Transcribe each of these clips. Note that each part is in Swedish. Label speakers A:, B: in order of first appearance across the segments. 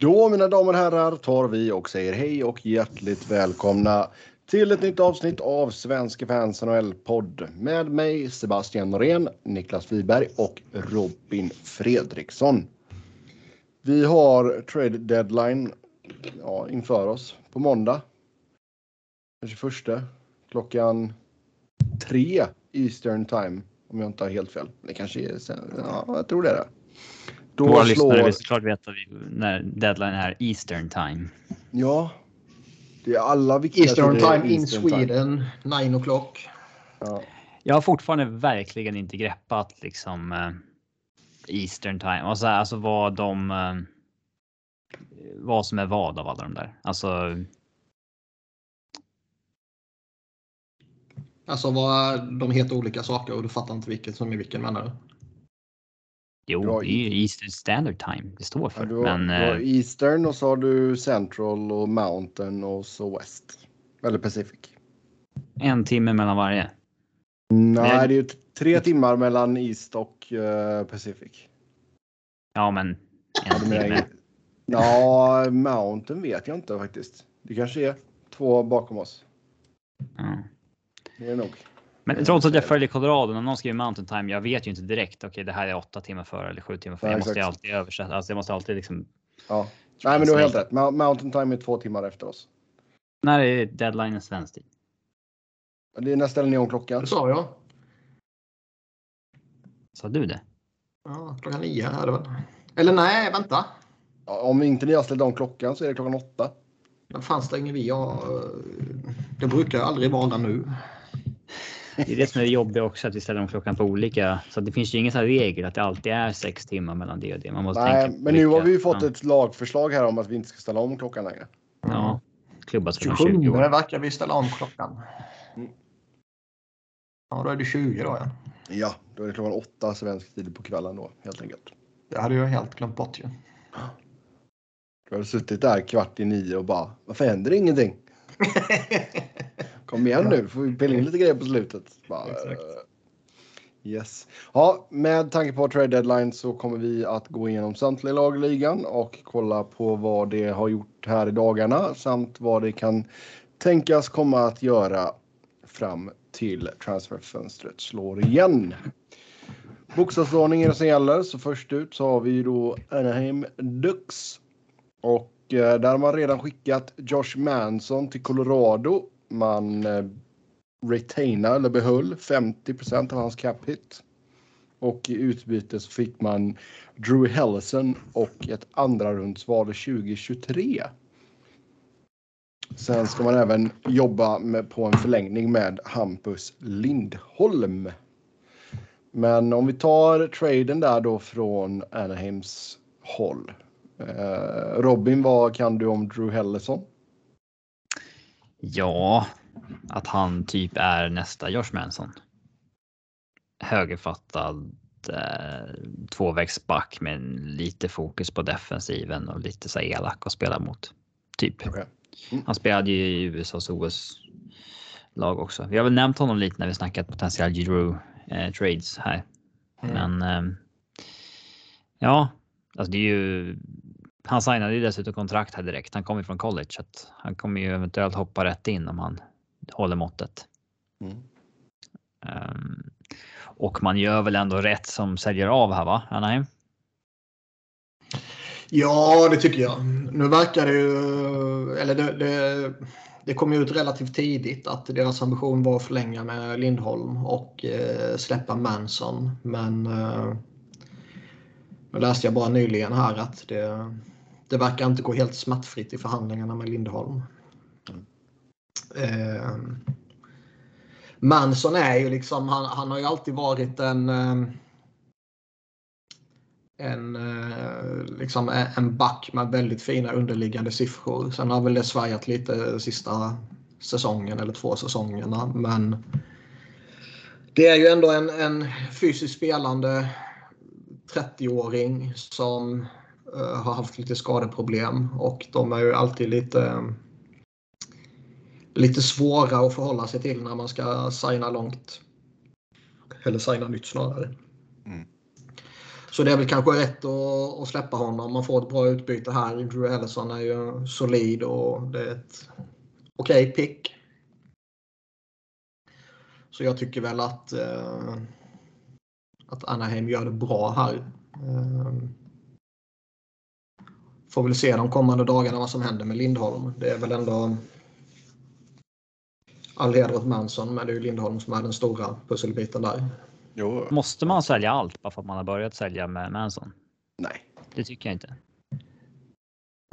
A: Då mina damer och herrar tar vi och säger hej och hjärtligt välkomna till ett nytt avsnitt av Svenska fans NHL-podd med mig Sebastian Norén, Niklas Wiberg och Robin Fredriksson. Vi har trade deadline ja, inför oss på måndag. Den 21 klockan tre Eastern time om jag inte har helt fel. Det kanske är sen, ja, jag tror det är det.
B: Då Våra slår... lyssnare vill såklart veta när deadline är Eastern time.
A: Ja. Det är alla
C: viktiga Eastern time in Sweden, 9 o'clock.
B: Ja. Jag har fortfarande verkligen inte greppat liksom uh, Eastern time. Alltså, alltså vad de... Uh, vad som är vad av alla de där. Alltså...
C: Alltså vad de heter olika saker och du fattar inte vilket som är vilken menar du?
B: Jo, det är ju Eastern Standard Time det står för.
A: Ja, du, har, men, du har eh, Eastern och så har du Central och Mountain och så West. Eller Pacific.
B: En timme mellan varje.
A: Nej, det är ju tre timmar mellan East och uh, Pacific.
B: Ja, men en timme.
A: Ja, Mountain vet jag inte faktiskt. Det kanske är två bakom oss.
B: Ja.
A: Det är nog.
B: Men trots att jag följer Colorado, när någon skriver mountain time, jag vet ju inte direkt. Okej, okay, det här är åtta timmar före eller sju timmar före. Jag måste ju alltid översätta. Alltså, jag måste alltid liksom.
A: Ja, nej, men du har helt rätt. Mountain time är två timmar efter oss.
B: När är deadline svensk tid?
A: Det är om klockan?
C: Det sa jag.
B: Sa du det?
C: Ja, klockan nio är det väl. Eller nej, vänta.
A: Ja, om inte ni har ställt om klockan så är det klockan åtta.
C: Men fan stänger vi? Ja, det brukar aldrig vara nu.
B: Det är det som är det jobbiga också, att vi ställer om klockan på olika. Så det finns ju ingen sån regel att det alltid är sex timmar mellan det och det. Man måste
A: Nej,
B: tänka
A: men nu har vi ju fått ja. ett lagförslag här om att vi inte ska ställa om klockan längre.
B: Ja, klubbas
C: för 20 år. verkar vi ställa om klockan. Ja, då är det 20 då ja.
A: Ja, då är det klockan åtta svensk tid på kvällen då helt enkelt.
C: Det hade jag helt glömt bort ju.
A: Du har suttit där kvart i nio och bara, varför händer ingenting? Kom igen nu, får vi pilla in lite grejer på slutet. Bara, Exakt. Yes. Ja, med tanke på trade deadline så kommer vi att gå igenom samtliga lag i ligan och kolla på vad det har gjort här i dagarna samt vad det kan tänkas komma att göra fram till transferfönstret slår igen. Bokstavsordningen som gäller, så först ut så har vi då Anaheim Ducks. Och eh, där har man redan skickat Josh Manson till Colorado man eh, retainar eller behöll 50% av hans cap hit. Och i utbyte så fick man Drew Hellison och ett andra rundsval 2023. Sen ska man även jobba med, på en förlängning med Hampus Lindholm. Men om vi tar traden där då från Anaheims håll. Eh, Robin, vad kan du om Drew Hellison?
B: Ja, att han typ är nästa Josh Manson. Högerfattad eh, tvåvägsback med lite fokus på defensiven och lite så elak att spela mot. Typ. Okay. Mm. Han spelade ju i USAs OS-lag också. Vi har väl nämnt honom lite när vi snackat potential Drew eh, trades här. Mm. Men eh, ja, alltså det är ju han signade ju dessutom kontrakt här direkt. Han kommer från college så att han kommer ju eventuellt hoppa rätt in om han håller måttet. Mm. Um, och man gör väl ändå rätt som säljer av här va, Anaheim?
C: Ja, det tycker jag. Nu verkar det ju, eller det, det, det kom ut relativt tidigt att deras ambition var att förlänga med Lindholm och eh, släppa Manson. Men eh, nu läste jag bara nyligen här att det, det verkar inte gå helt smärtfritt i förhandlingarna med Lindholm. Eh, Manson är ju liksom, han, han har ju alltid varit en eh, en, eh, liksom en back med väldigt fina underliggande siffror. Sen har väl det svajat lite sista säsongen eller två säsongerna. Men det är ju ändå en, en fysiskt spelande 30-åring som har haft lite skadeproblem och de är ju alltid lite lite svåra att förhålla sig till när man ska signa långt. Eller signa nytt snarare. Mm. Så det är väl kanske rätt att, att släppa honom. Man får ett bra utbyte här. Drew Ellison är ju solid och det är ett okej okay pick. Så jag tycker väl att, eh, att Anaheim gör det bra här. Eh, får väl se de kommande dagarna vad som händer med Lindholm. Det är väl ändå all heder åt Manson, men det är ju Lindholm som är den stora pusselbiten där.
B: Jo. Måste man sälja allt bara för att man har börjat sälja med Manson?
A: Nej.
B: Det tycker jag inte.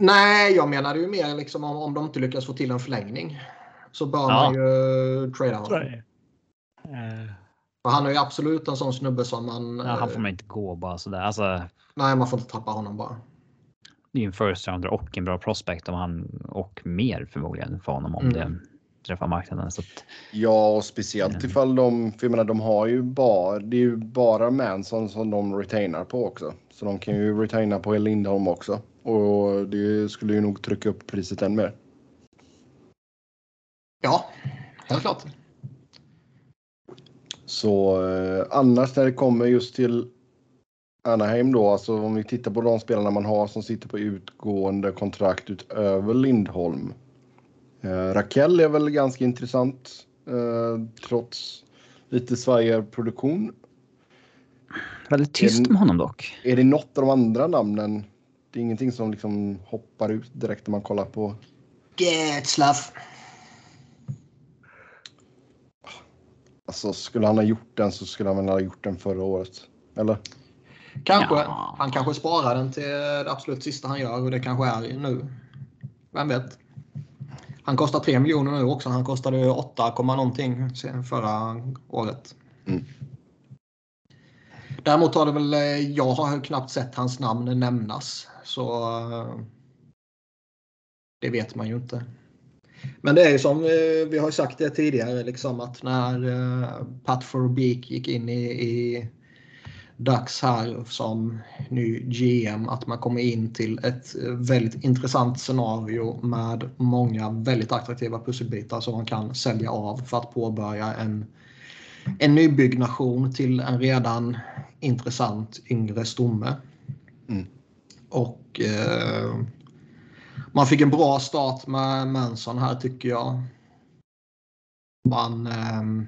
C: Nej, jag menar ju mer liksom om, om de inte lyckas få till en förlängning. Så bör ja. man ju trada honom. Uh. Han är ju absolut en sån snubbe som man...
B: Ja, han får man inte gå bara sådär. Alltså,
C: nej, man får inte tappa honom bara.
B: Det är en first rounder och en bra prospect om han och mer förmodligen för honom om mm. det träffar marknaden. Så att,
A: ja, och speciellt mm. ifall de, för jag menar, de har ju bara, det är ju bara Manson som de retainar på också. Så de kan ju retaina på Lindholm också. Och det skulle ju nog trycka upp priset än mer.
C: Ja, helt klart.
A: Så eh, annars när det kommer just till Anaheim då, alltså om vi tittar på de spelarna man har som sitter på utgående kontrakt utöver Lindholm. Eh, Raquel är väl ganska intressant eh, trots lite svajig produktion.
B: Väldigt tyst med honom dock.
A: Är det något av de andra namnen? Det är ingenting som liksom hoppar ut direkt när man kollar på.
C: Getzlaff.
A: Alltså skulle han ha gjort den så skulle han väl ha gjort den förra året. Eller?
C: Kanske. Ja. Han kanske sparar den till det absolut sista han gör och det kanske är nu. Vem vet? Han kostar 3 miljoner nu också. Han kostade 8, någonting förra året. Mm. Däremot har det väl, jag har knappt sett hans namn nämnas. Så det vet man ju inte. Men det är ju som eh, vi har sagt det tidigare, liksom att när eh, Pat Forbeek gick in i, i dags här som ny GM att man kommer in till ett väldigt intressant scenario med många väldigt attraktiva pusselbitar som man kan sälja av för att påbörja en, en nybyggnation till en redan intressant yngre stomme. Mm. Och eh, man fick en bra start med Manson här tycker jag. Man eh,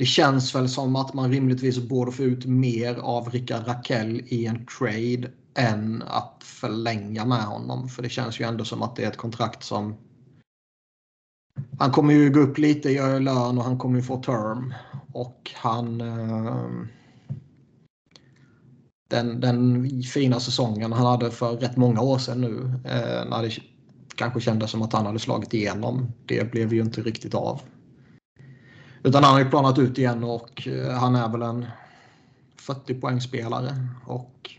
C: det känns väl som att man rimligtvis borde få ut mer av Rickard Rakell i en trade än att förlänga med honom. För det känns ju ändå som att det är ett kontrakt som... Han kommer ju gå upp lite i lön och han kommer ju få term. Och han... Ehm, den, den fina säsongen han hade för rätt många år sedan nu. Eh, när det kanske kändes som att han hade slagit igenom. Det blev ju inte riktigt av. Utan han har ju planat ut igen och eh, han är väl en 40 poängspelare. Och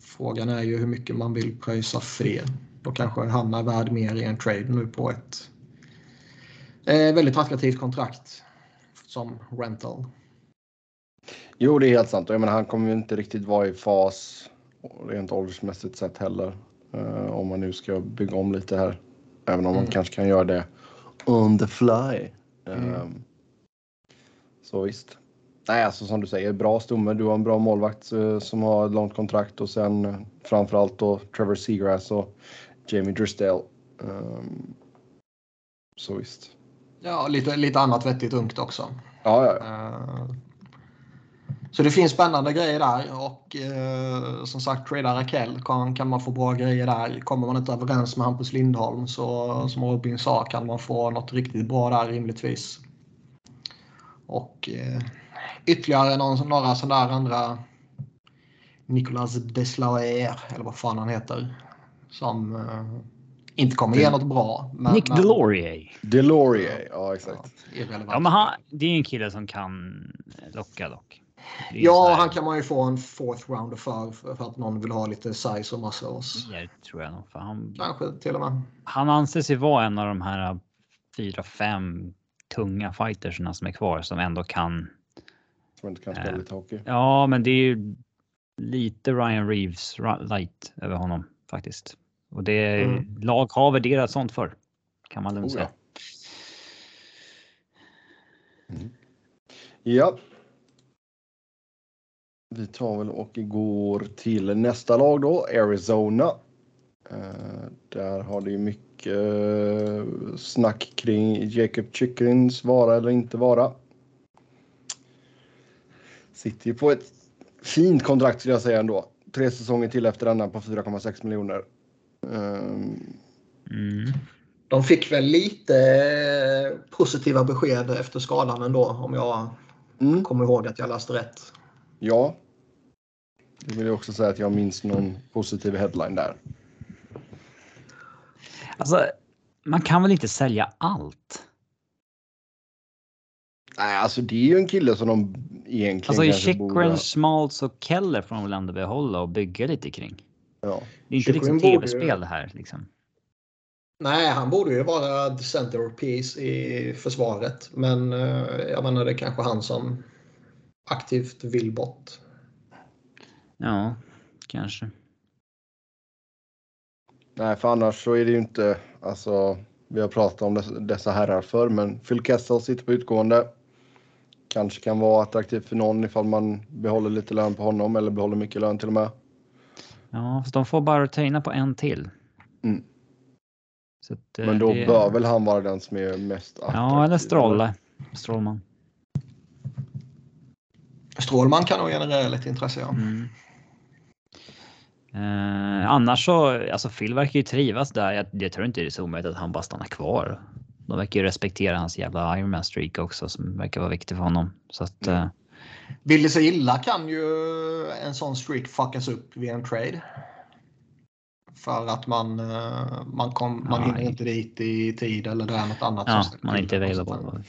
C: frågan är ju hur mycket man vill pröjsa det. Då kanske han är värd mer i en trade nu på ett eh, väldigt attraktivt kontrakt som rental.
A: Jo, det är helt sant. Jag menar, han kommer ju inte riktigt vara i fas rent åldersmässigt sett heller. Uh, om man nu ska bygga om lite här. Även om mm. man kanske kan göra det on the fly. Mm. Um, så visst. Nej, alltså som du säger, bra stomme. Du har en bra målvakt uh, som har ett långt kontrakt och sen uh, framförallt då Trevor Seagrass och Jamie Drysdale. Um, så visst.
C: Ja, lite, lite annat vettigt ungt också.
A: Ja, ja. Uh,
C: så det finns spännande grejer där och eh, som sagt trada Rakell kan, kan man få bra grejer där. Kommer man inte överens med Hampus Lindholm så som Robin sa kan man få något riktigt bra där rimligtvis. Och eh, ytterligare någon, några sådana där andra Nicolas Deslauer eller vad fan han heter. Som eh, inte kommer ge något bra.
B: Men, Nick men, Delorier.
A: Delorier, ja exakt.
B: Ja, ja men han, det är en kille som kan locka dock.
C: Ja, han kan man ju få en fourth rounder för, för att någon vill ha lite size och muscles.
B: Det tror jag nog. För han,
C: Kanske till och med.
B: Han anses ju vara en av de här fyra, fem tunga fightersna som är kvar som ändå kan.
A: Som inte kan spela eh, lite hockey.
B: Ja, men det är ju lite Ryan Reeves light över honom faktiskt. Och det mm. lag har värderat sånt för kan man lugnt oh, säga.
A: Mm. ja, Vi tar väl och går till nästa lag då, Arizona. Uh, där har det ju mycket uh, snack kring Jacob Chickens vara eller inte vara. Sitter ju på ett fint kontrakt skulle jag säga ändå. Tre säsonger till efter denna på 4,6 miljoner. Um...
C: Mm. De fick väl lite positiva besked efter skadan ändå om jag mm. kommer ihåg att jag läste rätt.
A: Ja. Det vill jag också säga att jag minns någon positiv headline där.
B: Alltså, man kan väl inte sälja allt?
A: Nej, alltså det är ju en kille som de egentligen
B: Alltså i Chikrin, borde... Schmaltz och Keller får de väl ändå behålla och bygga lite kring.
A: Ja.
B: Det är inte liksom tv-spel det här liksom.
C: Nej, han borde ju vara the center of peace i försvaret. Men eh, jag menar, det är kanske han som aktivt vill bort.
B: Ja, kanske.
A: Nej, för annars så är det ju inte, alltså, vi har pratat om dessa, herrar för men Phil Kessel sitter på utgående. Kanske kan vara attraktivt för någon ifall man behåller lite lön på honom eller behåller mycket lön till och med.
B: Ja, fast de får bara retaina på en till.
A: Mm. Att, men då det... bör väl han vara den som är mest
B: attraktiv? Ja, eller Strolle. Strålman.
C: Strålman kan nog generera lite intresse, ja. Mm.
B: Eh, annars så, alltså Phil verkar ju trivas där. Jag, jag tror inte det är så omöjligt att han bara stannar kvar. De verkar ju respektera hans jävla Ironman streak också som verkar vara viktig för honom. Så att, mm. eh,
C: Vill det sig illa kan ju en sån streak fuckas upp vid en trade. För att man, eh, man, kom, man hinner inte dit i tid eller det är något annat.
B: Ja, man är inte available.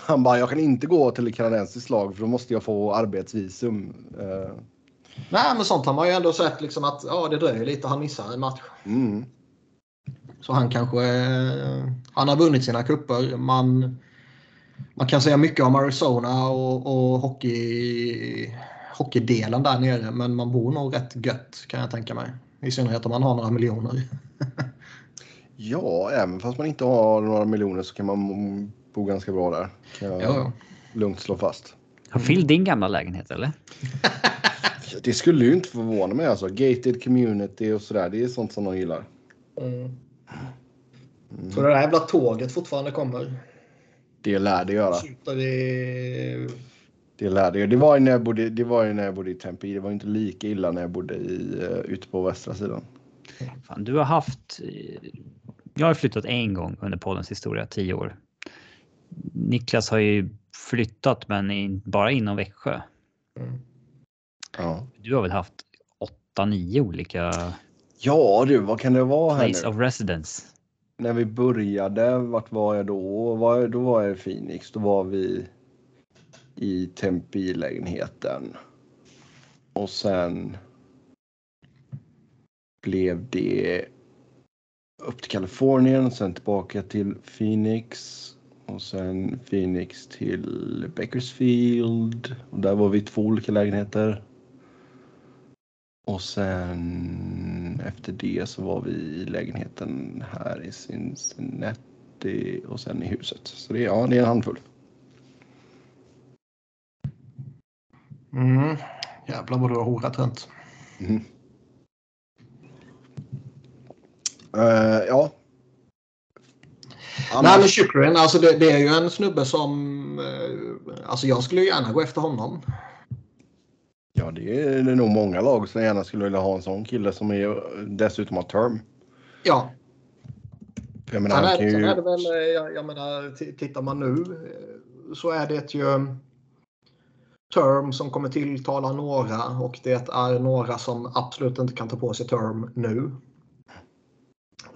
A: Han bara, jag kan inte gå till ett kanadensiskt lag för då måste jag få arbetsvisum. Uh.
C: Nej, men sånt har man ju ändå sett liksom att ja, det dröjer lite. Han missar en match.
A: Mm.
C: Så han kanske... Eh, han har vunnit sina kupper. Man, man kan säga mycket om Arizona och, och hockey, hockeydelen där nere. Men man bor nog rätt gött kan jag tänka mig. I synnerhet om man har några miljoner.
A: ja, även fast man inte har några miljoner så kan man bo ganska bra där. Kan jag ja. lugnt slå fast.
B: Har Phil din gamla lägenhet eller?
A: det skulle ju inte förvåna mig alltså. Gated community och sådär. Det är sånt som de gillar.
C: Mm. Mm. Så det där jävla tåget fortfarande kommer?
A: Det lär det göra.
C: Det...
A: det lär det Det var ju när jag bodde, det var ju när jag bodde i Tempe. Det var inte lika illa när jag bodde i, uh, ute på västra sidan.
B: Fan, du har haft... Eh, jag har flyttat en gång under poddens historia, tio år. Niklas har ju flyttat, men in, bara inom Växjö.
A: Mm. Ja.
B: Du har väl haft åtta, nio olika...
A: Ja du, vad kan det vara
B: här Place nu? of residence.
A: När vi började, vart var jag då? Var, då var jag i Phoenix. Då var vi i Tempe-lägenheten. Och sen blev det upp till Kalifornien, sen tillbaka till Phoenix och sen Phoenix till Bakersfield. Och där var vi i två olika lägenheter. Och sen efter det så var vi i lägenheten här i Cincinnati och sen i huset. Så det, ja, det är en handfull.
C: Mm. Jävlar vad du har horat runt.
A: Mm. Uh, ja.
C: Annars... Nej men Shukrin, alltså det, det, är ju en snubbe som... Uh, alltså jag skulle gärna gå efter honom.
A: Ja, det är, det nog många lag som gärna skulle vilja ha en sån kille som är, dessutom har term.
C: Ja.
A: Jag menar, sen, är,
C: ju... är det väl, eh, jag, jag menar, tittar man nu eh, så är det ju term som kommer tilltala några och det är några som absolut inte kan ta på sig term nu.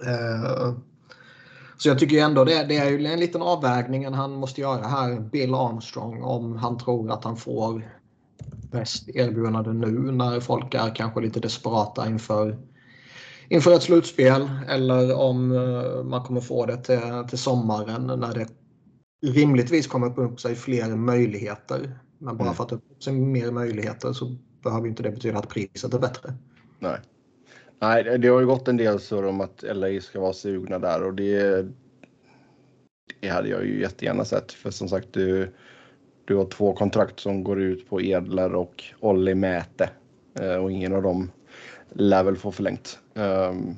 C: Eh, så jag tycker ändå det, det är ju en liten avvägning han måste göra här, Bill Armstrong, om han tror att han får bäst erbjudande nu när folk är kanske lite desperata inför, inför ett slutspel eller om eh, man kommer få det till, till sommaren när det rimligtvis kommer upp sig fler möjligheter. Men bara mm. för att det mer möjligheter så behöver inte det betyda att priset är bättre.
A: Nej. Nej, det har ju gått en del surr om att LA ska vara sugna där och det, det hade jag ju jättegärna sett. För som sagt, du, Du har två kontrakt som går ut på Edler och Olli Mäte. Eh, och ingen av dem lär väl få förlängt. Um,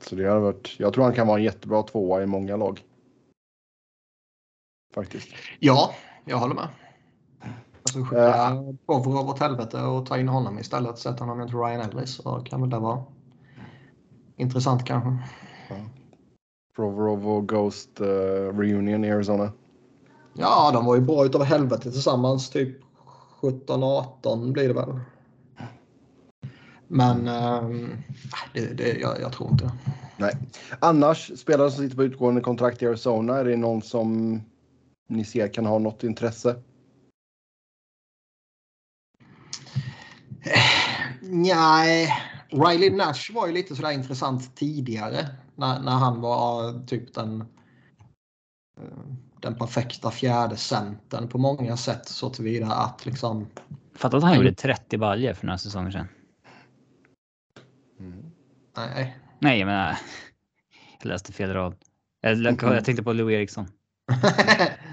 A: så det har varit, jag tror han kan vara en jättebra tvåa i många lag. Faktiskt.
C: Ja, jag håller med. Alltså skicka uh, Bovrov åt helvete och ta in honom istället. Sätta honom mot Ryan Ellis så kan väl det vara intressant kanske. Uh,
A: Provorov och Ghost uh, Reunion i Arizona.
C: Ja, de var ju bra utav helvete tillsammans. Typ 17-18 blir det väl. Men äh, det, det, jag, jag, tror inte det.
A: Nej. Annars, spelare som sitter på utgående kontrakt i Arizona, är det någon som ni ser kan ha något intresse?
C: Nej, Riley Nash var ju lite sådär intressant tidigare när, när han var typ den, eh, den perfekta fjärde centern på många sätt så tillvida att liksom.
B: Fattar att han gjorde 30 baljer för några säsonger sedan.
C: Mm. Nej.
B: Nej, jag menar. Jag läste fel rad. Jag, jag tänkte på Lou Eriksson.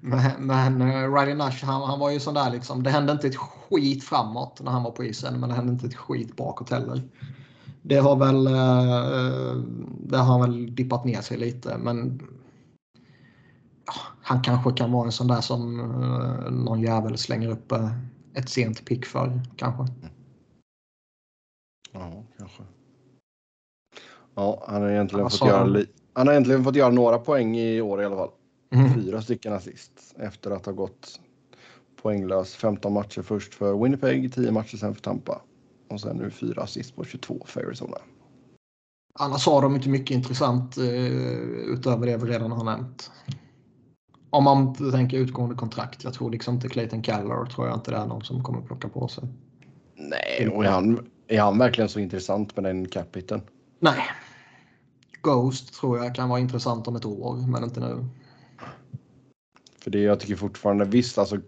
C: men men uh, Riley Nash, han, han var ju sån där liksom. Det hände inte ett skit framåt när han var på isen, men det hände inte ett skit bakåt heller. Det har väl, uh, det har väl dippat ner sig lite, men ja, han kanske kan vara en sån där som någon jävel slänger upp ett sent pick för, kanske.
A: Ja, kanske. Ja, han har egentligen, fått göra, han har egentligen fått göra några poäng i år i alla fall. Mm. Fyra stycken assist efter att ha gått poänglös 15 matcher först för Winnipeg, 10 matcher sen för Tampa. Och sen nu fyra assist på 22 för Arizona.
C: Annars har de inte mycket intressant eh, utöver det vi redan har nämnt. Om man tänker utgående kontrakt. Jag tror liksom inte Clayton Keller tror jag inte det är någon som kommer plocka på sig.
A: Nej, och är han, är han verkligen så intressant med den capiten?
C: Nej. Ghost tror jag kan vara intressant om ett år, men inte nu.
A: För det jag tycker fortfarande, visst alltså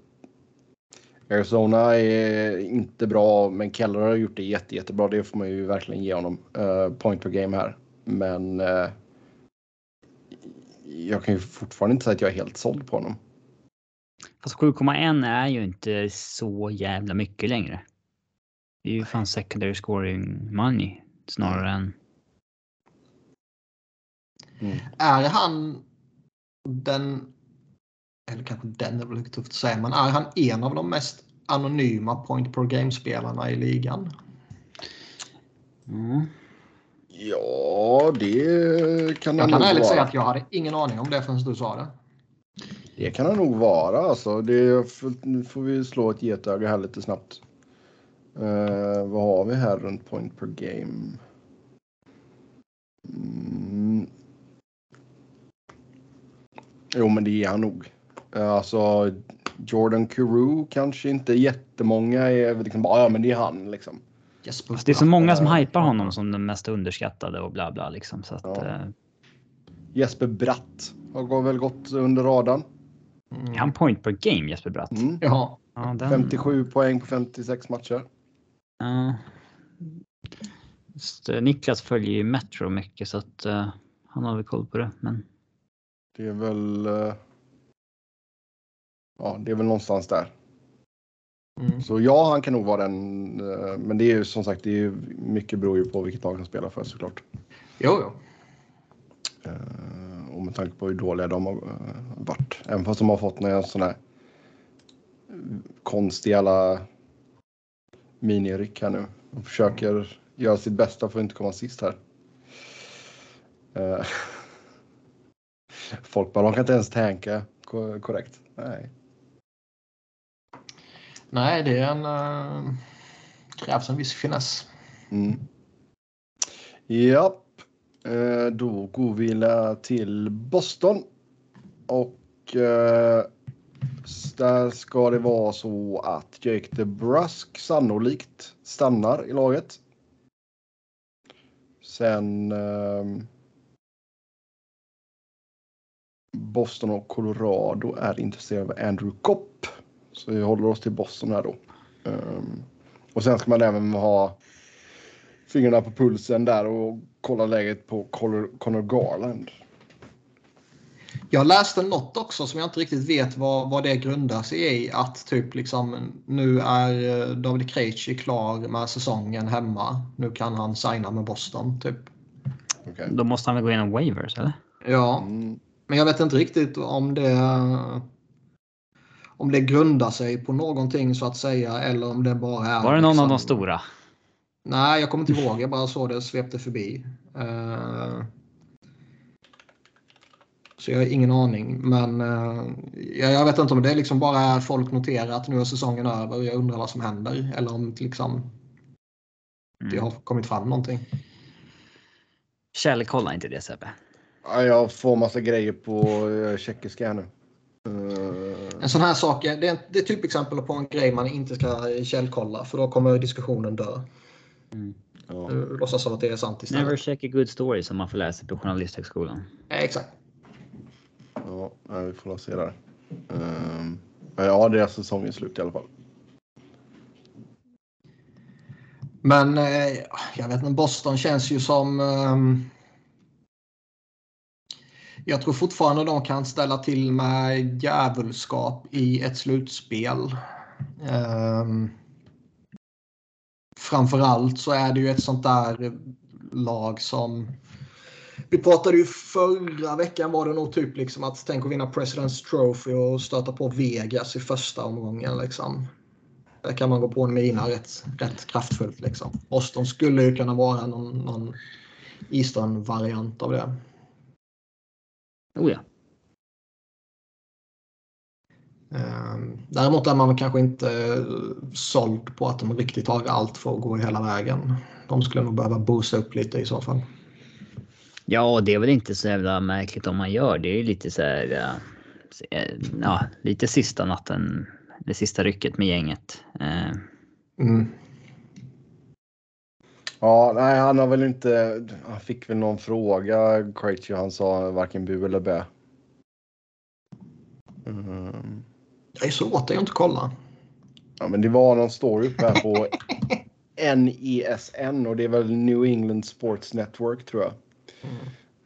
A: Arizona är inte bra, men Keller har gjort det jätte, jättebra. Det får man ju verkligen ge honom. Uh, point per game här. Men uh, jag kan ju fortfarande inte säga att jag är helt såld på honom.
B: Fast 7,1 är ju inte så jävla mycket längre. Det är ju fan secondary scoring money snarare än...
C: Mm. Är han den eller kanske den är väl lite tufft att säga, men är han en av de mest anonyma point per game-spelarna i ligan?
A: Mm. Ja, det kan
C: han
A: Jag
C: kan ärligt säga att jag hade ingen aning om det förrän du sa det.
A: Det kan han nog vara. Alltså. Det, nu får vi slå ett getöga här lite snabbt. Uh, vad har vi här runt point per game? Mm. Jo, men det är han nog. Eh, alltså Jordan Carew kanske inte jättemånga är liksom bara, ja men det är han liksom.
B: Yes, det är så många som hypar honom som den mest underskattade och bla bla liksom. Så att, ja. eh...
A: Jesper Bratt har väl gått under radarn.
B: Mm. Han point per game Jesper Bratt? Mm.
C: Ja.
A: ja den... 57 poäng på 56 matcher.
B: Just, uh, Niklas följer ju Metro mycket så att uh, han har väl koll på det. Men...
A: Det är väl uh, ja, det är väl någonstans där. Mm. Så ja, han kan nog vara den. Eh, men det är ju som sagt, det är ju mycket beror ju på vilket lag han spelar för såklart.
C: Jo, jo.
A: Uh, och med tanke på hur dåliga de har uh, varit. Även fast de har fått några sådana här konstiga miniryck här nu. De försöker göra sitt bästa för att inte komma sist här. Folk bara, de kan inte ens tänka korrekt. Nej.
C: Nej, det är en, äh, krävs en viss finess.
A: Mm. Japp, eh, då går vi till Boston. Och eh, där ska det vara så att Jake DeBrusk sannolikt stannar i laget. Sen eh, Boston och Colorado är intresserade av Andrew Kopp. Så vi håller oss till Boston här då. Um, och sen ska man även ha fingrarna på pulsen där och kolla läget på Connor Garland.
C: Jag läste något också som jag inte riktigt vet vad, vad det grundar sig i. Att typ liksom nu är eh, David Krejci klar med säsongen hemma. Nu kan han signa med Boston typ.
B: Okay. Då måste han väl gå igenom waivers eller?
C: Ja, mm. men jag vet inte riktigt om det om det grundar sig på någonting så att säga eller om det bara är.
B: Var det någon liksom, av de stora?
C: Nej, jag kommer inte ihåg. Jag bara såg det svepte förbi. Uh, så jag har ingen aning. Men uh, jag, jag, vet inte om det liksom bara är folk noterar att nu är säsongen över och jag undrar vad som händer. Eller om liksom, mm. det har kommit fram någonting.
B: Kjell, kolla inte det Sebbe.
A: Ja, jag får massa grejer på uh, tjeckiska nu.
C: En sån här sak, det är, det är typexempel på en grej man inte ska källkolla för då kommer diskussionen dö. Mm. Ja. Låtsas som att det är sant
B: istället. Never check a good story som man får läsa på Journalisthögskolan.
C: Exakt.
A: Ja, vi får se där. Um, ja, det är säsongen slut i alla fall.
C: Men eh, jag vet inte, Boston känns ju som... Um, jag tror fortfarande de kan ställa till med djävulskap i ett slutspel. Um, framförallt så är det ju ett sånt där lag som vi pratade ju förra veckan var det nog typ liksom att tänk att vinna President's Trophy och stöta på Vegas i första omgången. Liksom. Där kan man gå på en mina rätt, rätt kraftfullt. Liksom. Boston skulle ju kunna vara någon, någon Eastern-variant av det.
B: Oh ja.
C: Ehm, däremot är man kanske inte såld på att de riktigt har allt för att gå hela vägen. De skulle nog behöva boosta upp lite i så fall.
B: Ja, det är väl inte så jävla märkligt om man gör. Det är lite så här. Ja, lite sista natten. Det sista rycket med gänget. Ehm. Mm.
A: Ja, nej, han har väl inte. Han fick väl någon fråga. Krejci, han sa varken bu eller bä.
C: Mm. Jag är så åt dig att inte kolla.
A: Ja, men det var någon story uppe här på NESN och det är väl New England Sports Network tror jag.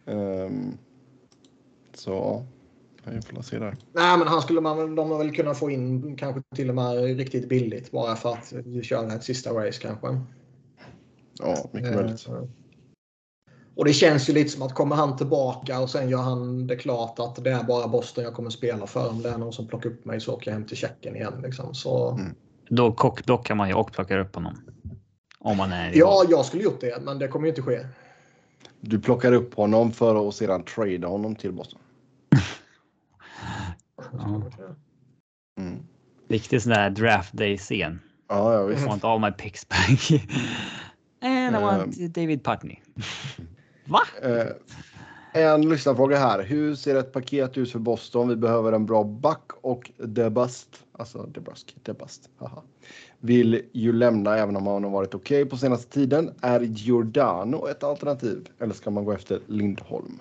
A: Mm. Um, så vi får se där.
C: Nej, men han skulle man, de väl kunna få in kanske till och med riktigt billigt bara för att köra ett sista race kanske.
A: Ja, mycket eh, möjligt.
C: Och det känns ju lite som att kommer han tillbaka och sen gör han det klart att det är bara Boston jag kommer spela för. Om det är någon som plockar upp mig så åker jag hem till Tjeckien igen. Liksom. Så... Mm.
B: Då kockblockar man ju och plockar upp honom. Om man är
C: Ja, jag skulle gjort det, men det kommer ju inte ske.
A: Du plockar upp honom för att sedan trada honom till Boston.
B: ja. mm. Riktig sån där draft day-scen.
A: Ja, ja visst.
B: I want all my picks back. And I want uh, David Putney. Va? Uh,
A: en lyssnarfråga här. Hur ser ett paket ut för Boston? Vi behöver en bra back och Debust, alltså Debusk, Debust, haha. Vill ju lämna även om han har varit okej okay på senaste tiden. Är Giordano ett alternativ eller ska man gå efter Lindholm?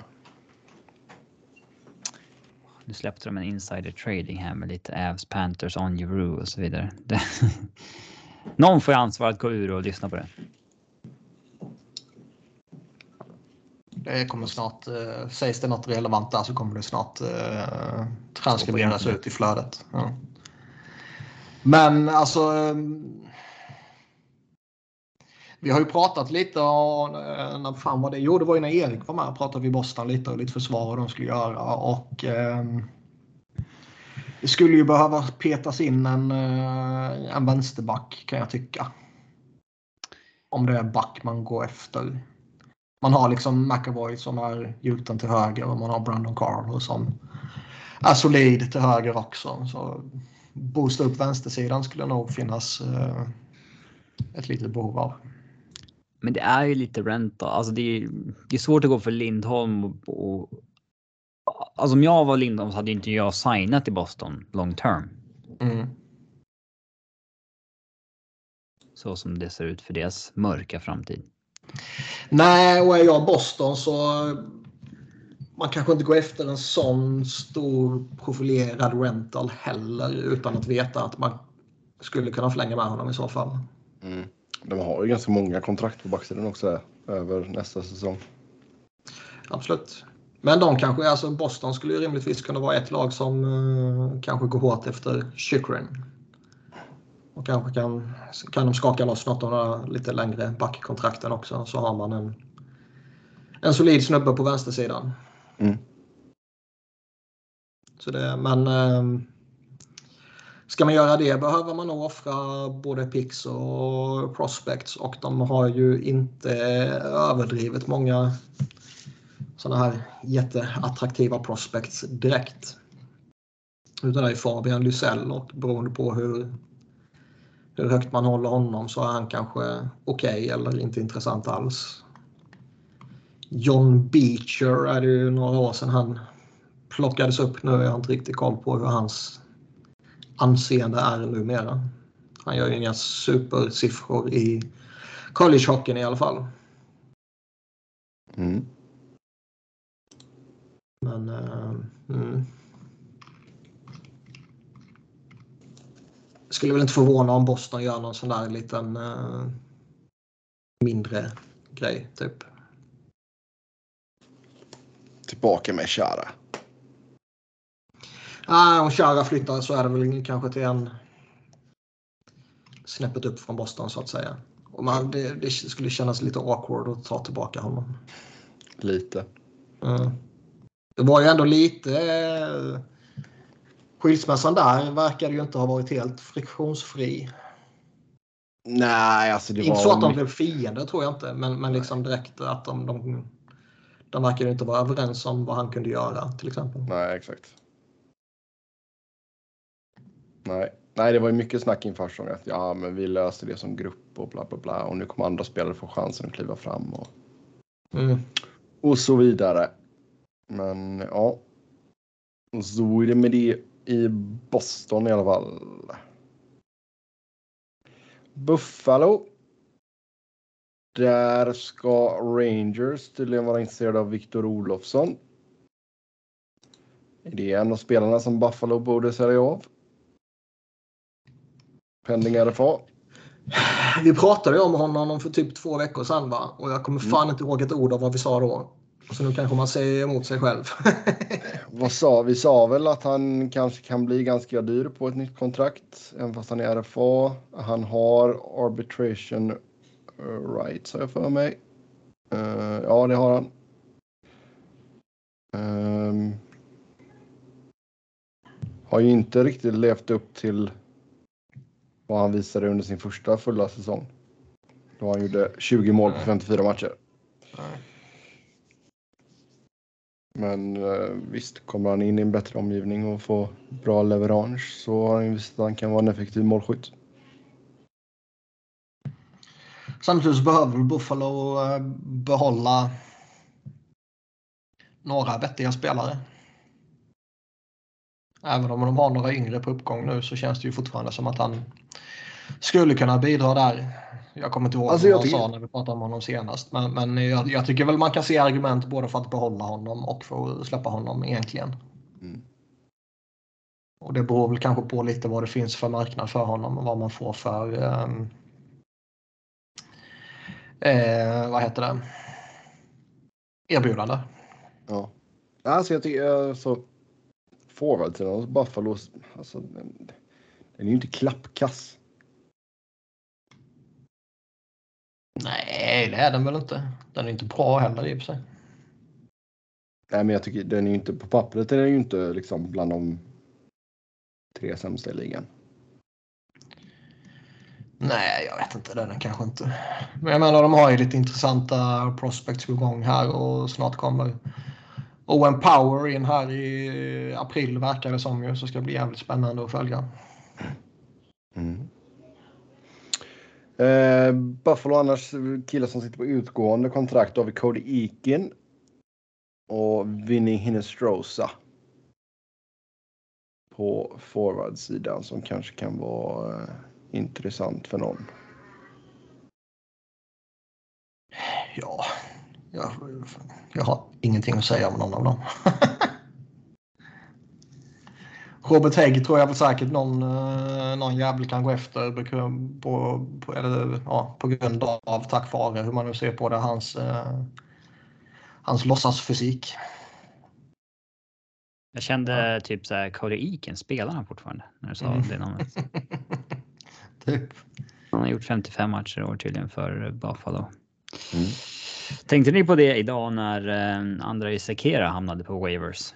B: Nu släppte de en insider trading här med lite Avs Panthers on Euro och så vidare. Någon får ansvar att gå ur och lyssna på det.
C: Det kommer snart, eh, sägs det något relevant där så kommer det snart eh, transkriberas ut i flödet. Ja. Men alltså. Eh, vi har ju pratat lite om, eh, när fan var det? Jo, det var ju när Erik var med pratade vi Boston lite och lite försvar vad de skulle göra och eh, det skulle ju behöva petas in en, eh, en vänsterback kan jag tycka. Om det är back man går efter. Man har liksom McAvoy som är gjuten till höger och man har Brandon Carlo som är solid till höger också. Så boosta upp vänstersidan skulle nog finnas eh, ett litet behov av.
B: Men det är ju lite ränta. Alltså det är, det är svårt att gå för Lindholm och, och Alltså om jag var Lindholm så hade inte jag signat i Boston long term. Mm. Så som det ser ut för deras mörka framtid.
C: Nej, och är jag Boston så man kanske inte går efter en sån stor profilerad rental heller utan att veta att man skulle kunna förlänga med honom i så fall.
A: Mm. De har ju ganska många kontrakt på backsidan också över nästa säsong.
C: Absolut. Men de kanske, alltså Boston skulle ju rimligtvis kunna vara ett lag som uh, kanske går hårt efter Chychrun. Och kanske kan, kan de skaka loss något av de lite längre backkontrakten också så har man en, en solid snubbe på vänstersidan. Mm. Så det, men uh, ska man göra det behöver man nog offra både Pix och Prospects och de har ju inte överdrivet många sådana här jätteattraktiva prospects direkt. Utan det är Fabian Lysell och beroende på hur, hur högt man håller honom så är han kanske okej okay eller inte intressant alls. John Beecher är det ju några år sedan han plockades upp nu. Jag har inte riktigt koll på hur hans anseende är numera. Han gör ju inga supersiffror i collegehockeyn i alla fall. Mm. Men... Uh, mm. Skulle väl inte förvåna om Boston gör någon sån där liten uh, mindre grej, typ.
A: Tillbaka med Chara.
C: Ah, om Chara flyttar så är det väl kanske till en snäppet upp från Boston så att säga. Och man, det, det skulle kännas lite awkward att ta tillbaka honom.
A: Lite.
C: Mm. Det var ju ändå lite... Skilsmässan där verkar ju inte ha varit helt friktionsfri.
A: Nej, alltså det
C: inte
A: var...
C: så att de blev fiender tror jag inte, men, men liksom direkt att de, de, de verkar inte vara överens om vad han kunde göra till exempel.
A: Nej, exakt. Nej, Nej det var ju mycket snack inför säsongen att ja, men vi löste det som grupp och bla bla bla och nu kommer andra spelare få chansen att kliva fram och, mm. och så vidare. Men ja. Så är det med det i Boston i alla fall. Buffalo. Där ska Rangers tydligen vara intresserade av Victor Olofsson. Är det en av spelarna som Buffalo borde sälja av? Pending RFA.
C: Vi pratade om honom för typ två veckor sedan va? Och jag kommer fan mm. inte ihåg ett ord av vad vi sa då. Så nu kanske man säger emot sig själv.
A: Vad sa vi? sa väl att han kanske kan bli ganska dyr på ett nytt kontrakt. Även fast han är RFA. Han har arbitration uh, rights har jag för mig. Uh, ja, det har han. Um, har ju inte riktigt levt upp till vad han visade under sin första fulla säsong. Då han gjorde 20 mål på 54 matcher. Nej. Men eh, visst, kommer han in i en bättre omgivning och får bra leverans så har han visst att han kan vara en effektiv målskytt.
C: Samtidigt så behöver Buffalo eh, behålla några vettiga spelare. Även om de har några yngre på uppgång nu så känns det ju fortfarande som att han skulle kunna bidra där. Jag kommer inte ihåg alltså, vad han tycker... sa när vi pratade om honom senast. Men, men jag, jag, tycker väl man kan se argument både för att behålla honom och för att släppa honom egentligen. Mm. Och det beror väl kanske på lite vad det finns för marknad för honom och vad man får för um, eh, vad heter det? Erbjudande.
A: Ja. Alltså jag tycker alltså forwardsidan hos Buffalo, alltså, den, den är ju inte klappkass.
C: Nej, det är den väl inte. Den är inte bra heller i och för sig.
A: Nej, men jag tycker den är ju inte på pappret är den ju inte liksom bland de tre sämsta i ligan.
C: Nej, jag vet inte. Den kanske inte. Men jag menar, de har ju lite intressanta prospects på gång här och snart kommer Owen Power in här i april verkar det som ju. Så ska det bli jävligt spännande att följa. Mm.
A: Eh, Buffalo annars killar som sitter på utgående kontrakt. Då har vi Cody Eakin och Vinny Hinestrosa. På forwardsidan som kanske kan vara eh, intressant för någon.
C: Ja, jag, jag har ingenting att säga om någon av dem. Robert Hägg tror jag väl säkert någon, eh, någon jävel kan gå efter på, på, eller, ja, på grund av, tack vare hur man nu ser på det, hans, eh, hans låtsasfysik.
B: Jag kände ja. typ så här, Cody Eakin, spelar han fortfarande? När du sa mm. det namnet. typ. Han har gjort 55 matcher i år tydligen för Buffalo. Mm. Tänkte ni på det idag när eh, Andrei Sekera hamnade på waivers?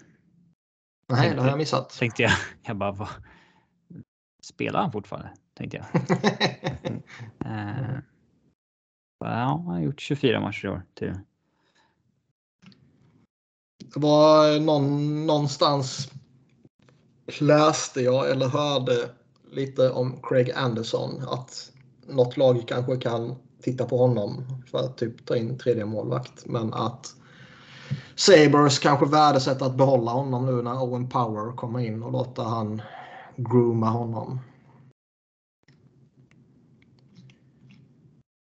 C: Nej, det har jag missat.
B: Tänkte jag. Jag bara, vad? Spelar han fortfarande? Tänkte jag. eh, ja, han har gjort 24 matcher i år. Till.
C: Det var någon, någonstans läste jag eller hörde lite om Craig Anderson att något lag kanske kan titta på honom för att typ ta in tredje målvakt. Men att Sabres kanske värdesätter att behålla honom nu när Owen Power kommer in och låta han grooma honom.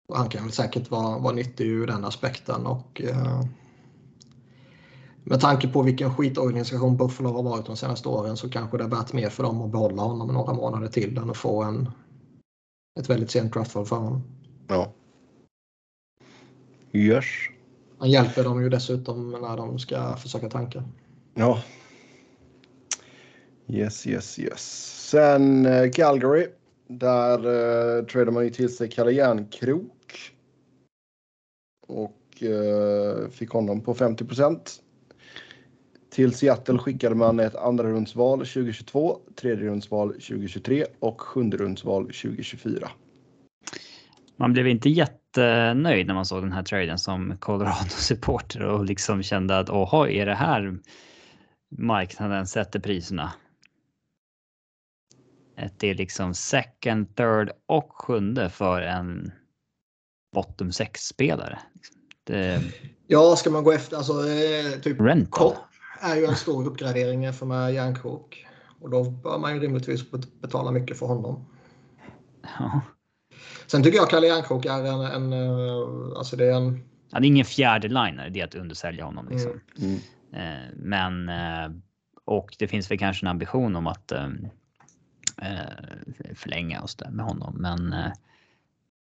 C: Och han kan väl säkert vara, vara nyttig ur den aspekten och eh, med tanke på vilken skitorganisation Buffalo har varit de senaste åren så kanske det är värt mer för dem att behålla honom några månader till än att få en, ett väldigt sent draftval för honom.
A: Ja. Yes.
C: Han hjälper dem ju dessutom när de ska försöka tanka.
A: Ja. Yes, yes, yes. Sen uh, Calgary. Där uh, tradar man ju till sig Kalle Järnkrok. Och uh, fick honom på 50 procent. Till Seattle skickade man ett andra rundsval 2022, tredje rundsval 2023 och sjunde rundsval 2024.
B: Man blev inte jättenöjd när man såg den här traden som Colorado-supporter och liksom kände att åh, är det här marknaden sätter priserna? Att det är liksom second, third och sjunde för en bottom 6-spelare.
C: Det... Ja, ska man gå efter, alltså typ
B: Rental
C: är ju en stor uppgradering jämfört med järnkrok. Och då bör man ju rimligtvis betala mycket för honom. Ja. Sen tycker jag Kalle Järnkrok är en, en, eh, alltså det är en...
B: Han är ingen fjärde liner, det är att undersälja honom. Liksom. Mm. Mm. Men, eh, och det finns väl kanske en ambition om att förlänga oss där med honom. Men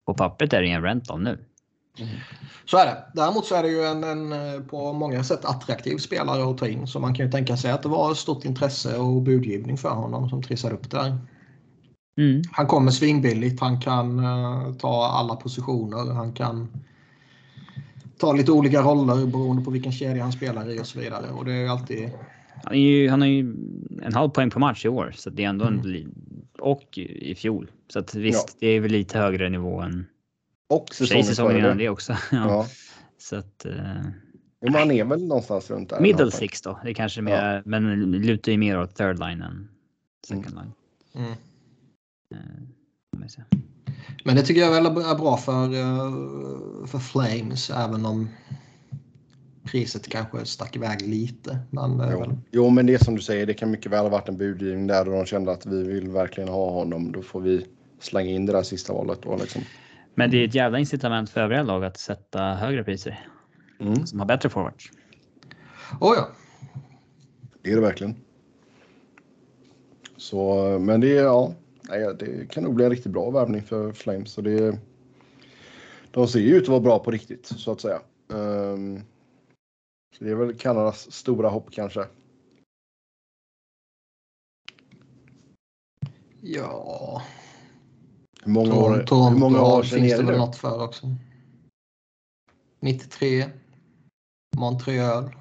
B: på pappret är det en rental nu.
C: Mm. Så är det. Däremot så är det ju en, en, på många sätt attraktiv spelare att ta in. Så man kan ju tänka sig att det var ett stort intresse och budgivning för honom som trissade upp det där. Mm. Han kommer svinbilligt. Han kan uh, ta alla positioner. Han kan ta lite olika roller beroende på vilken kedja han spelar i och så vidare. Och det är alltid...
B: Han, är ju, han har ju en halv poäng på match i år. Så det är ändå mm. en, och i fjol. Så att visst, ja. det är väl lite högre nivå än
A: och säsongen,
B: säsongen innan det också. Ja. ja. Så att. Uh,
A: jo, man är väl någonstans runt där.
B: Middle six då. Det är kanske mer, ja. men lutar ju mer åt third line än second mm. line. Mm.
C: Men det tycker jag väl är bra för, uh, för Flames, även om priset kanske stack iväg lite. Men,
A: jo. Väl... jo, men det är som du säger, det kan mycket väl ha varit en budgivning där och de kände att vi vill verkligen ha honom. Då får vi slänga in det där sista valet. Då, liksom.
B: Men det är ett jävla incitament för övriga lag att sätta högre priser. Mm. Som har bättre forwards.
C: Oh ja.
A: Det är det verkligen. Så, men det, ja, det kan nog bli en riktigt bra värvning för Flames. Så det, de ser ju ut att vara bra på riktigt så att säga. Um, så det är väl Kanadas stora hopp kanske.
C: Ja,
A: hur många år, Toronto, hur många år sedan
C: finns det väl något för också. 93. Montreal.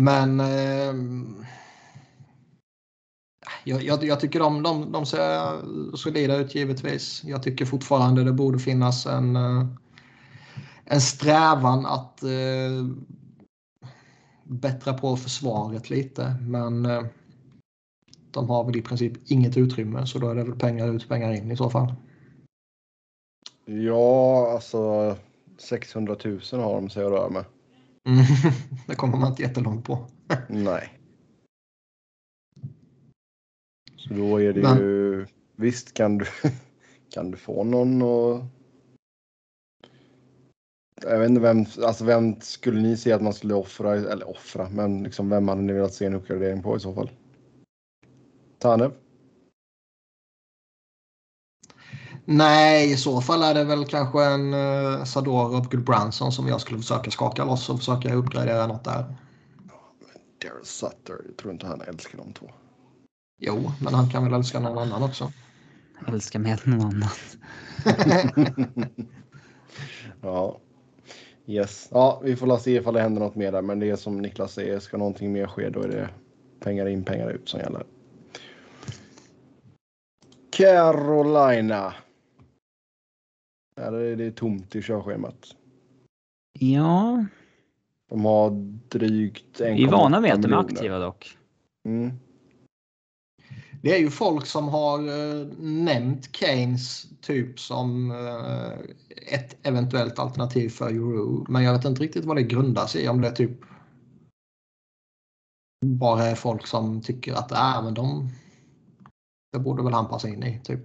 C: Men eh, jag, jag, jag, tycker de, de, de ser solida ut givetvis. Jag tycker fortfarande det borde finnas en, eh, en strävan att eh, bättra på försvaret lite. Men eh, de har väl i princip inget utrymme så då är det väl pengar ut, pengar in i så fall.
A: Ja, alltså 600 000 har de sig att röra med.
C: Mm, det kommer man inte jättelångt på.
A: Nej. Så då är det Men... ju... Visst kan du, kan du få någon och... Jag vet inte vem, alltså vem skulle ni se att man skulle offra, eller offra, men liksom vem hade ni velat se en uppgradering på i så fall? Tanev?
C: Nej, i så fall är det väl kanske en uh, Sadorov Goodbranson som jag skulle försöka skaka loss och försöka uppgradera något där.
A: Daryl Sutter, jag tror inte han älskar de två.
C: Jo, men han kan väl älska någon annan också.
B: Älska med någon annan.
A: ja. Yes. Ja, vi får se ifall det händer något mer där, men det är som Niklas säger, ska någonting mer ske då är det pengar in, pengar ut som gäller. Carolina. Eller är det tomt i körschemat?
B: Ja.
A: De har drygt
B: en Vi är vana vid att de är aktiva dock. Mm.
C: Det är ju folk som har uh, nämnt Keynes typ som uh, ett eventuellt alternativ för Euro. Men jag vet inte riktigt vad det grundar sig i. Om det är typ bara är folk som tycker att äh, men de, det borde väl han passa in i. Typ.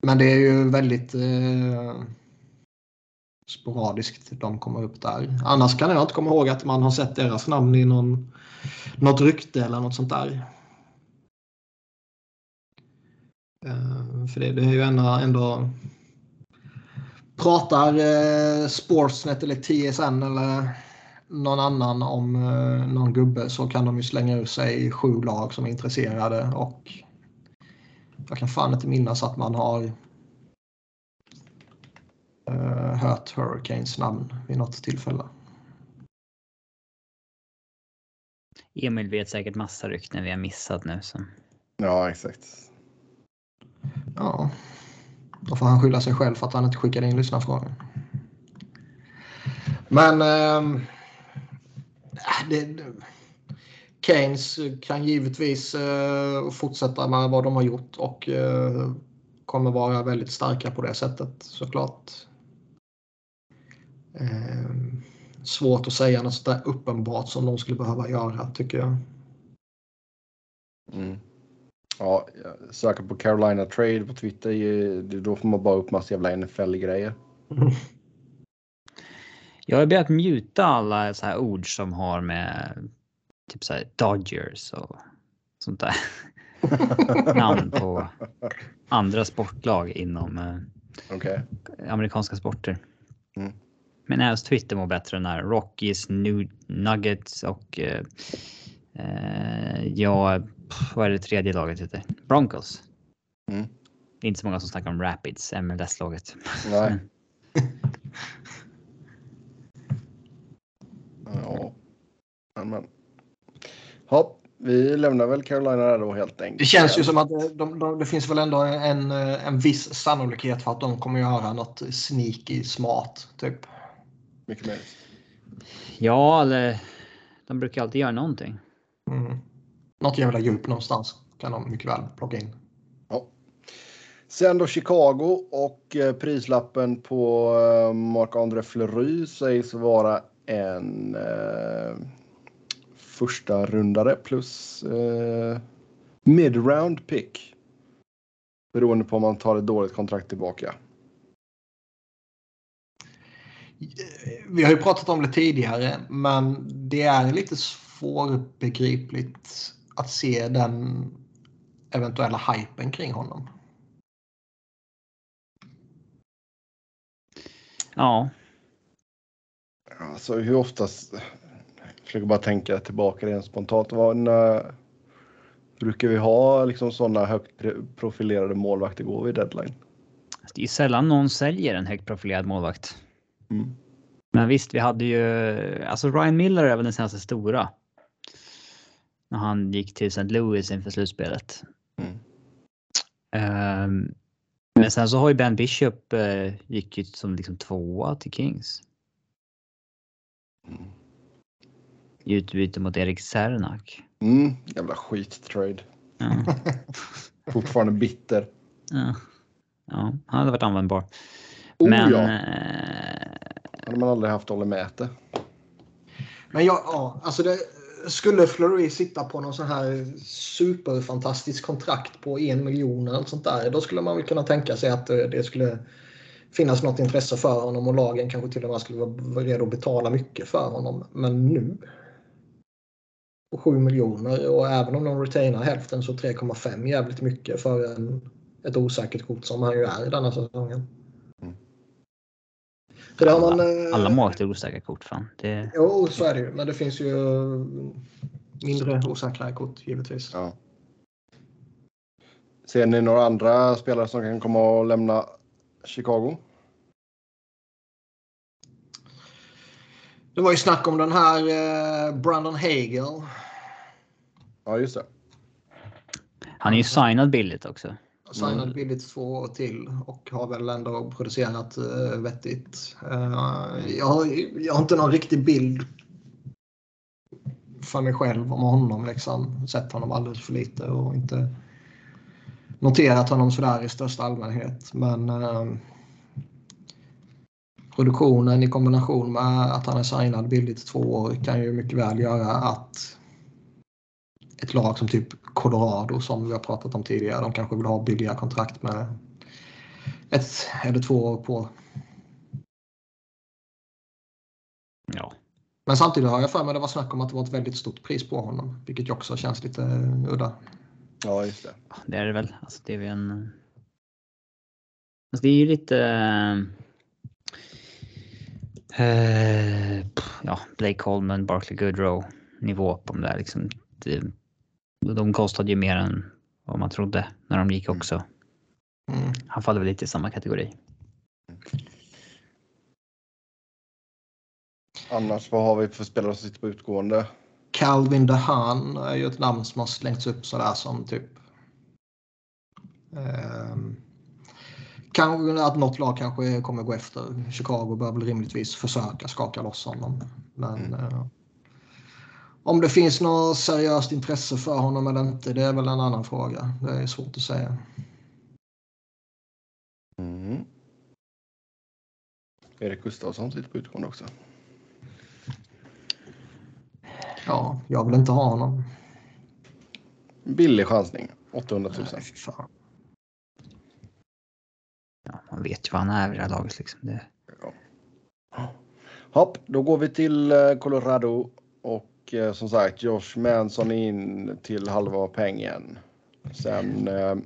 C: Men det är ju väldigt eh, sporadiskt typ de kommer upp där. Annars kan jag inte komma ihåg att man har sett deras namn i någon, något rykte eller något sånt där. Eh, för det, det, är ju ändå, ändå pratar eh, Sportsnet eller TSN eller någon annan om eh, någon gubbe så kan de ju slänga ur sig sju lag som är intresserade och jag kan fan inte minnas att man har uh, hört Hurricanes namn vid något tillfälle.
B: Emil vet säkert massa rykten vi har missat nu. Så.
A: Ja, exakt.
C: Ja, då får han skylla sig själv för att han inte skickade in lyssnarfrågan. Men eh, det, Keynes kan givetvis eh, fortsätta med vad de har gjort och eh, kommer vara väldigt starka på det sättet såklart. Eh, svårt att säga något sådär uppenbart som de skulle behöva göra tycker jag.
A: Mm. Ja, söka på Carolina Trade på Twitter, då får man bara upp massa jävla NFL-grejer. Mm.
B: Jag har börjat mjuta alla så här ord som har med typ så här Dodgers och sånt där. Namn på andra sportlag inom
A: eh, okay.
B: amerikanska sporter. Mm. Men även Twitter mår bättre än här. Rockies, New Nuggets och eh, eh, ja, vad är det tredje laget heter? Broncos. Mm. Det är inte så många som snackar om Rapids, MLS-laget.
A: Nej. ja. Men, Hopp. Vi lämnar väl Carolina där då helt enkelt.
C: Det känns ju som att det, de, de, det finns väl ändå en, en viss sannolikhet för att de kommer göra något sneaky smart. Typ.
A: Mycket möjligt.
B: Ja, eller de brukar alltid göra någonting. Mm.
C: Något jävla djup någonstans kan de mycket väl plocka in.
A: Ja. Sen då Chicago och eh, prislappen på eh, Marc-André Fleury sägs vara en eh, första rundare plus eh, mid-round pick. Beroende på om man tar ett dåligt kontrakt tillbaka.
C: Vi har ju pratat om det tidigare, men det är lite svårbegripligt att se den eventuella hypen kring honom.
B: Ja.
A: Alltså hur oftast försöker bara tänka tillbaka rent spontant. Vad, när, brukar vi ha liksom sådana högt profilerade målvakter går vid deadline?
B: Det är sällan någon säljer en högt profilerad målvakt. Mm. Men visst, vi hade ju alltså Ryan Miller är väl den senaste stora. När han gick till St. Louis inför slutspelet. Mm. Um, men sen så har ju Ben Bishop uh, gick ju som liksom tvåa till Kings. Mm i utbyte mot Erik Sernak.
A: Mm, jävla skit-trade. Ja. Fortfarande bitter.
B: Ja. ja, han hade varit användbar. Oh, Men... Ja.
A: Eh... hade man aldrig haft Olle Mäte.
C: Men ja, ja alltså det, skulle Fleury sitta på någon sån här superfantastisk kontrakt på en miljon eller sånt där. Då skulle man väl kunna tänka sig att det skulle finnas något intresse för honom och lagen kanske till och med skulle vara redo att betala mycket för honom. Men nu på 7 miljoner och även om de retainar hälften så 3,5 jävligt mycket för en ett osäkert kort som han ju är i denna säsongen. Mm.
B: För det har man, alla, alla målvakter är osäkra kort. Fan. Det...
C: Jo, så är det ju. Men det finns ju mindre osäkra kort givetvis. Ja.
A: Ser ni några andra spelare som kan komma att lämna Chicago?
C: Det var ju snack om den här eh, Brandon Hagel.
A: Ja, just det.
B: Han är ju signad billigt också.
C: Signad mm. billigt två år till och har väl ändå producerat uh, vettigt. Uh, jag, jag har inte någon riktig bild för mig själv om honom. Liksom. Sett honom alldeles för lite och inte noterat honom sådär i största allmänhet. Men uh, produktionen i kombination med att han är signad billigt två år kan ju mycket väl göra att ett lag som typ Colorado som vi har pratat om tidigare, de kanske vill ha billiga kontrakt med ett eller två år på.
B: Ja.
C: Men samtidigt har jag för mig det var snack om att det var ett väldigt stort pris på honom, vilket ju också känns lite udda.
A: Ja, just det.
B: Det är det väl. Alltså, det är en... Alltså, det är ju lite... Uh, ja, Blake Coleman, Barkley Goodrow nivå på de där liksom. Det, de kostade ju mer än vad man trodde när de gick också. Mm. Han faller väl lite i samma kategori.
A: Annars, vad har vi för spelare som sitter på utgående?
C: Calvin DeHaan är ju ett namn som har slängts upp sådär som typ... Eh, kanske att något lag kanske kommer gå efter. Chicago bör väl rimligtvis försöka skaka loss honom. Men mm. eh, om det finns något seriöst intresse för honom eller inte, det är väl en annan fråga. Det är svårt att säga.
A: Mm. Erik Gustafsson sitter på utgående också.
C: Ja, jag vill inte ha honom.
A: Billig chansning. 800 000. Nej.
B: Ja, man vet ju vad han är i det här laget. Liksom. Det...
A: Ja. Hopp, då går vi till eh, Colorado och eh, som sagt Josh Manson in till halva pengen. Sen eh,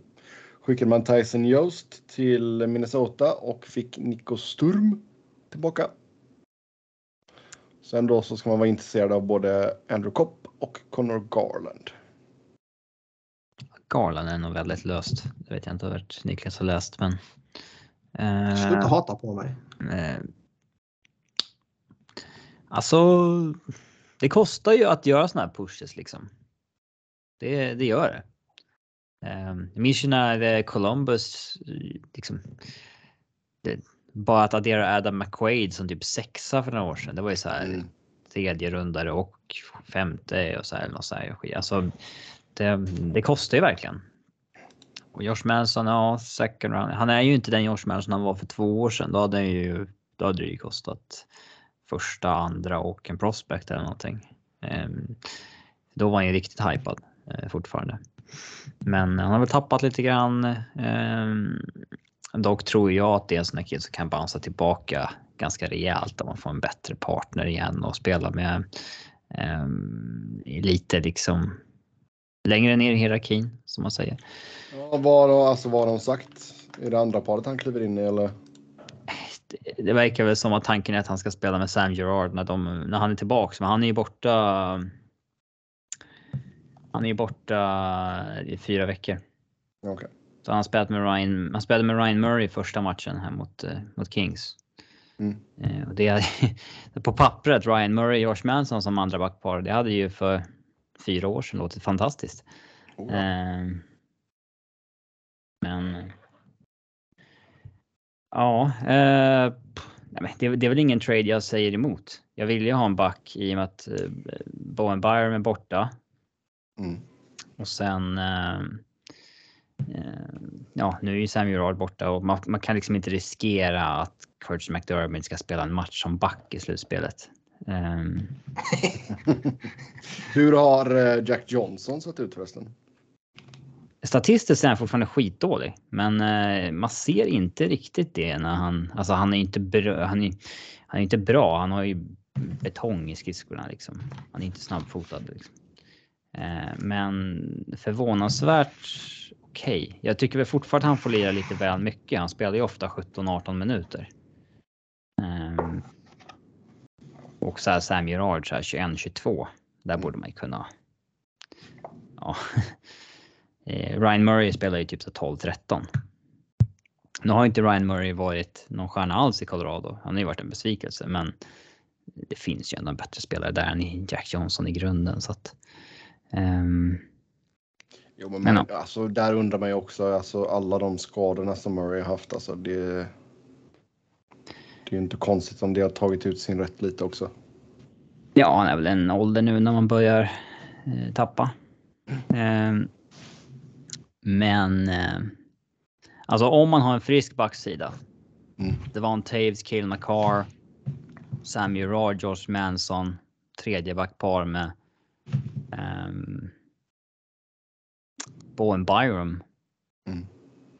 A: skickade man Tyson Jost till Minnesota och fick Nico Sturm tillbaka. Sen då så ska man vara intresserad av både Andrew Kopp och Connor Garland.
B: Garland är nog väldigt löst. Det vet jag inte hur Niklas har läst men.
C: Eh, Sluta hata på mig. Eh,
B: alltså det kostar ju att göra såna här pushes liksom. Det, det gör det. Um, minns ju när Columbus liksom. Det, bara att addera Adam McQuaid som typ sexa för några år sedan. Det var ju så här mm. tredje rundare och femte och så här. Något så här alltså, det, det kostar ju verkligen. Och Josh Manson, ja, second round. Han är ju inte den Josh Manson han var för två år sedan. Då hade, ju, då hade det ju kostat första, andra och en prospect eller någonting. Ehm, då var han ju riktigt hypad eh, fortfarande. Men han har väl tappat lite grann. Eh, dock tror jag att det är en sån här kille som kan bansa tillbaka ganska rejält om man får en bättre partner igen och spela med eh, lite liksom längre ner i hierarkin som man säger.
A: Ja, vad, alltså, vad har de sagt? Är det andra paret han kliver in i eller?
B: det verkar väl som att tanken är att han ska spela med Sam Gerard när, de, när han är tillbaks. Men han är ju borta. Han är ju borta i fyra veckor.
A: Okay.
B: Så han spelat med Ryan. Han spelade med Ryan Murray första matchen här mot, eh, mot Kings. Mm. Eh, och det, på pappret, Ryan Murray och Josh Manson som andra backpar, det hade ju för fyra år sedan låtit fantastiskt. Oh. Eh, men Ja, eh, det, det, är väl ingen trade jag säger emot. Jag vill ju ha en back i och med att eh, Bowen Byron är borta. Mm. Och sen eh, eh, ja, nu är ju Sam Gerard borta och man, man, kan liksom inte riskera att Curtis McDermott ska spela en match som back i slutspelet. Um...
A: Hur har eh, Jack Johnson sett ut förresten?
B: Statistiskt är han fortfarande skitdålig, men eh, man ser inte riktigt det när han, alltså han är inte bra, han är, han är inte bra, han har ju betong i skridskorna liksom. Han är inte snabbfotad liksom. Eh, men förvånansvärt okej. Okay. Jag tycker väl fortfarande att han får lira lite väl mycket. Han spelar ju ofta 17-18 minuter. Och så här Sam Gerard så här 21-22. Där borde man ju kunna. Ja. Eh, Ryan Murray spelar ju typ 12-13. Nu har inte Ryan Murray varit någon stjärna alls i Colorado. Han har ju varit en besvikelse, men det finns ju ändå en bättre spelare där än Jack Johnson i grunden så att. Um,
A: jo, men, men ja. alltså, där undrar man ju också alltså alla de skadorna som Murray har haft. Alltså, det, det är ju inte konstigt om det har tagit ut sin rätt lite också.
B: Ja, han är väl en ålder nu när man börjar eh, tappa. Mm. men eh, alltså om man har en frisk backsida. Mm. Det var en Taves, Kill McCarr, Sam Gerard, George Manson, tredje backpar med um, Bowen Byram, mm.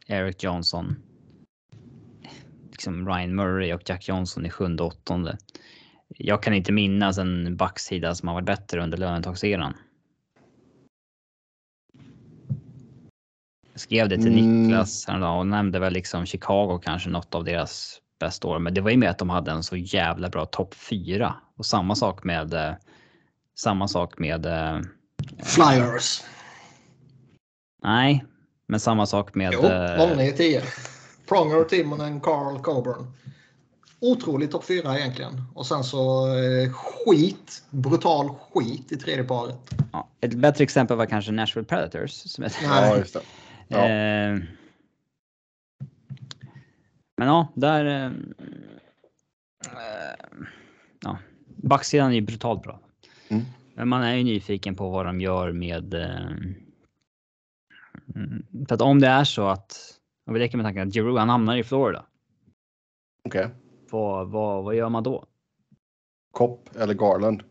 B: Eric Johnson, liksom Ryan Murray och Jack Johnson i sjunde och åttonde. Jag kan inte minnas en backsida som har varit bättre under lönetagseran. Jag skrev det till mm. Niklas häromdagen och nämnde väl liksom Chicago kanske något av deras bästa år. Men det var ju med att de hade en så jävla bra topp fyra och samma sak med. Eh, samma sak med. Eh,
C: Flyers.
B: Nej, men samma sak med.
C: Jo, i 10. Pronger, Timonen, Carl, Coburn. Otroligt topp fyra egentligen. Och sen så eh, skit, brutal skit i tredje paret.
B: Ja, ett bättre exempel var kanske Nashville Predators. Som är...
A: Ja, just det. Ja.
B: Eh, men ja, där. Eh, ja, backsidan är ju brutalt bra. Mm. Men man är ju nyfiken på vad de gör med. Eh, för att om det är så att om vi leker med tanken att Giroud han hamnar i Florida.
A: Okej. Okay.
B: Vad, vad, vad gör man då?
A: Kopp eller Garland?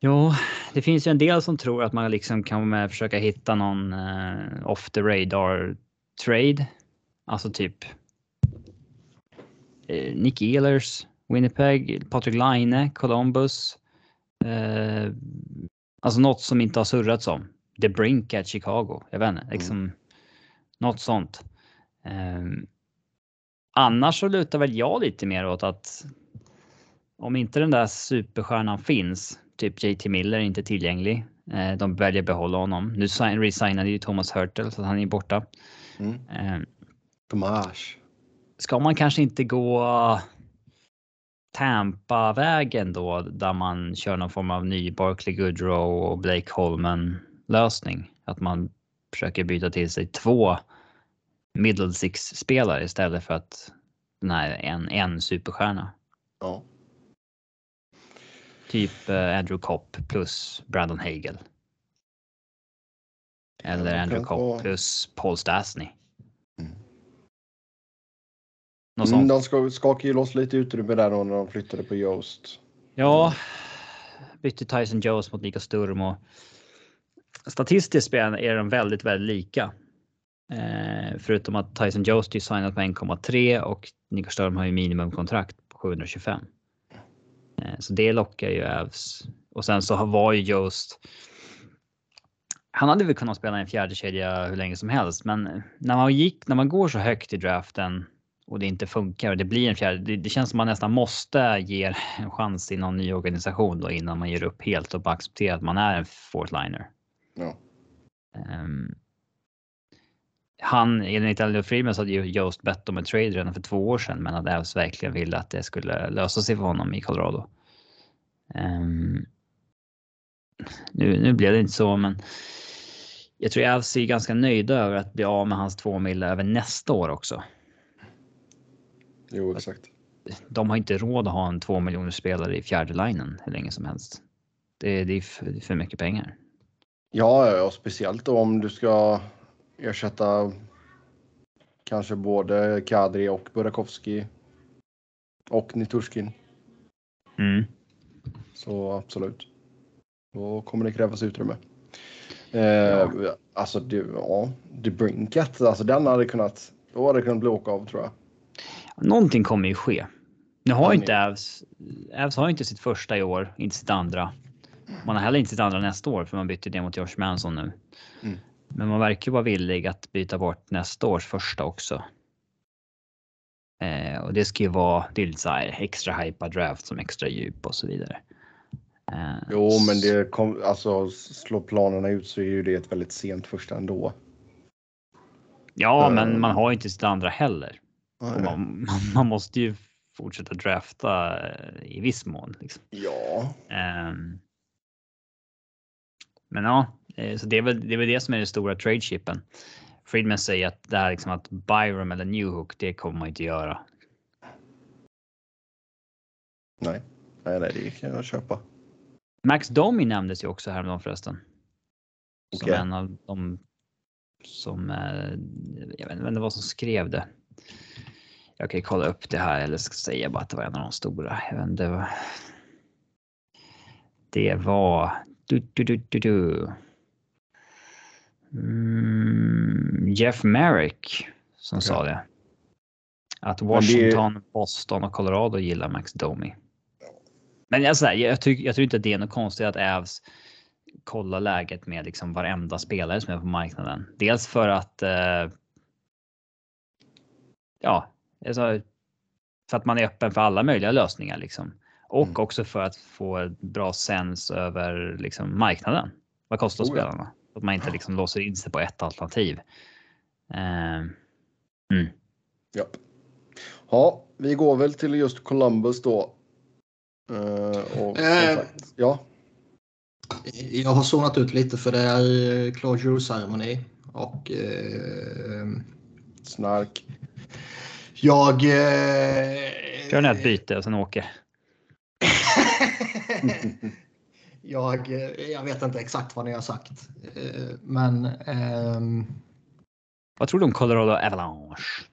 B: Jo, det finns ju en del som tror att man liksom kan försöka hitta någon uh, off the radar trade. Alltså typ uh, Nick Ehlers, Winnipeg, Patrik Laine, Columbus. Uh, alltså något som inte har surrats om. The Brink at Chicago. Jag vet inte, liksom mm. Något sånt. Um, annars så lutar väl jag lite mer åt att om inte den där superstjärnan finns typ JT Miller är inte tillgänglig. Eh, de väljer behålla honom. Nu resignade ju Thomas Hurtle så han är borta. Mm.
A: Eh, Tomas.
B: Ska man kanske inte gå Tampa-vägen då där man kör någon form av ny Barkley Goodrow och Blake Holman lösning? Att man försöker byta till sig två middle six spelare istället för att den här en, en superstjärna.
A: Ja.
B: Typ eh, Andrew Kopp plus Brandon Hagel. Eller Andrew Kopp plus Paul Stastny. Mm.
A: Något mm, de ska, skakade ju loss lite utrymme där när de flyttade på Joost.
B: Ja, bytte Tyson Jones mot Nico Sturm och statistiskt är de väldigt, väldigt lika. Eh, förutom att Tyson Jost är signat på 1,3 och Nico Sturm har ju minimumkontrakt på 725. Eh, så det lockar ju Avs. Och sen så var ju Jost. Han hade väl kunnat spela en fjärde kedja hur länge som helst, men när man gick, när man går så högt i draften och det inte funkar och det blir en fjärde. Det, det känns som man nästan måste ge en chans i någon ny organisation då innan man ger upp helt och bara accepterar att man är en fourth liner.
A: Ja.
B: Um, han, enligt Elliot Freeman så hade ju Jost bett om en trade redan för två år sedan, men att Avs verkligen ville att det skulle lösa sig för honom i Colorado. Um, nu, nu blev det inte så, men jag tror Avs är ganska nöjda över att bli av med hans två mil över nästa år också.
A: Jo, exakt.
B: De har inte råd att ha en två miljoner spelare i fjärde linen hur länge som helst. Det, det är för, för mycket pengar.
A: Ja, och speciellt då om du ska ersätta kanske både Kadri och Burakovsky och Niturskin.
B: Mm.
A: Så absolut. Då kommer det krävas utrymme. Eh, ja. Alltså, det, ja, det Brinkat, alltså den hade kunnat, då hade det kunnat bli åka av tror jag.
B: Någonting kommer ju ske. Nu har inte Avs, Avs har inte sitt första i år, inte sitt andra. Man har heller inte sitt andra nästa år för man bytte det mot Josh Manson nu. Mm. Men man verkar vara villig att byta bort nästa års första också. Eh, och det ska ju vara det är lite så här extra hypa draft som extra djup och så vidare.
A: Eh, jo, men det kom, alltså slår planerna ut så är ju det ett väldigt sent första ändå.
B: Ja, uh, men man har ju inte sitt andra heller. Man, man, måste ju fortsätta drafta eh, i viss mån. Liksom.
A: Ja.
B: Um, men ja, eh, så det är, väl, det är väl det som är den stora trade-chippen. Friedman säger att det här liksom att Byram eller Newhook, det kommer man inte göra.
A: Nej, nej, nej det kan jag köpa.
B: Max Domi nämndes ju också häromdagen förresten. Som okay. en av de som, eh, jag vet inte vad som skrev det. Jag kan kolla upp det här eller ska säga bara att det var en av de stora. Jag vet inte, det var... Du, du, du, du, du. Mm, Jeff Merrick som okay. sa det. Att Washington, det... Boston och Colorado gillar Max Domi. Men jag, sådär, jag, tycker, jag tror inte att det är något konstigt att Avs kollar läget med liksom varenda spelare som är på marknaden. Dels för att. Eh, ja, alltså, för att man är öppen för alla möjliga lösningar liksom. Och mm. också för att få bra sens över liksom, marknaden. Vad kostar oh, spelarna? Att man inte liksom låser in sig på ett alternativ. Eh, mm.
A: Ja. ja, vi går väl till just Columbus då. Uh, och, uh, ja.
C: Jag har zonat ut lite för det är closure-ceremoni. Och... Uh,
A: Snark.
C: Jag... Uh,
B: Kör ni ett byte och sen åker?
C: jag, jag vet inte exakt vad ni har sagt. Men... Um,
B: vad tror du om Colorado Avalanche?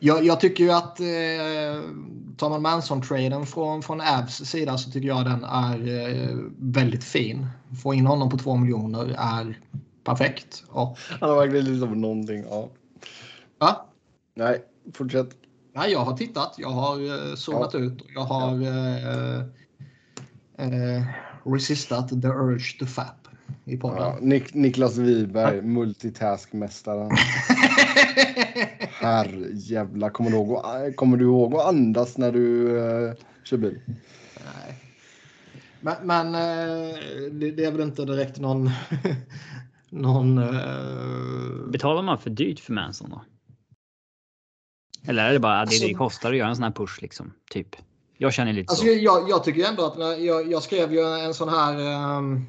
C: Jag, jag tycker ju att eh, tar man Manson-traden från, från Avs sida så tycker jag den är eh, väldigt fin. Få in honom på två miljoner är perfekt. Och...
A: Han har verkligen liksom någonting. Ja.
C: Va?
A: Nej, fortsätt.
C: Nej, jag har tittat. Jag har eh, zonat ja. ut. Jag har eh, eh, resistat the urge to fap i podden. Ja,
A: Nik Niklas Wiberg, ja. multitaskmästaren. Herrejävlar, kommer du ihåg, kommer du ihåg att andas när du uh, kör bil?
C: Nej. Men, men uh, det, det, är väl inte direkt någon... någon uh...
B: Betalar man för dyrt för Manson då? Eller är det bara alltså, det, det kostar att göra en sån här push liksom? Typ. Jag känner lite
C: alltså,
B: så.
C: Jag, jag tycker ändå att när jag, jag skrev ju en sån här um,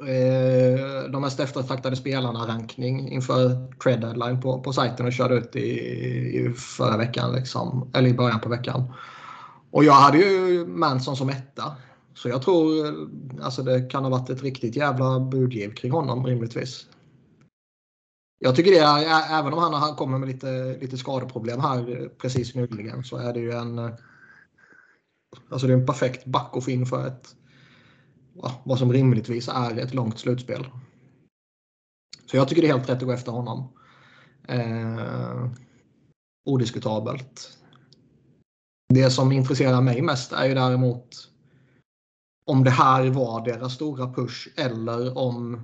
C: Eh, de mest eftertraktade spelarna-rankning inför trade deadline på, på sajten och körde ut i, i förra veckan, liksom, eller i början på veckan. Och jag hade ju Manson som etta. Så jag tror alltså det kan ha varit ett riktigt jävla budgiv kring honom rimligtvis. Jag tycker det, är, även om han, han kommer med lite, lite skadeproblem här precis nyligen så är det ju en eh, Alltså det är en perfekt back att få in för ett vad som rimligtvis är ett långt slutspel. Så jag tycker det är helt rätt att gå efter honom. Eh, odiskutabelt. Det som intresserar mig mest är ju däremot om det här var deras stora push eller om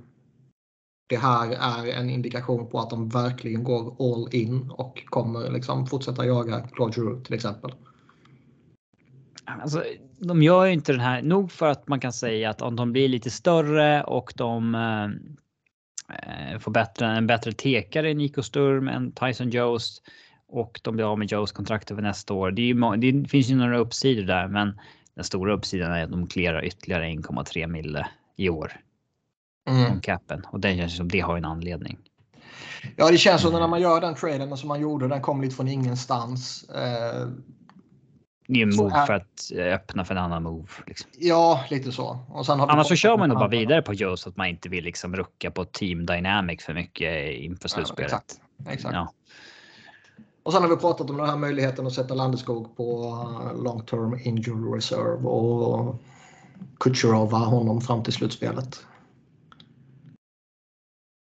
C: det här är en indikation på att de verkligen går all in och kommer liksom fortsätta jaga Claude Giroux till exempel.
B: Alltså, de gör ju inte den här, nog för att man kan säga att om de blir lite större och de eh, eh får bättre, en bättre tekare än Nico Sturm än Tyson Jost och de blir av med Joes kontrakt över nästa år. Det, ju, det, finns ju några uppsidor där, men den stora uppsidan är att de clearar ytterligare 1,3 mille i år. Mm. capen och det känns som det har en anledning.
C: Ja, det känns som när man gör den traden som man gjorde. Den kom lite från ingenstans. Eh,
B: det är en move för att eh, öppna för en annan move. Liksom.
C: Ja, lite så.
B: Och sen Annars så kör man nog bara vidare på Joe så att man inte vill liksom rucka på team dynamic för mycket inför slutspelet. Ja, exakt.
C: exakt. Ja. Och sen har vi pratat om den här möjligheten att sätta Landeskog på uh, long term injury reserve och Kucherova honom fram till slutspelet.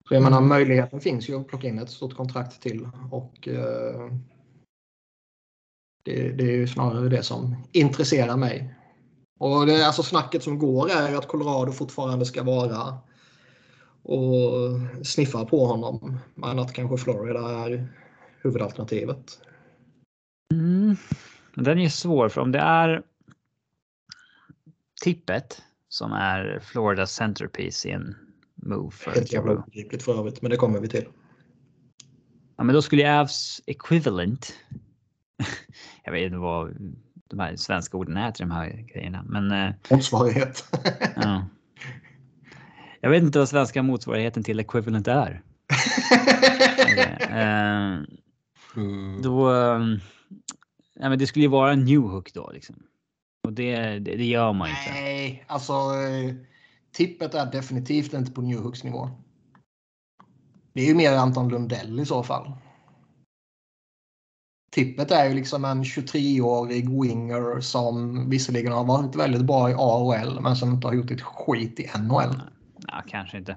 C: Så jag menar mm. möjligheten finns ju att plocka in ett stort kontrakt till och uh, det, det är ju snarare det som intresserar mig. Och det, alltså snacket som går är att Colorado fortfarande ska vara och sniffar på honom. Men att kanske Florida är huvudalternativet.
B: Mm. Den är svår för om det är tippet som är Floridas centerpiece i en move för
C: Helt jävla obegripligt för övrigt, men det kommer vi till.
B: Ja, men då skulle Avs equivalent. jag vet inte vad de här svenska orden är till de här grejerna, men. Eh,
C: Motsvarighet.
B: ja. Jag vet inte vad svenska motsvarigheten till equivalent är. eh, då. Ja, men det skulle ju vara en new hook då liksom. Och det, det, det gör man inte.
C: Nej, alltså. Tippet är definitivt inte på new hooks nivå. Det är ju mer Anton Lundell i så fall. Tippet är ju liksom en 23-årig winger som visserligen har varit väldigt bra i AHL men som inte har gjort ett skit i NHL.
B: Ja, kanske inte.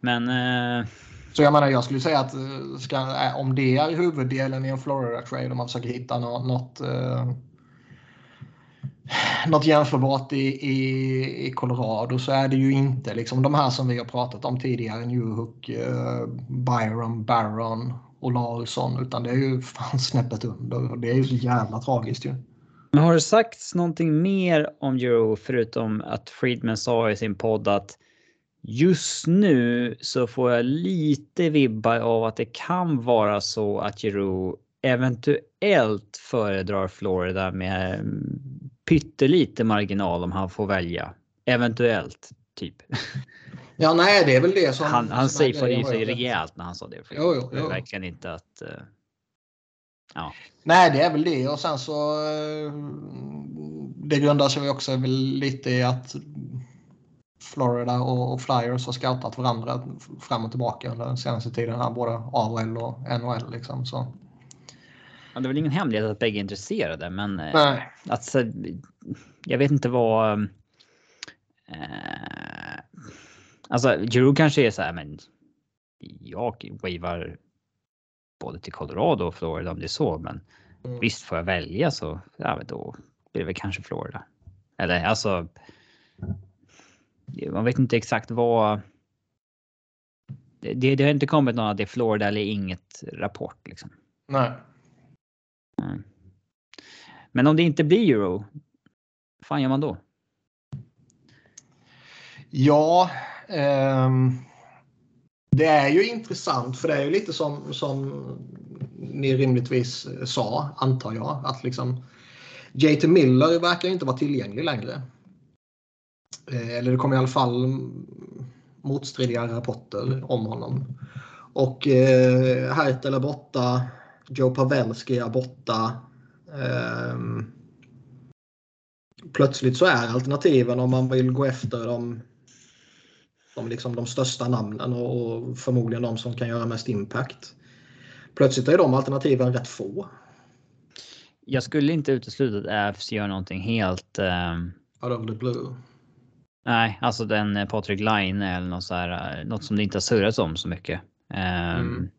B: Men... Eh...
C: Så jag menar, jag skulle säga att eh, ska, eh, om det är huvuddelen i en Florida-trade om man försöker hitta något, något, eh, något jämförbart i, i, i Colorado så är det ju inte liksom de här som vi har pratat om tidigare. Newhook, eh, Byron, Barron och Larsson utan det är ju fan snäppet under och det är ju så jävla tragiskt ju.
B: Men har det sagts någonting mer om Euro förutom att Friedman sa i sin podd att just nu så får jag lite vibbar av att det kan vara så att Euro eventuellt föredrar Florida med pyttelite marginal om han får välja. Eventuellt, typ.
C: Ja, nej, det är väl det som...
B: Han, han safeade ju sig rejält när han sa det.
C: Jo, jo, jo.
B: Verkligen inte att... Uh, ja.
C: Nej, det är väl det och sen så... Uh, det grundar sig också väl lite i att Florida och, Flyers har scoutat varandra fram och tillbaka under den senaste tiden. Här, både AHL och NHL liksom. Så.
B: Ja, det är väl ingen hemlighet att bägge är intresserade, men eh,
C: Nej.
B: att, jag vet inte vad... Eh, alltså, Giroud kanske är så här, men jag wavar både till Colorado och Florida om det är så, men mm. visst får jag välja så ja, då blir det väl kanske Florida. Eller alltså. Man vet inte exakt vad. Det, det har inte kommit någon att det är Florida eller inget rapport liksom.
C: Nej.
B: Mm. Men om det inte blir euro, vad fan gör man då?
C: Ja, ehm, det är ju intressant för det är ju lite som, som ni rimligtvis eh, sa, antar jag, att liksom JT Miller verkar inte vara tillgänglig längre. Eh, eller det kommer i alla fall motstridiga rapporter om honom. Och eh, Hertel är borta. Joe Pavelski är borta. Um, plötsligt så är alternativen om man vill gå efter de, de, liksom de största namnen och, och förmodligen de som kan göra mest impact. Plötsligt är de alternativen rätt få.
B: Jag skulle inte utesluta att Avs gör någonting helt... Um...
C: Out of the blue.
B: Nej, alltså den eh, Patrik Line eller något, så här, eh, något som det inte har surrats om så mycket. Um, mm.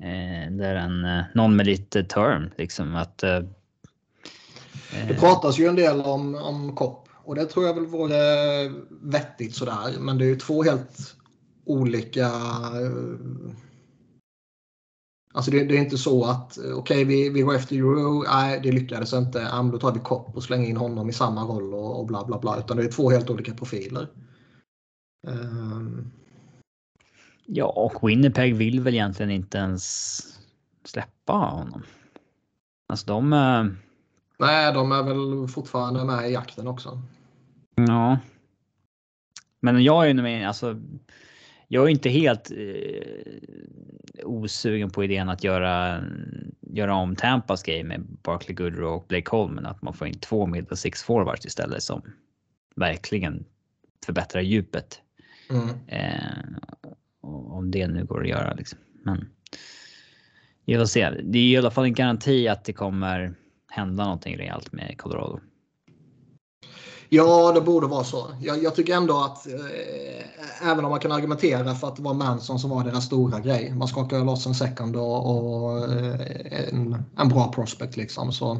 B: Eh, det är en, eh, någon med lite term liksom att. Eh, eh,
C: det pratas ju en del om, om kopp och det tror jag väl vore vettigt sådär. Men det är ju två helt olika. Eh, alltså det, det är inte så att eh, okej, okay, vi, vi går efter Euro. Nej, det lyckades inte. Ja, då tar vi kopp och slänger in honom i samma roll och, och bla bla bla. Utan det är två helt olika profiler. Um,
B: Ja, och Winnipeg vill väl egentligen inte ens släppa honom. Alltså de... Eh,
C: Nej, de är väl fortfarande med i jakten också.
B: Ja. Men jag är ju med, alltså. Jag är inte helt eh, osugen på idén att göra, göra om Tampas game med Barkley Goodrow och Blake Holman. Att man får in två middle six forwards istället som verkligen förbättrar djupet. Mm. Eh, om det nu går att göra. Liksom. Men vi får se. Det är i alla fall en garanti att det kommer hända någonting rejält med Colorado.
C: Ja, det borde vara så. Jag, jag tycker ändå att eh, även om man kan argumentera för att det var Manson som var deras stora grej. Man skakar loss en second och, och eh, en, en, bra prospect liksom. Så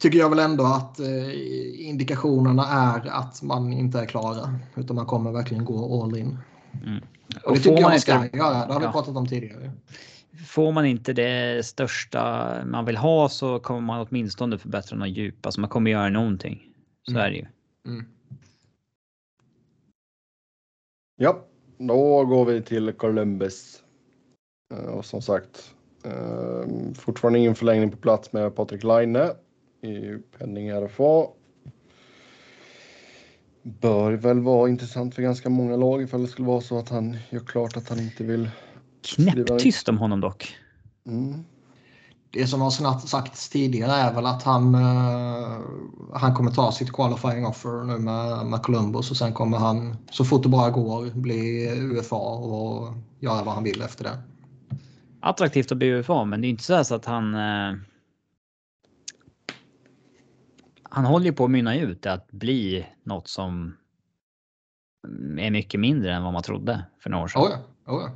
C: tycker jag väl ändå att eh, indikationerna är att man inte är klara. Utan man kommer verkligen gå all in. Mm. Och, och det tycker jag man ska inte... göra. Det har vi pratat om tidigare.
B: Får man inte det största man vill ha så kommer man åtminstone förbättra något djup. Alltså man kommer göra någonting. Så mm. är det ju. Mm.
A: Ja, då går vi till Columbus. Eh, och som sagt, eh, fortfarande ingen förlängning på plats med Patrik Laine i penning RFA. Bör väl vara intressant för ganska många lag ifall det skulle vara så att han gör klart att han inte vill.
B: Knäpptyst om honom dock.
C: Mm. Det som har sagts tidigare är väl att han, uh, han kommer ta sitt qualifying offer nu med, med Columbus och sen kommer han så fort det bara går bli UFA och göra vad han vill efter det.
B: Attraktivt att bli UFA men det är inte så att han uh han håller ju på att mynna ut att bli något som är mycket mindre än vad man trodde för några år sedan.
C: Oh ja, oh ja.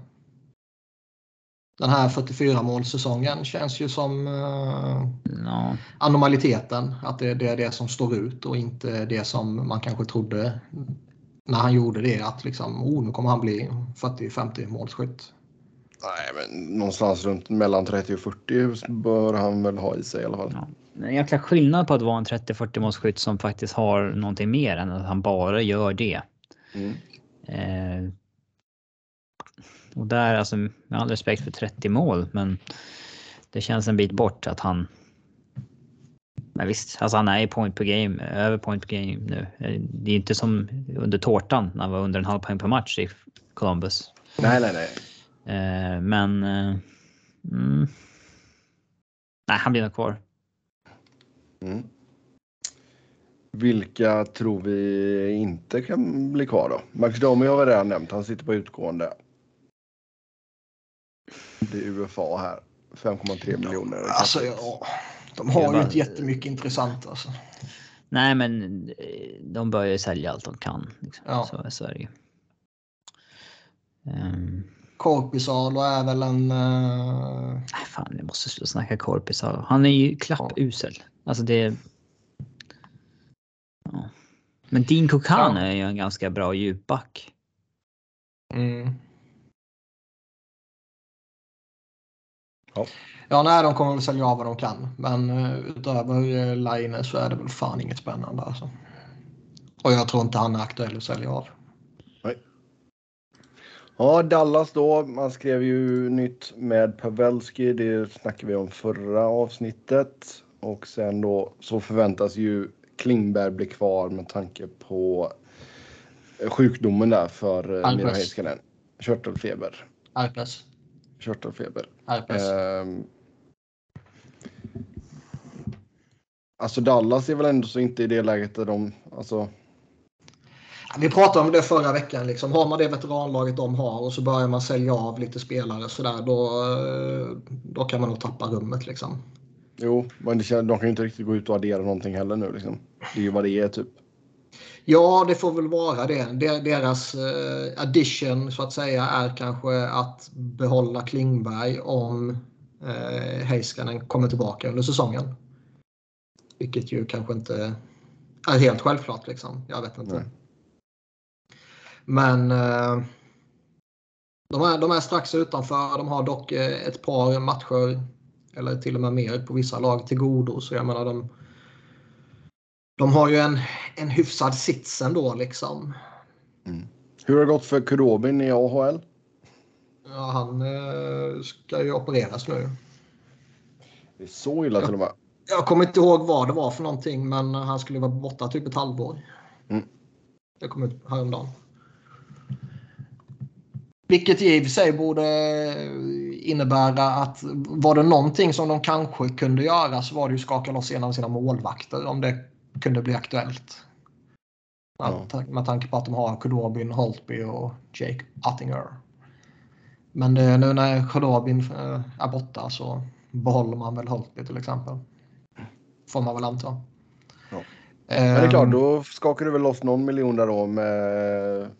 C: Den här 44 målsäsongen känns ju som uh, no. anomaliteten. Att det, det, är det som står ut och inte det som man kanske trodde när han gjorde det. Att liksom, oh, nu kommer han bli 40-50 målskytt.
A: Nej, men någonstans runt mellan 30 och 40 bör han väl ha i sig i alla fall. Ja
B: en jäkla skillnad på att vara en 30-40 målskytt som faktiskt har någonting mer än att han bara gör det. Mm. Eh, och där, alltså med all respekt för 30 mål, men det känns en bit bort att han... Men visst, alltså han är i point per game, över point per game nu. Det är inte som under tårtan när han var under en halv poäng per match i Columbus.
A: Nej, nej, nej.
B: Eh, men... Eh, mm, nej, han blir nog kvar. Mm.
A: Vilka tror vi inte kan bli kvar då? Max Domi har vi redan nämnt. Han sitter på utgående. Det är UFA här. 5,3 miljoner.
C: Alltså, ja, de har ju inte jättemycket intressant alltså.
B: Nej, men eh, de börjar ju sälja allt de kan. Liksom. Ja. Så, är ju.
C: Um... Korpisalo är väl en... Uh...
B: Nej, fan, jag måste sluta snacka Korpisalo. Han är ju klappusel. Ja. Alltså det... Ja. Men Dean Kokan ja. är ju en ganska bra djupback. Mm.
C: Ja. ja, nej, de kommer väl sälja av vad de kan. Men uh, utöver uh, Line så är det väl fan inget spännande alltså. Och jag tror inte han är aktuell att sälja av. Nej.
A: Ja, Dallas då. Man skrev ju nytt med Pavelski. Det snackade vi om förra avsnittet. Och sen då så förväntas ju Klingberg bli kvar med tanke på sjukdomen där för eh, Miro Heiskanen. Körtelfeber.
C: Herpes.
A: Körtelfeber. Herpes. Um, alltså Dallas är väl ändå så inte i det läget där de, alltså.
C: Vi pratade om det förra veckan. Liksom. Har man det veteranlaget de har och så börjar man sälja av lite spelare så där, då, eh, då kan man nog tappa rummet. Liksom.
A: Jo, men det, de kan ju inte riktigt gå ut och addera någonting heller nu. Liksom. Det är ju vad det är typ.
C: Ja, det får väl vara det. Deras eh, addition så att säga är kanske att behålla Klingberg om eh, Heiskanen kommer tillbaka under säsongen. Vilket ju kanske inte är helt självklart liksom. Jag vet inte. Nej. Men eh, de, är, de är strax utanför. De har dock eh, ett par matcher eller till och med mer på vissa lag till godo. Så jag menar de, de har ju en, en hyfsad sits ändå liksom.
A: Mm. Hur har det gått för Kurobin i AHL?
C: Ja, han eh, ska ju opereras nu.
A: Det är så illa till och med.
C: Jag kommer inte ihåg vad det var för någonting, men han skulle vara borta typ ett halvår. Mm. Det kom ut häromdagen. Vilket i och för sig borde innebära att var det någonting som de kanske kunde göra så var det ju skaka loss en av sina målvakter om det kunde bli aktuellt. Ja. Med tanke på att de har Kudobin, Holtby och Jake Ottinger. Men det, nu när Kudobin eh, är borta så behåller man väl Holtby till exempel. Får man väl anta.
A: Ja. Men det är klart, ehm. då skakar du väl loss någon miljon där då med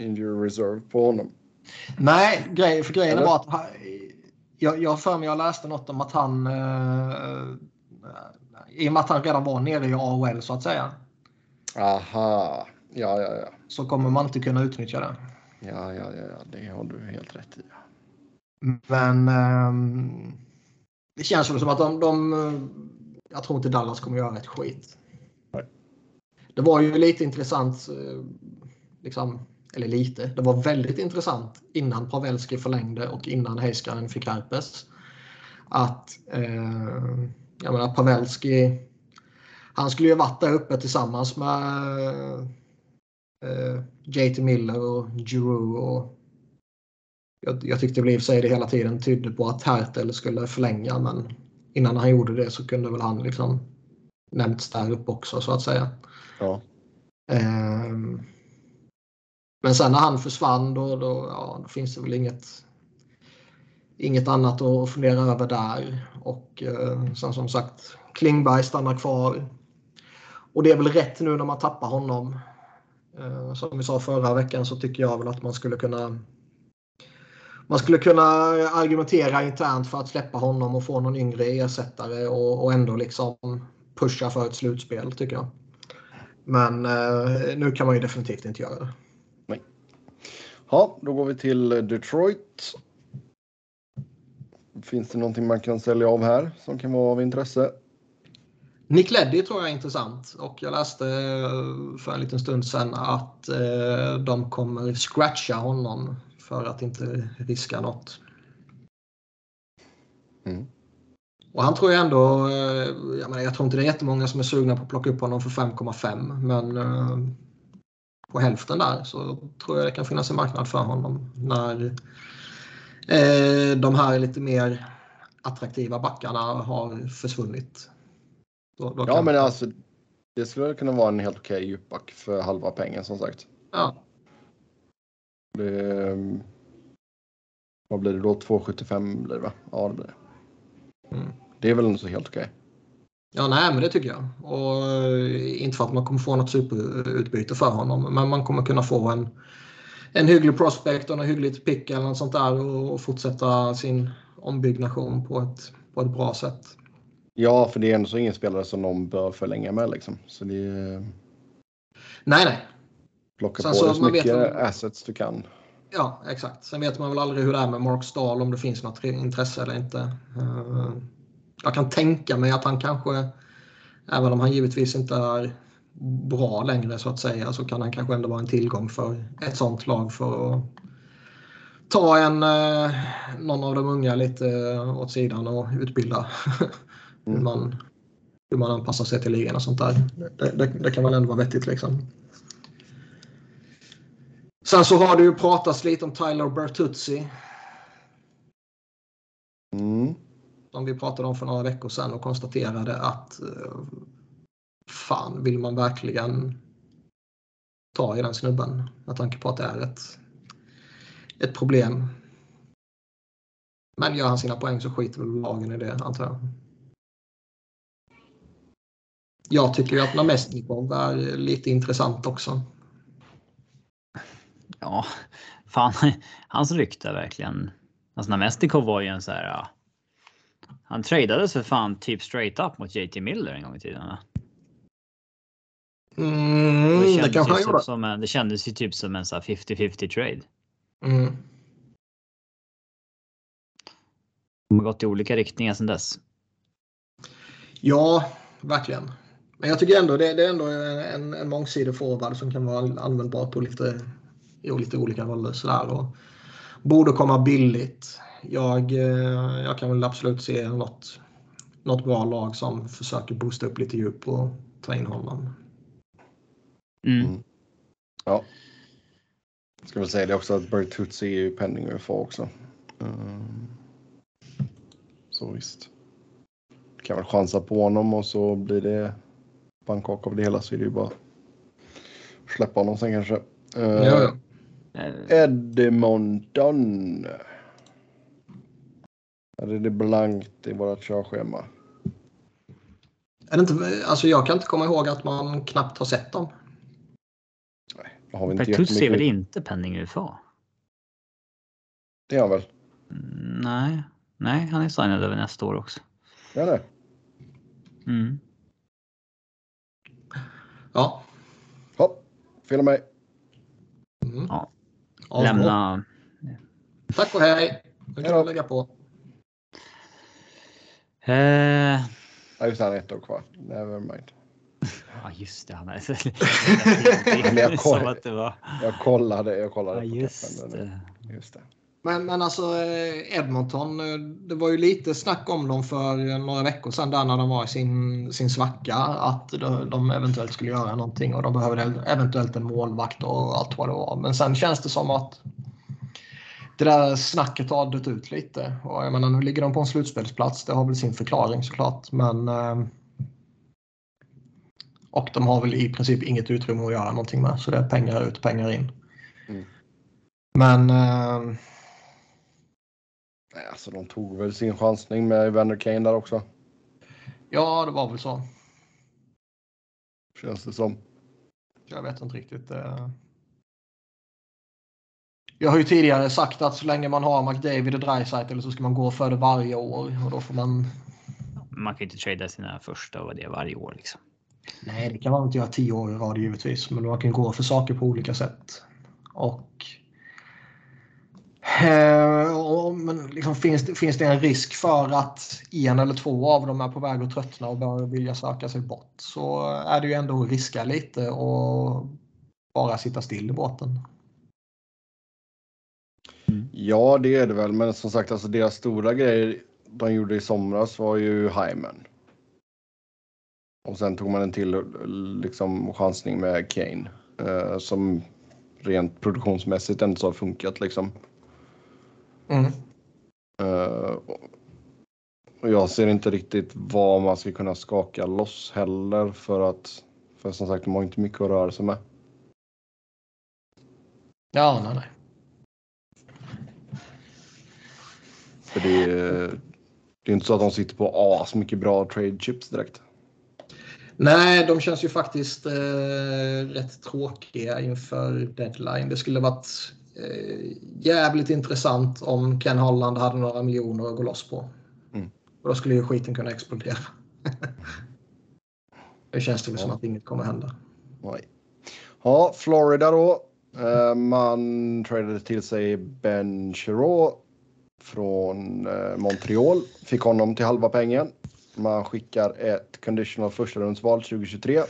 A: injury reserve på honom.
C: Nej, grej, för grejen Eller? var att jag, jag för mig jag läste något om att han... Eh, I och med att han redan var nere i AHL så att säga.
A: Aha, ja, ja, ja.
C: Så kommer man inte kunna utnyttja det.
A: Ja, ja, ja, det har du helt rätt i.
C: Men um, det känns väl som att de, de, Jag tror inte Dallas kommer göra ett skit.
A: Nej.
C: Det var ju lite intressant. eh, Liksom, eller lite. Det var väldigt intressant innan Pavelski förlängde och innan Heiskanen fick herpes. Att eh, jag menar Pavelski. Han skulle ju varit där uppe tillsammans med eh, JT Miller och Giroux och jag, jag tyckte väl i och för sig det hela tiden tydde på att Hertel skulle förlänga men innan han gjorde det så kunde väl han liksom nämnts där uppe också så att säga.
A: Ja.
C: Ehm, men sen när han försvann då, då, ja, då finns det väl inget inget annat att fundera över där. Och eh, sen som sagt Klingberg stannar kvar. Och det är väl rätt nu när man tappar honom. Eh, som vi sa förra veckan så tycker jag väl att man skulle kunna man skulle kunna argumentera internt för att släppa honom och få någon yngre ersättare och, och ändå liksom pusha för ett slutspel tycker jag. Men eh, nu kan man ju definitivt inte göra det.
A: Ja, då går vi till Detroit. Finns det någonting man kan sälja av här som kan vara av intresse?
C: Nick Leddy tror jag är intressant och jag läste eh, för en liten stund sedan att eh, de kommer scratcha honom för att inte riska något.
A: Mm.
C: Och han tror jag ändå, eh, jag, menar, jag tror inte det är jättemånga som är sugna på att plocka upp honom för 5,5 men på hälften där så tror jag det kan finnas en marknad för honom när eh, de här lite mer attraktiva backarna har försvunnit. Då, då
A: Ja,
C: kan-
A: men alltså det skulle kunna vara en helt okej djupback för halva pengen som sagt.
C: Ja,
A: Det, vad blir det då? 2,75 blir det va? Ja, det blir det.
C: Mm.
A: Det är väl inte så helt okej.
C: Ja, nej, men det tycker jag. Och eh, inte för att man kommer få något superutbyte för honom, men man kommer kunna få en, en hygglig prospect och en hyggligt pick eller något sånt där och, fortsätta sin ombyggnation på ett, på ett bra sätt.
A: Ja, för det är ändå så ingen spelare som någon bör förlänga med liksom. Så det är
C: Nej, nej.
A: plocka
C: Sen
A: på
C: så
A: dig så
C: man vet
A: mycket
C: väl-
A: assets du kan.
C: Ja, exakt. Sen vet man väl aldrig hur det är med Mark Stahl, om det finns något intresse eller inte. Eh, Jag kan tänka mig att han kanske, även om han givetvis inte är bra längre så att säga, så kan han kanske ändå vara en tillgång för ett sånt lag för att ta en, eh, någon av de unga lite eh, åt sidan och utbilda hur,
A: Mm.
C: man, hur man anpassar sig till ligan och sånt där. Det, det, det kan väl ändå vara vettigt liksom. Sen så har det ju pratats lite om Tyler Bertuzzi
A: Mm
C: som vi pratade om för några veckor sedan och konstaterade att eh, fan, vill man verkligen ta i den snubben med tanke på att det är ett, ett problem. Men gör han sina poäng så skiter väl lagen i det antar jag. Jag tycker ju att Namestnikov är lite intressant också.
B: Ja, fan, hans rykte är verkligen... Alltså Namestnikov var ju en så här... Han tradades för fan typ straight up mot JT Miller en gång i tiden.
C: Mm,
B: det,
C: det, kanske han
B: typ
C: gjorde.
B: som en, det kändes ju typ som en så här 50-50 trade.
C: Mm.
B: De har gått i olika riktningar sedan dess.
C: Ja, verkligen. Men jag tycker ändå det, det är ändå en, en mångsidig forward som kan vara användbar på lite, i lite olika roller. Sådär, och borde komma billigt. Jag, eh, jag kan väl absolut se något, något bra lag som försöker boosta upp lite djup och ta in honom.
B: Mm.
A: Mm. Ja. Ska väl säga det också att Bertuzzi är ju penning UFA också. Mm. Så visst. Kan väl chansa på honom och så blir det pannkaka av det hela så är det ju bara släppa honom sen kanske. Uh,
C: Ja, ja.
A: Edmonton. Här är det blankt i vårt körschema.
C: Är det inte, alltså jag kan inte komma ihåg att man knappt har sett dem.
A: Då har vi inte
B: Bertuzzi är väl inte penning UFA?
A: Det är han väl?
B: Mm, Nej, nej, han är signad över nästa år också.
A: Ja, det.
B: Mm.
C: Ja.
A: Hopp, fel mig.
B: Mm. Ja. Lämna.
C: Tack och hej. Nu kan du lägga på.
B: Eh...
A: Ja, just det. Han har ett år kvar. Never mind.
B: Ja, just det. Han är
A: jag, koll... att det var... jag kollade. Jag kollade
B: ja, just, det.
A: just det.
C: Men, men alltså eh, Edmonton, eh, det var ju lite snack om dem för några veckor sedan där när de var i sin, sin svacka. Att de eventuellt skulle göra någonting och de behövde eventuellt en målvakt och allt vad det var. Men sen känns det som att det där snacket har dött ut lite. Och jag menar, nu ligger de på en slutspelsplats. Det har väl sin förklaring såklart. Men, eh, och de har väl i princip inget utrymme att göra någonting med. Så det är pengar ut, pengar in. Mm. Men
A: Nej, alltså de tog väl sin chansning med Evander Kane där också.
C: Ja, det var väl så.
A: Känns det som.
C: Jag vet inte riktigt. Jag har ju tidigare sagt att så länge man har McDavid och Dreisaitl så ska man gå för det varje år och då får man.
B: Man kan inte trada sina första och det varje år liksom.
C: Nej, det kan man inte göra tio år i rad givetvis, men man kan gå för saker på olika sätt. Och Eh, men liksom finns, det, finns det en risk för att en eller två av dem är på väg att tröttna och börjar vilja söka sig bort så är det ju ändå att riska lite och bara sitta still i båten.
A: Mm. Ja, det är det väl, men som sagt, alltså deras stora grejer de gjorde i somras var ju Hyman. Och sen tog man en till liksom, chansning med Kane eh, som rent produktionsmässigt ändå har funkat liksom. Mm. Uh, och jag ser inte riktigt vad man ska kunna skaka loss heller för att, för som sagt, de har inte mycket att röra sig med.
C: Ja, nej, nej.
A: För det är, det är inte så att de sitter på as mycket bra trade chips direkt.
C: Nej, de känns ju faktiskt eh, rätt tråkiga inför deadline. Det skulle varit eh, jävligt intressant om Ken Holland hade några miljoner att gå loss på. Mm. Och då skulle ju skiten kunna explodera. det känns det ja. som att inget kommer hända.
A: Nej. Ja, Florida då. Uh, man tradade till sig Ben Chirot från uh, Montreal. Fick honom till halva pengen. Man skickar ett conditional första rundsval 2023,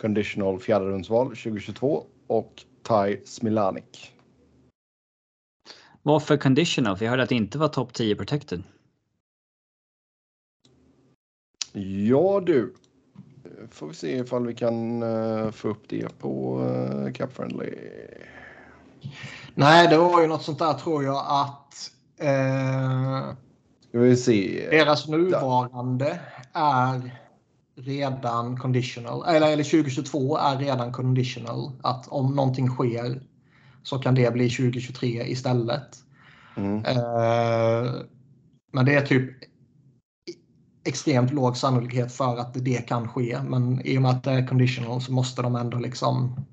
A: conditional fjärde rundsval 2022 och Ty Smilanik.
B: Varför conditional? För jag hörde att det inte var topp 10 protected.
A: Ja du. Får vi se ifall vi kan uh, få upp det på uh, Cap Friendly.
C: Nej, det var ju något sånt där tror jag att. Uh,
A: Ska vi se.
C: Deras nuvarande är redan conditional. Eller, eller 2022 är redan conditional. Att om någonting sker så kan det bli 2023 istället. Mm. Eh, men det är typ extremt låg sannolikhet för att det kan ske. Men i och med att det är conditional så måste de ändå liksom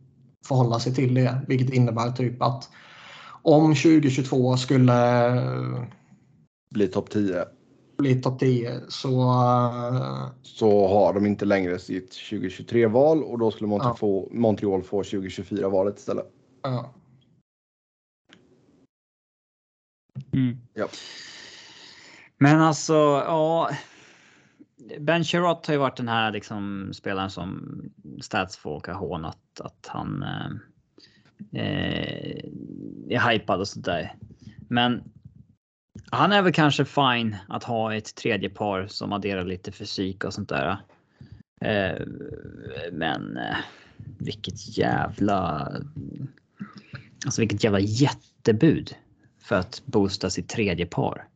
C: förhålla sig till det. Vilket innebär typ att om 2022 skulle
A: bli topp 10
C: bli topp 10 så...
A: Så har de inte längre sitt 2023-val och då skulle Montreal, ja. få, Montreal få 2024-valet istället. Ja.
B: Mm. Ja. Men alltså, ja. Ben Sherrott har ju varit den här liksom spelaren som statsfolk har hånat att han eh, eh, är hypad och sådär. Men han är väl kanske fine att ha ett tredje par som adderar lite fysik och sånt där. Eh, men eh, vilket jävla. Alltså vilket jävla jättebud för att boosta sitt tredje par.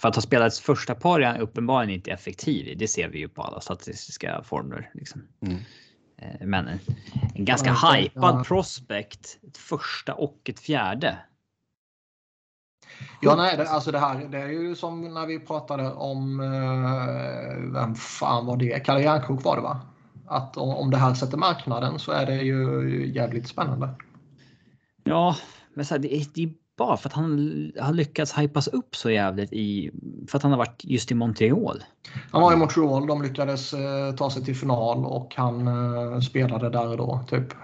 B: För att ha spelat sitt första par är han uppenbarligen inte effektiv i. Det ser vi ju på alla statistiska formler. Liksom. Mm. Eh, men en, en ganska ja, hypad ja. prospect. Ett första och ett fjärde.
C: Ja, nej, det, alltså det här det är ju som när vi pratade om, eh, vem fan var det? Kalle Järnkrok var det va? Att om, om det här sätter marknaden så är det ju jävligt spännande.
B: Ja, men så här, det, är, det är bara för att han har lyckats hypas upp så jävligt i för att han har varit just i Montreal.
C: Han var i Montreal. De lyckades eh, ta sig till final och han eh, spelade där då typ.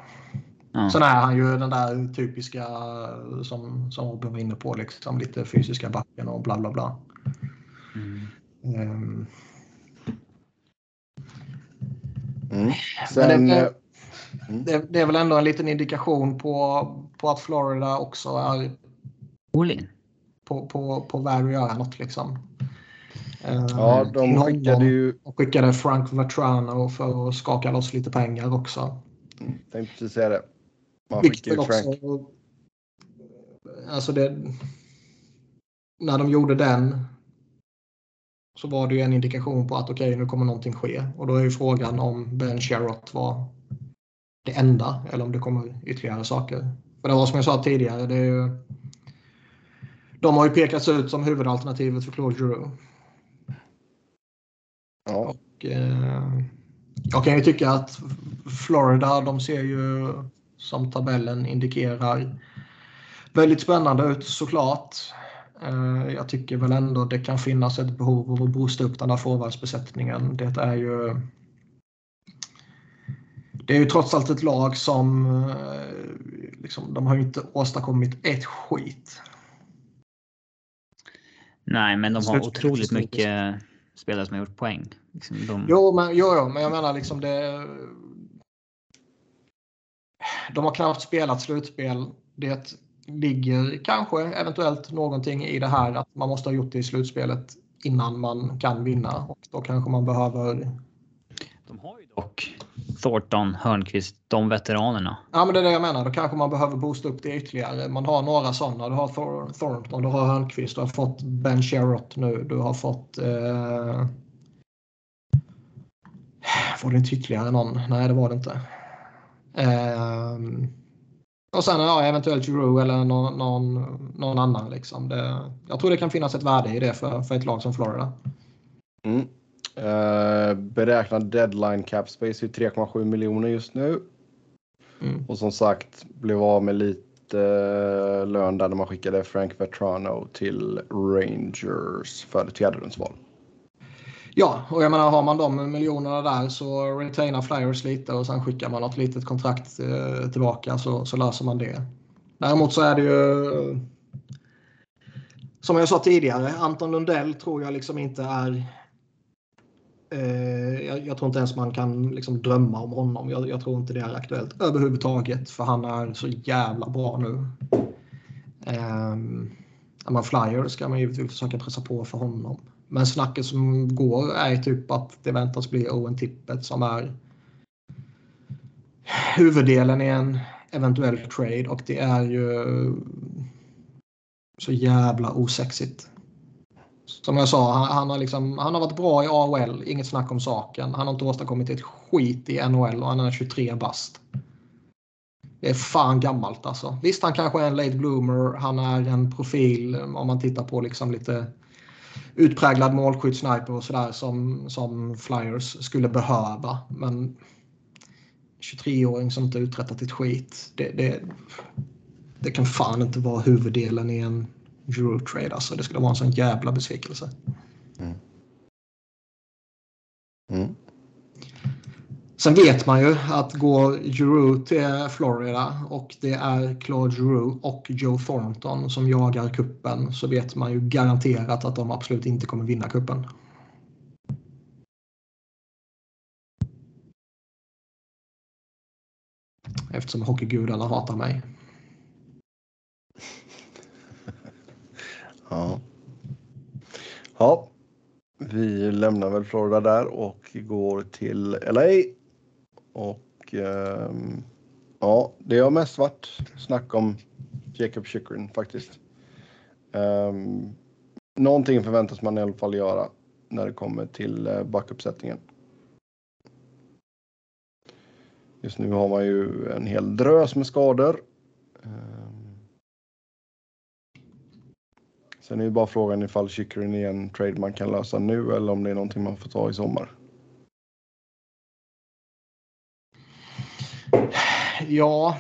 C: Ja. Sen är han ju den där typiska eh, som, som Robin var inne på, liksom, lite fysiska backen och bla bla bla. Mm. Um. Mm. Sen, det, mm. det, det, är väl ändå en liten indikation på, på att Florida också är på, på, på väg att göra något. Liksom.
A: Ja, ehm, de skickade ju...
C: De skickade Frank Vatrano för att skaka loss lite pengar också.
A: Mm, tänkte precis säga det.
C: Man Vilket också... Alltså det... När de gjorde den så var det ju en indikation på att okej, okay, nu kommer någonting ske. Och då är ju frågan om Ben Sherrott var det enda eller om det kommer ytterligare saker. För det var som jag sa tidigare, det är ju, de har ju pekats ut som huvudalternativet för Claude Giroux. Ja. Och, eh, jag kan ju tycka att Florida, de ser ju som tabellen indikerar väldigt spännande ut såklart. Eh, jag tycker väl ändå det kan finnas ett behov av att boosta upp den där forwardsbesättningen. Det är ju det är ju trots allt ett lag som eh, liksom, de har inte åstadkommit ett skit.
B: Nej, men de har otroligt mycket spelare som har gjort poäng. Liksom de...
C: Jo, men, jo, jo, men jag menar liksom det. De har knappt spelat slutspel. Det ligger kanske eventuellt någonting i det här att man måste ha gjort det i slutspelet innan man kan vinna och då kanske man behöver.
B: De har ju dock Thornton, Hörnqvist, de veteranerna.
C: Ja, men det är det jag menar. Då kanske man behöver boosta upp det ytterligare. Man har några sådana. Du har Thornton, du har Hörnqvist, du har fått Ben Sherrott nu, du har fått eh... Var det inte ytterligare någon? Nej, det var det inte. Eh... Och sen ja, eventuellt Giroud eller någon, någon, någon annan. Liksom. Det, jag tror det kan finnas ett värde i det för, för ett lag som Florida.
A: Mm. Uh, beräknad deadline cap space är 3,7 miljoner just nu. Mm. Och som sagt blev av med lite uh, lön där när man skickade Frank Vetrano till Rangers för ett fjärderumsval.
C: Ja, och jag menar har man de miljonerna där så retainar Flyers lite och sen skickar man något litet kontrakt uh, tillbaka så, så löser man det. Däremot så är det ju som jag sa tidigare, Anton Lundell tror jag liksom inte är Eh, jag, jag, tror inte ens man kan liksom drömma om honom. Jag, jag, tror inte det är aktuellt överhuvudtaget för han är så jävla bra nu. Ehm, är man flyer ska man givetvis typ försöka pressa på för honom. Men snacket som går är typ att det väntas bli Owen Tippet som är huvuddelen i en eventuell trade och det är ju så jävla osexigt. Som jag sa, han, han, har liksom, han har varit bra i AHL, inget snack om saken. Han har inte åstadkommit ett skit i NHL och han är 23 bast. Det är fan gammalt alltså. Visst, han kanske är en late bloomer. Han är en profil om man tittar på liksom lite utpräglad målskyttssniper och sådär som, som Flyers skulle behöva. Men 23-åring som inte uträttat ett skit. Det, det, det kan fan inte vara huvuddelen i en Eurotrade. Alltså, det skulle vara en sån jävla besvikelse. Mm. Mm. Sen vet man ju att går Giroux till Florida och det är Claude Giroux och Joe Thornton som jagar kuppen så vet man ju garanterat att de absolut inte kommer vinna kuppen. Eftersom hockeygudarna hatar mig.
A: Ja. Ja. Vi lämnar väl Florida där och går till LA. Och eh, ja, det har mest varit snack om Jacob Chikrin faktiskt. Um, någonting förväntas man i alla fall göra när det kommer till eh, backuppsättningen. Just nu har man ju en hel drös med skador. Ehm, Um, Sen är ju bara frågan ifall Chychrun är en trade man kan lösa nu eller om det är någonting man får ta i sommar.
C: Ja.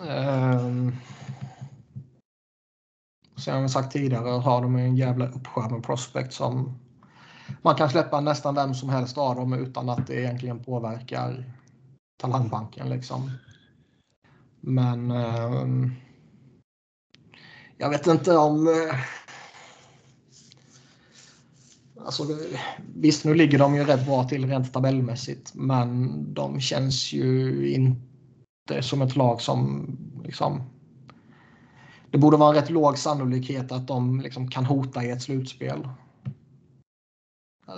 C: Um, som jag sagt tidigare har de en jävla uppsjö med prospect som man kan släppa nästan vem som helst av dem utan att det egentligen påverkar talangbanken liksom. Men eh, jag vet inte om... Eh, alltså, visst, nu ligger de ju rätt bra till rent tabellmässigt, men de känns ju inte som ett lag som liksom... Det borde vara en rätt låg sannolikhet att de liksom kan hota i ett slutspel.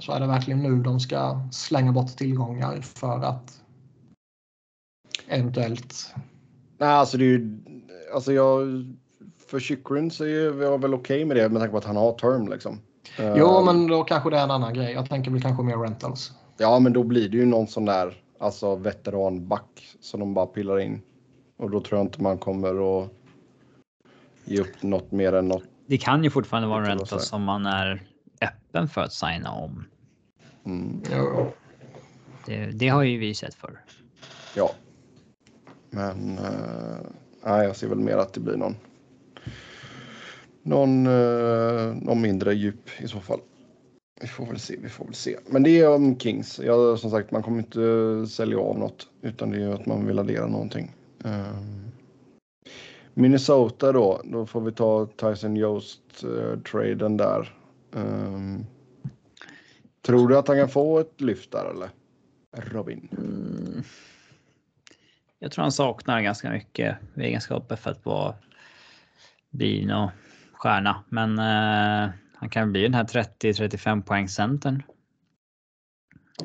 C: Så är det verkligen nu de ska slänga bort tillgångar för att eventuellt...
A: Nej, alltså det är ju... Alltså jag... För Chikrin så är jag väl okej okay med det med tanke på att han har term liksom.
C: Jo, uh, men då kanske det är en annan grej. Jag tänker väl kanske mer rentals.
A: Ja, men då blir det ju någon sån där alltså veteranback som de bara pillar in. Och då tror jag inte man kommer att ge upp något mer än något.
B: Det kan ju fortfarande vara en rental som man är öppen för att signa om.
A: Mm.
C: Ja.
B: Det, det, har ju vi sett förr.
A: Ja. Men uh, nej, jag ser väl mer att det blir någon. Någon, eh, någon mindre djup i så fall. Vi får väl se, vi får väl se. Men det är om Kings. Jag, som sagt, man kommer inte sälja av något utan det är att man vill addera någonting. Um, Minnesota då, då får vi ta Tyson Jost-traden eh, uh, där. Um, tror du att han kan få ett lyft där eller? Robin? Mm.
B: Jag tror han saknar ganska mycket egenskaper för att vara bli någon stjärna. Men eh, han kan bli den här 30-35 poäng centern.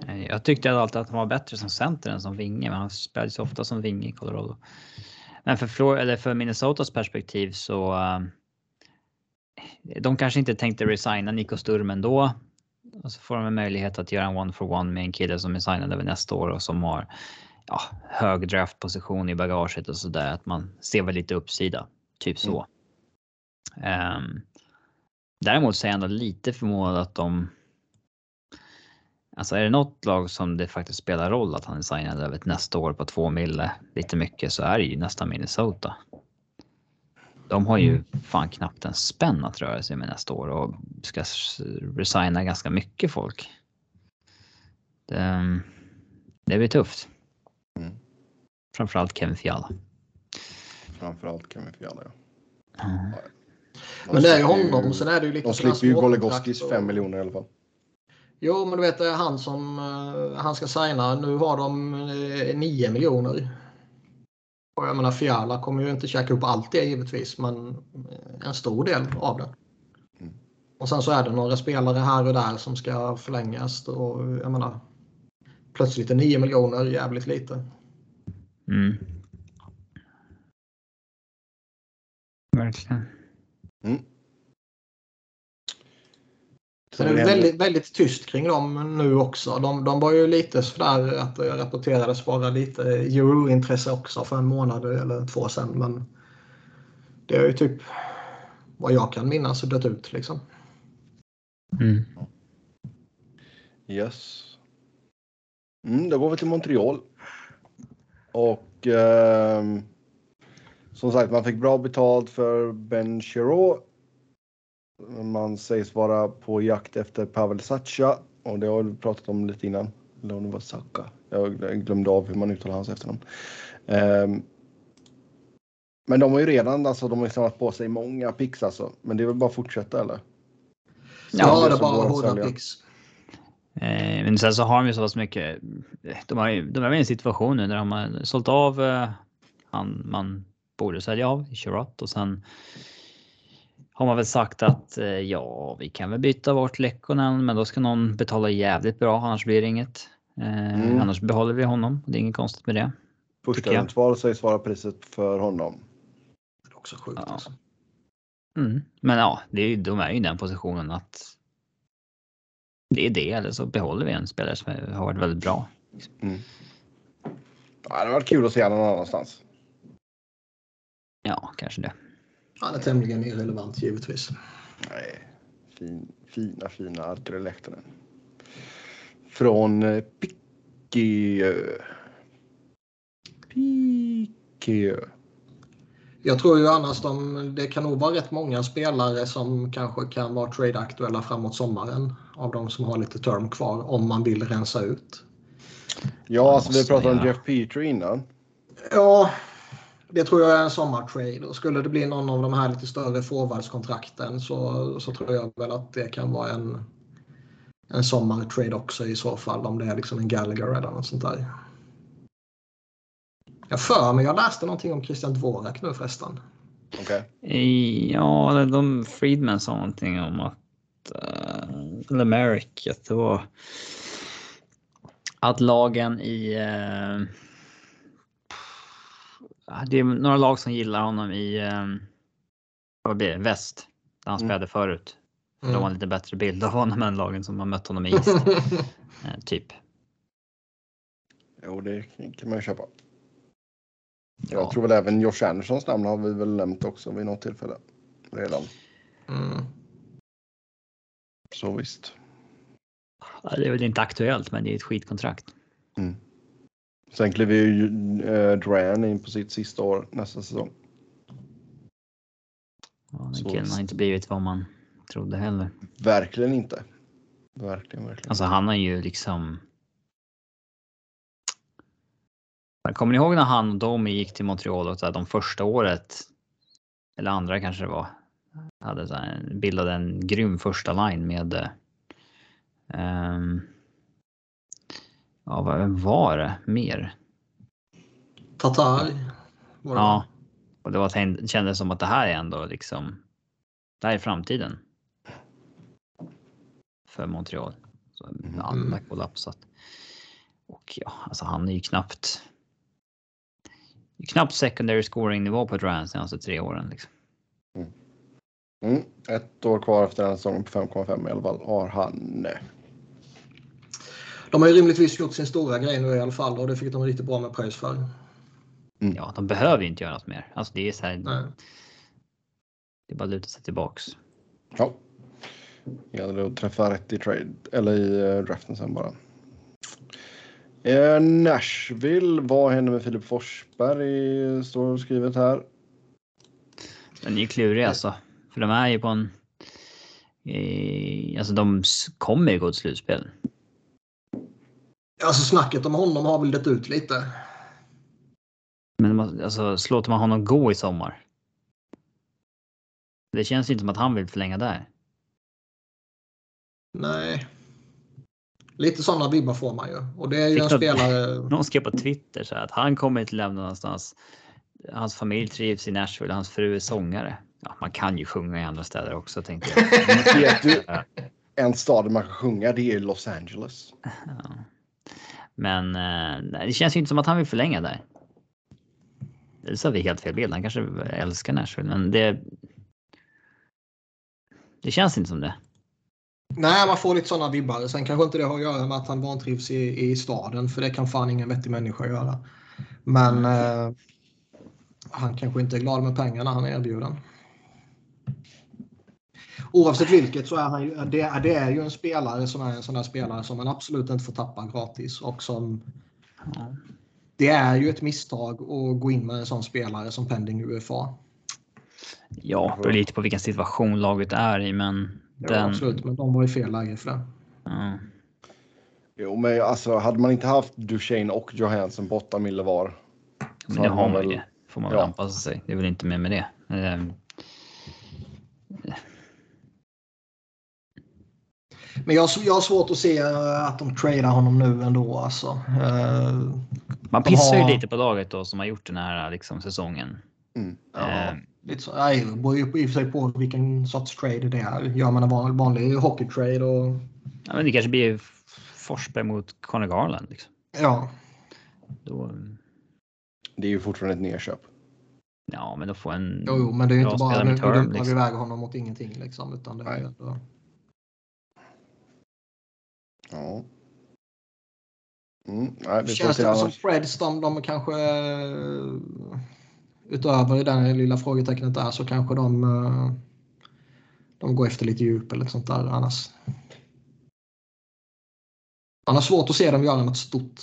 B: Eh, jag tyckte alltid att han var bättre som center än som vinge, men han spelade så ofta som vinge i Colorado. Men för, Flor eller för Minnesotas perspektiv så. Eh, de kanske inte tänkte resigna Nico Sturm ändå. Och så får de en möjlighet att göra en one for one med en kille som är signad över nästa år och som har ja, hög draftposition i bagaget och sådär. Att man ser väl lite uppsida. Typ så. Mm. Um, däremot så är jag ändå lite förvånad att de Alltså är det något lag som det faktiskt spelar roll att han är signad över nästa år på två mille lite mycket så är det ju nästan Minnesota. De har ju fan knappt en spänn att röra sig med nästa år och ska resigna ganska mycket folk. Det, det blir tufft. Mm. Framförallt Kevin Fiala.
A: Framförallt Kevin Fiala ja.
C: Mm. Men det är ju honom, sen är det ju lite
A: De slipper ju Goligoskis 5 miljoner i alla fall.
C: Jo, men du vet, det är han som uh, han ska signa. Nu har de uh, 9 miljoner. Och jag menar, Fiala kommer ju inte käka upp allt det givetvis, men eh, en stor del av det. Mm. Och sen så är det några spelare här och där som ska förlängas. Och jag menar, plötsligt är 9 miljoner jävligt lite.
B: Mm. Verkligen.
A: Mm.
C: Så det är väldigt, väldigt tyst kring dem nu också. De, de var ju lite sådär att det rapporterades vara lite euro-intresse också för en månad eller två sedan. Men det är ju typ vad jag kan minnas dött ut liksom.
B: Mm.
A: Yes. Mm, då går vi till Montreal. Och eh, som sagt, man fick bra betalt för Ben Chirot man sägs vara på jakt efter Pavel Sacha och det har vi pratat om lite innan. Saka. Jag glömde av hur man uttalar hans efternamn. Um, men de har ju redan alltså, de har ju samlat på sig många pix alltså. Men det är väl bara att fortsätta eller?
C: Ja, det är bara hårda pix.
B: Eh, men sen så har de ju så pass mycket. De, har ju, de är i en situation nu när de har sålt av eh, han man borde sälja av, Chirot och sen har man väl sagt att eh, ja, vi kan väl byta bort Lekkonen, men då ska någon betala jävligt bra, annars blir det inget. Eh, mm. Annars behåller vi honom. Det är inget konstigt med det.
A: Första runt val sägs vara priset för honom.
C: Det är också sjukt ja. alltså.
B: Mm. Men ja, det är, de är ju i den positionen att det är det, eller så behåller vi en spelare som har varit väldigt bra.
A: Mm. Ja, det hade varit kul att se honom någon annanstans.
B: Ja, kanske det.
C: Han är tämligen irrelevant givetvis.
A: Nej, fin, fina, fina Arturi Lehtonen. Från eh, Pickeö. Pickeö.
C: Jag tror ju annars de, det kan nog vara rätt många spelare som kanske kan vara trade-aktuella framåt sommaren. Av de som har lite term kvar om man vill rensa ut.
A: Ja, alltså vi pratade om Jeff Petrie innan.
C: Ja, det tror jag är en sommartrade. Och skulle det bli någon av de här lite större forwardskontrakten så, så tror jag väl att det kan vara en, en sommartrade också i så fall. Om det är liksom en Gallagher eller något sånt där. Jag för mig jag läste någonting om Christian Dvorak nu förresten.
A: Okay.
B: Ja, de Friedman sa någonting om att uh, eller Merrick, att det var att lagen i uh, det är några lag som gillar honom i um, vad blir det, väst där han mm. spelade förut. Mm. De har en lite bättre bild av honom än lagen som har mött honom i East. uh, typ.
A: Jo, det kan man ju köpa. Jag ja. tror väl även Josh Andersons namn har vi väl nämnt också vid något tillfälle redan. Mm. Så visst.
B: Det är väl inte aktuellt, men det är ett skitkontrakt. Mm.
A: Sen kliver ju äh, Duran in på sitt sista år nästa säsong.
B: Ja, den killen har inte blivit vad man trodde heller.
A: Verkligen inte. Verkligen, verkligen.
B: Alltså han har ju liksom Kommer ni ihåg när han och Domi gick till Montreal och så här, de första året? Eller andra kanske det var. Hade så här, bildade en grym första line med. Um, ja, vad var det mer?
C: Tatar.
B: Ja, och det var det kändes som att det här är ändå liksom. Det här är framtiden. För Montreal. Så alla mm. kollapsat. Och ja, alltså han är ju knappt knappt secondary scoring nivå på Duran senaste tre åren. Liksom.
A: Mm. Mm. Ett år kvar efter den säsongen på 5,5 i alla fall har han.
C: De har ju rimligtvis gjort sin stora grej nu i alla fall och det fick de riktigt bra med pröjs för.
B: Mm. Ja, de behöver ju inte göra något mer. Alltså det är så här. Nej. Det är bara att luta sig tillbaks.
A: Ja. Gäller att träffa rätt i trade eller i eh, draften sen bara. Eh, Nashville, vad händer med Filip Forsberg? Står skrivet här.
B: Den är ju klurig alltså. För de är ju på en... Eh, alltså de kommer ju gå till slutspel.
C: Alltså snacket om honom har väl dött ut lite.
B: Men alltså, låter man honom gå i sommar? Det känns inte som att han vill förlänga där.
C: Nej. Lite sådana vibbar får man ju. Och det är ju Fick en spelare...
B: Någon skrev på Twitter så att han kommer inte lämna någonstans. Hans familj trivs i Nashville, hans fru är sångare. Ja, man kan ju sjunga i andra städer också tänkte jag.
A: Vet du, en stad man kan sjunga det är Los Angeles. Ja.
B: Men eh, det känns ju inte som att han vill förlänga där. Det sa vi helt fel bild. Han kanske älskar Nashville, men det. Det känns inte som det.
C: Nej, man får lite sådana vibbar. Sen kanske inte det har att göra med att han vantrivs i, i staden, för det kan fan ingen vettig människa göra. Men eh, han kanske inte är glad med pengarna han är erbjuden. Oavsett vilket så är han ju, det, det är ju en spelare som är en sån där spelare som man absolut inte får tappa gratis och som det är ju ett misstag att gå in med en sån spelare som pending UFA.
B: Ja, det beror lite på vilken situation laget är i, men
C: den... Ja, absolut, men de var i fel läge för det. Mm.
A: Jo, men alltså hade man inte haft Duchene och Johansson 8 mille var.
B: Men det har man ju. Får man väl ja. anpassa sig. Det är väl inte mer med det.
C: Men jag, jag har svårt att se eh, att de tradar honom nu ändå. Alltså. Uh,
B: man pissar har... ju lite på laget då som har gjort den här liksom, säsongen. Mm.
C: Ja. Uh, Lite så, nej, det beror ju i och för sig på vilken sorts trade det är. Gör man en vanlig hockeytrade och...
B: Ja, men det kanske blir Forsberg mot Conor Garland. Liksom.
C: Ja.
B: Då...
A: Det är ju fortfarande ett nedköp.
B: Ja, men då får en...
C: Jo, jo men det är ju inte bara nu dumpar liksom. vi iväg honom mot ingenting liksom. Utan det är ändå...
A: Ja.
C: Mm, nej, det Känns det som Freds, de, de kanske utöver det lilla frågetecknet där så kanske de, eh, de går efter lite djup eller sånt där annars. Man har svårt att se dem göra något stort.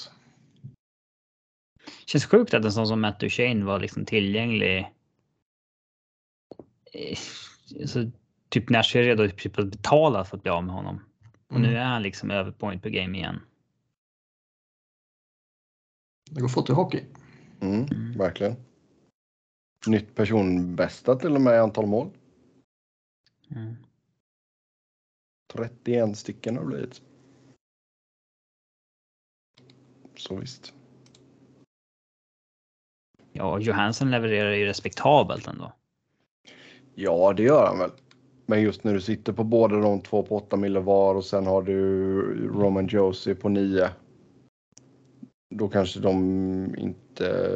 B: Känns sjukt att en sån som Matt Duchene var liksom tillgänglig alltså, typ Nash är redo typ att betala för att bli av med honom. Och
C: Mm.
B: nu är han liksom över point per game igen.
C: Det går fort i hockey.
A: Mm, verkligen. Nytt personbästa till och med i antal mål.
B: Mm.
A: 31 stycken har det blivit. Så visst.
B: Ja, Johansson levererar ju respektabelt ändå.
A: Ja, det gör han väl. Men just när du sitter på båda de två på 8 mille var och sen har du Roman Josie på 9. Då kanske de inte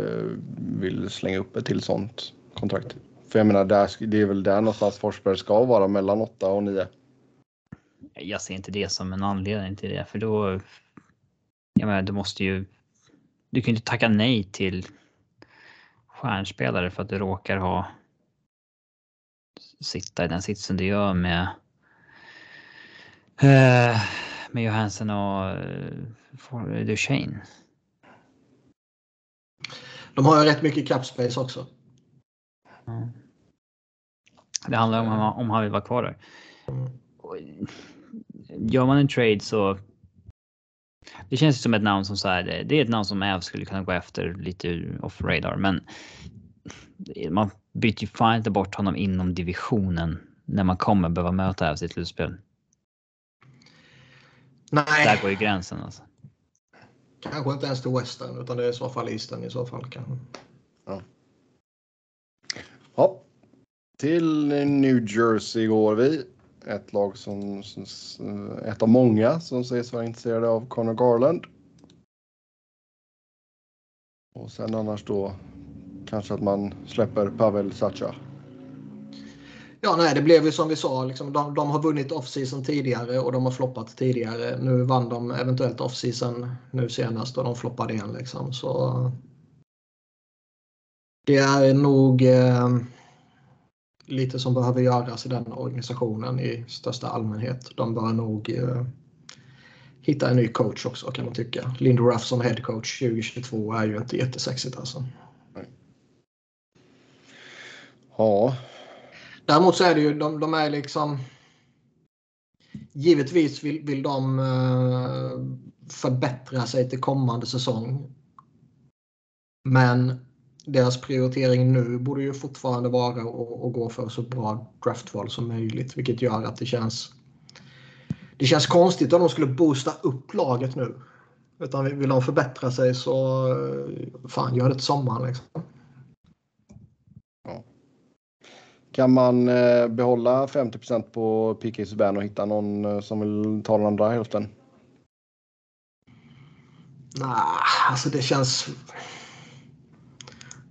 A: vill slänga upp ett till sånt kontrakt. För jag menar, där, det är väl där någonstans Forsberg ska vara, mellan 8 och 9.
B: Jag ser inte det som en anledning till det, för då. Jag menar, du måste ju. Du kan ju inte tacka nej till stjärnspelare för att du råkar ha. Sitta i den sitsen du gör med. eh, Med Johansson och uh, Duchene.
C: De har ju rätt mycket cap space också.
B: Ja. Det handlar om om han- om han vill vara kvar där.
C: Mm.
B: Gör man en trade så. Det känns som ett namn som så här. det- Det är ett namn som Äv skulle kunna gå efter lite off radar, men. Man byter ju fan inte bort honom inom divisionen när man kommer behöva möta Ävs i slutspel.
C: Nej,
B: Där går ju gränsen alltså.
C: kanske inte ens till Western utan det är i så fall Eastern i så fall. Kanske.
A: Ja. Till New Jersey går vi. Ett lag som, som ett av många som sägs vara intresserade av Conor Garland. Och sen annars då kanske att man släpper Pavel Sacha.
C: Ja, nej, det blev ju som vi sa. Liksom, de, de har vunnit off-season tidigare och de har floppat tidigare. Nu vann de eventuellt off-season nu senast och de floppade igen. Liksom. Så det är nog eh, lite som behöver göras i den organisationen i största allmänhet. De bör nog eh, hitta en ny coach också kan man tycka. Lindy Ruff som head coach 2022 är ju inte jättesexigt alltså.
A: Ja,
C: Däremot så är det ju, de, de är liksom... Givetvis vill, vill de eh, förbättra sig till kommande säsong. Men deras prioritering nu borde ju fortfarande vara att, att gå för så bra draftval som möjligt. Vilket gör att det känns... Det känns konstigt om de skulle boosta upp laget nu. Utan vill de förbättra sig så eh, fan, gör det till sommaren. Liksom.
A: Kan man eh, behålla 50% på PK Subban och hitta någon eh, som vill ta den andra hälften?
C: Nej, alltså det känns...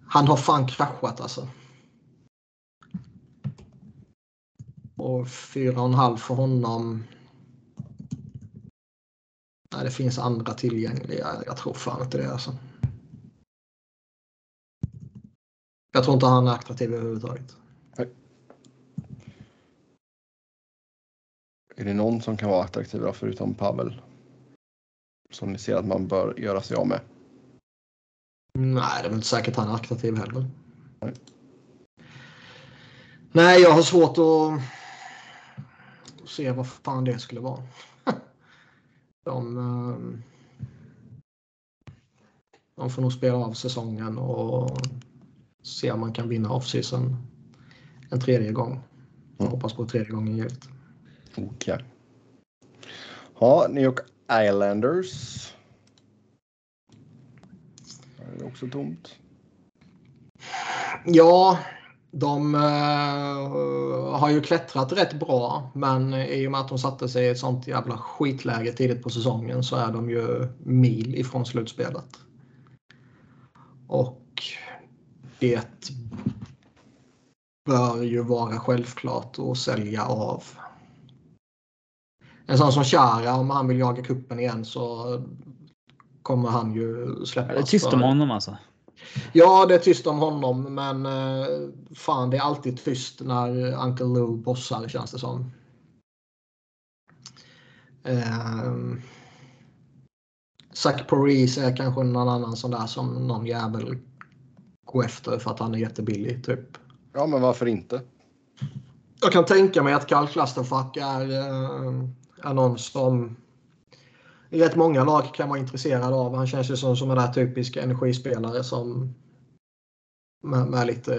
C: Han har fan kraschat alltså. Och fyra och en halv för honom. Nej, det finns andra tillgängliga. Jag tror fan inte det alltså. Jag tror inte han är attraktiv överhuvudtaget.
A: Är det någon som kan vara attraktiv då, förutom Pavel? Som ni ser att man bör göra sig av med?
C: Nej, det är väl inte säkert han är attraktiv heller.
A: Nej.
C: Nej, jag har svårt att se vad fan det skulle vara. De, eh, de får nog spela av säsongen och se om man kan vinna off-season en tredje gång. Jag
A: Mm.
C: hoppas på tredje gången givet
A: funkar. Ja, New York Islanders. Det är också tomt.
C: Ja, de uh, har ju klättrat rätt bra. Men i och med att de satte sig i ett sånt jävla skitläge tidigt på säsongen så är de ju mil ifrån slutspelet. Och det bör ju vara självklart att sälja av. En sån som Chara, om han vill jaga kuppen igen så kommer han ju släppas.
B: Det är tyst om honom alltså.
C: Ja, det är tyst om honom, men eh, fan, det är alltid tyst när Uncle Lou bossar känns det som. Um, Zach Parise är kanske någon annan sån där som någon jävel går efter för att han är jättebillig. Typ.
A: Ja, men varför inte?
C: Jag kan tänka mig att Karl Klasterfack är, eh, är någon som rätt många lag kan vara intresserade av. Han känns ju som, en där typisk energispelare som med, med, lite,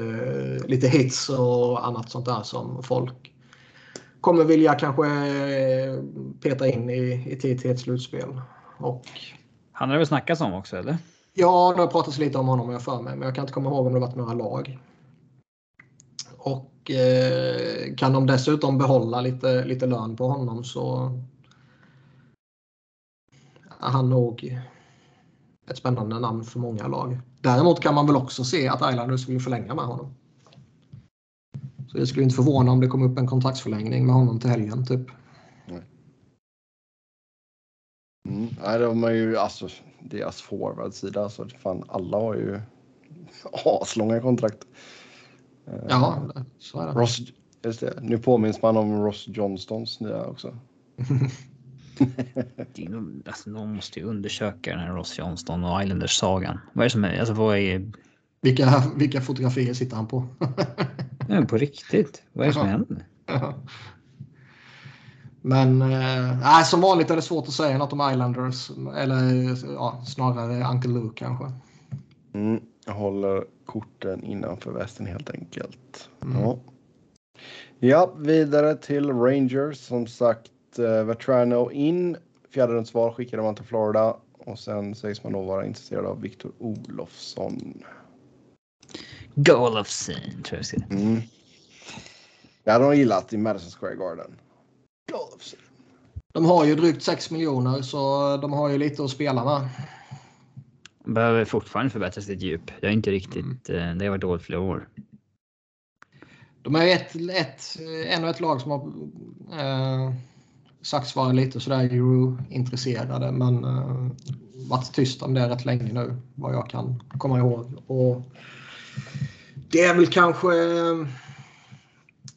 C: lite hits och annat sånt där som folk kommer vilja kanske peta in i, i tid till ett slutspel. Och,
B: han har det väl snackats om också eller?
C: Ja, det har pratats lite om honom jag för mig, men jag kan inte komma ihåg om det varit några lag. Och eh, kan de dessutom behålla lite, lite lön på honom så är han nog ett spännande namn för många lag. Däremot kan man väl också se att Islanders vill förlänga med honom. Så det skulle inte förvåna om det kom upp en kontraktsförlängning med honom till helgen typ.
A: Mm. Nej, de är ju alltså deras forwardsida alltså. fan alla har ju aslånga kontrakt.
C: Ja, så är det.
A: Ross, just det. Nu påminns man om Ross Johnstons nya också.
B: nog, alltså, någon måste ju undersöka den här Ross Johnston och Islanders-sagan. Vad är det som är, alltså vad är...
C: Vilka, vilka fotografier sitter han på?
B: ja, på riktigt. Vad är det som händer?
C: Men eh, som vanligt är det svårt att säga något om Islanders. Eller ja, snarare Uncle Luke kanske.
A: Mm, jag håller korten innanför västen helt enkelt. Mm. Ja. ja, vidare till Rangers. Som sagt, uh, Vetrano in. Fjärderumsval skickade man till Florida. Och sen sägs man då vara intresserad av Viktor Olofsson.
B: Golofsson tror jag jag
A: mm. Det hade de gillat i Madison Square Garden.
C: Golofsson. De har ju drygt 6 miljoner så de har ju lite att spela med.
B: Behöver fortfarande förbättra sitt djup. Jag är inte riktigt, mm. det har varit dåligt flera år.
C: De är ett, ett, ännu ett lag som har eh, sagts vara lite sådär euro-intresserade men eh, varit tyst om det rätt länge nu vad jag kan komma ihåg. Och det är väl kanske eh,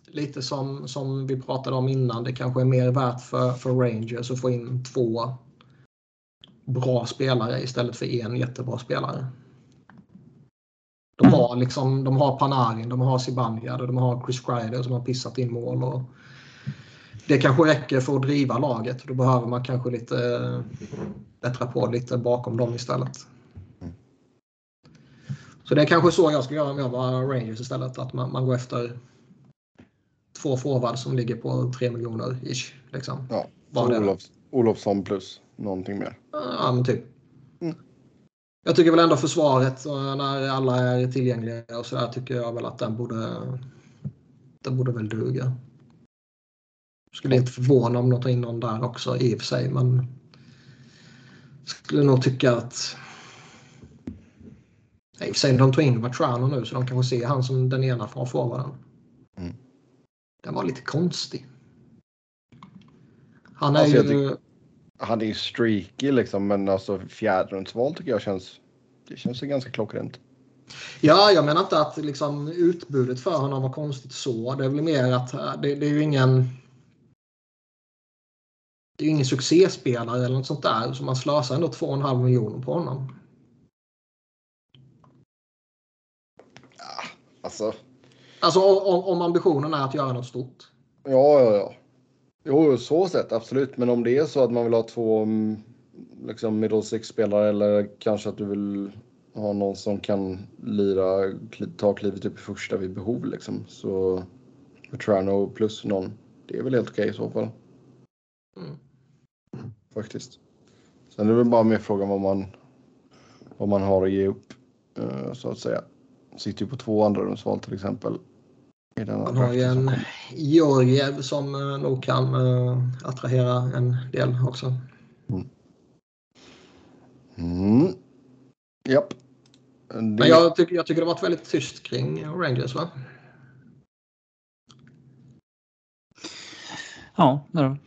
C: lite som, som vi pratade om innan. Det kanske är mer värt för, för Rangers att få in två bra spelare istället för en jättebra spelare. De har, liksom, de har Panarin, de har Zibanejad och de har Chris Kreider som har pissat in mål. Och det kanske räcker för att driva laget. Då behöver man kanske lite bättra på lite bakom dem istället. Så det är kanske så jag ska göra om jag var Rangers istället. Att man, man går efter två forwards som ligger på 3 miljoner ish. Liksom.
A: Ja, Olof, Olofsson plus någonting mer.
C: Ja, men typ. Mm. Jag tycker väl ändå försvaret, när alla är tillgängliga och sådär, tycker jag väl att den borde, den borde väl duga. Skulle inte förvåna om de tar in någon där också i och för sig, men skulle nog tycka att i och för sig, de tog in Vatrano nu så de kanske ser han som den ena från forwarden. Mm. Den var lite konstig. Han är alltså, ju
A: han är ju streaky liksom, men alltså fjärderumsval tycker jag känns. Det känns ganska klockrent.
C: Ja, jag menar inte att liksom, utbudet för honom var konstigt så. Det är väl mer att äh, det, det är ju ingen. Det är ju ingen succéspelare eller något sånt där, så man slösar ändå 2,5 miljoner på honom.
A: Ja, alltså.
C: Alltså om, om ambitionen är att göra något stort.
A: Ja, ja, ja. Jo, så sett absolut. Men om det är så att man vill ha två mm, liksom middle six-spelare eller kanske att du vill ha någon som kan lira, ta klivet upp i första vid behov liksom. Så Vetrano plus någon, det är väl helt okej i så fall. Mm. Faktiskt. Sen är det väl bara mer frågan vad man, vad man har att ge upp, uh, så att säga. Sitter ju på två andra rumsval till exempel.
C: Man har ju en Georgiev som uh, nog kan uh, attrahera en del också.
A: Mm. Mm. Japp.
C: Det... Men jag, tycker, jag tycker det varit väldigt tyst kring Rangers va?
B: Ja, det har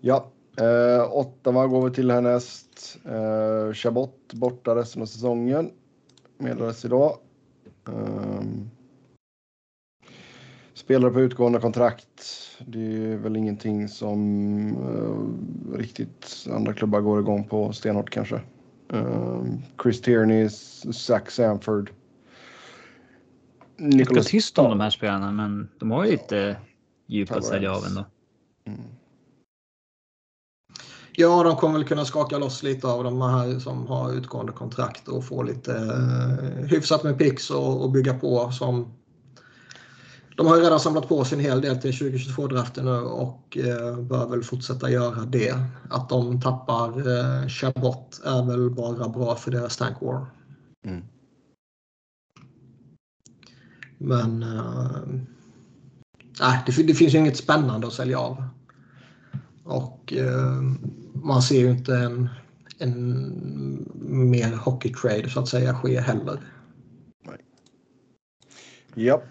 A: Ja, eh, Ottawa går vi till härnäst. Eh, Chabot borta resten av säsongen. Meddelades idag. Um, spelare på utgående kontrakt. Det är väl ingenting som uh, riktigt andra klubbar går igång på stenhårt kanske. Um, Chris Tierney, Zach Sanford.
B: Ganska tyst om de här spelarna, men de har ju lite djup att sälja av ändå. Mm.
C: Ja, de kommer väl kunna skaka loss lite av de här som har utgående kontrakt och få lite eh, hyfsat med pix och, och bygga på som de har ju redan samlat på sig en hel del till 2022-draften nu och eh, bör väl fortsätta göra det. Att de tappar eh, Chabot är väl bara bra för deras tank war. Mm. Men eh, det, det, finns ju inget spännande att sälja av. Och eh, man ser ju inte en, en mer hockeytrade så att säga ske heller. Nej.
A: Ja.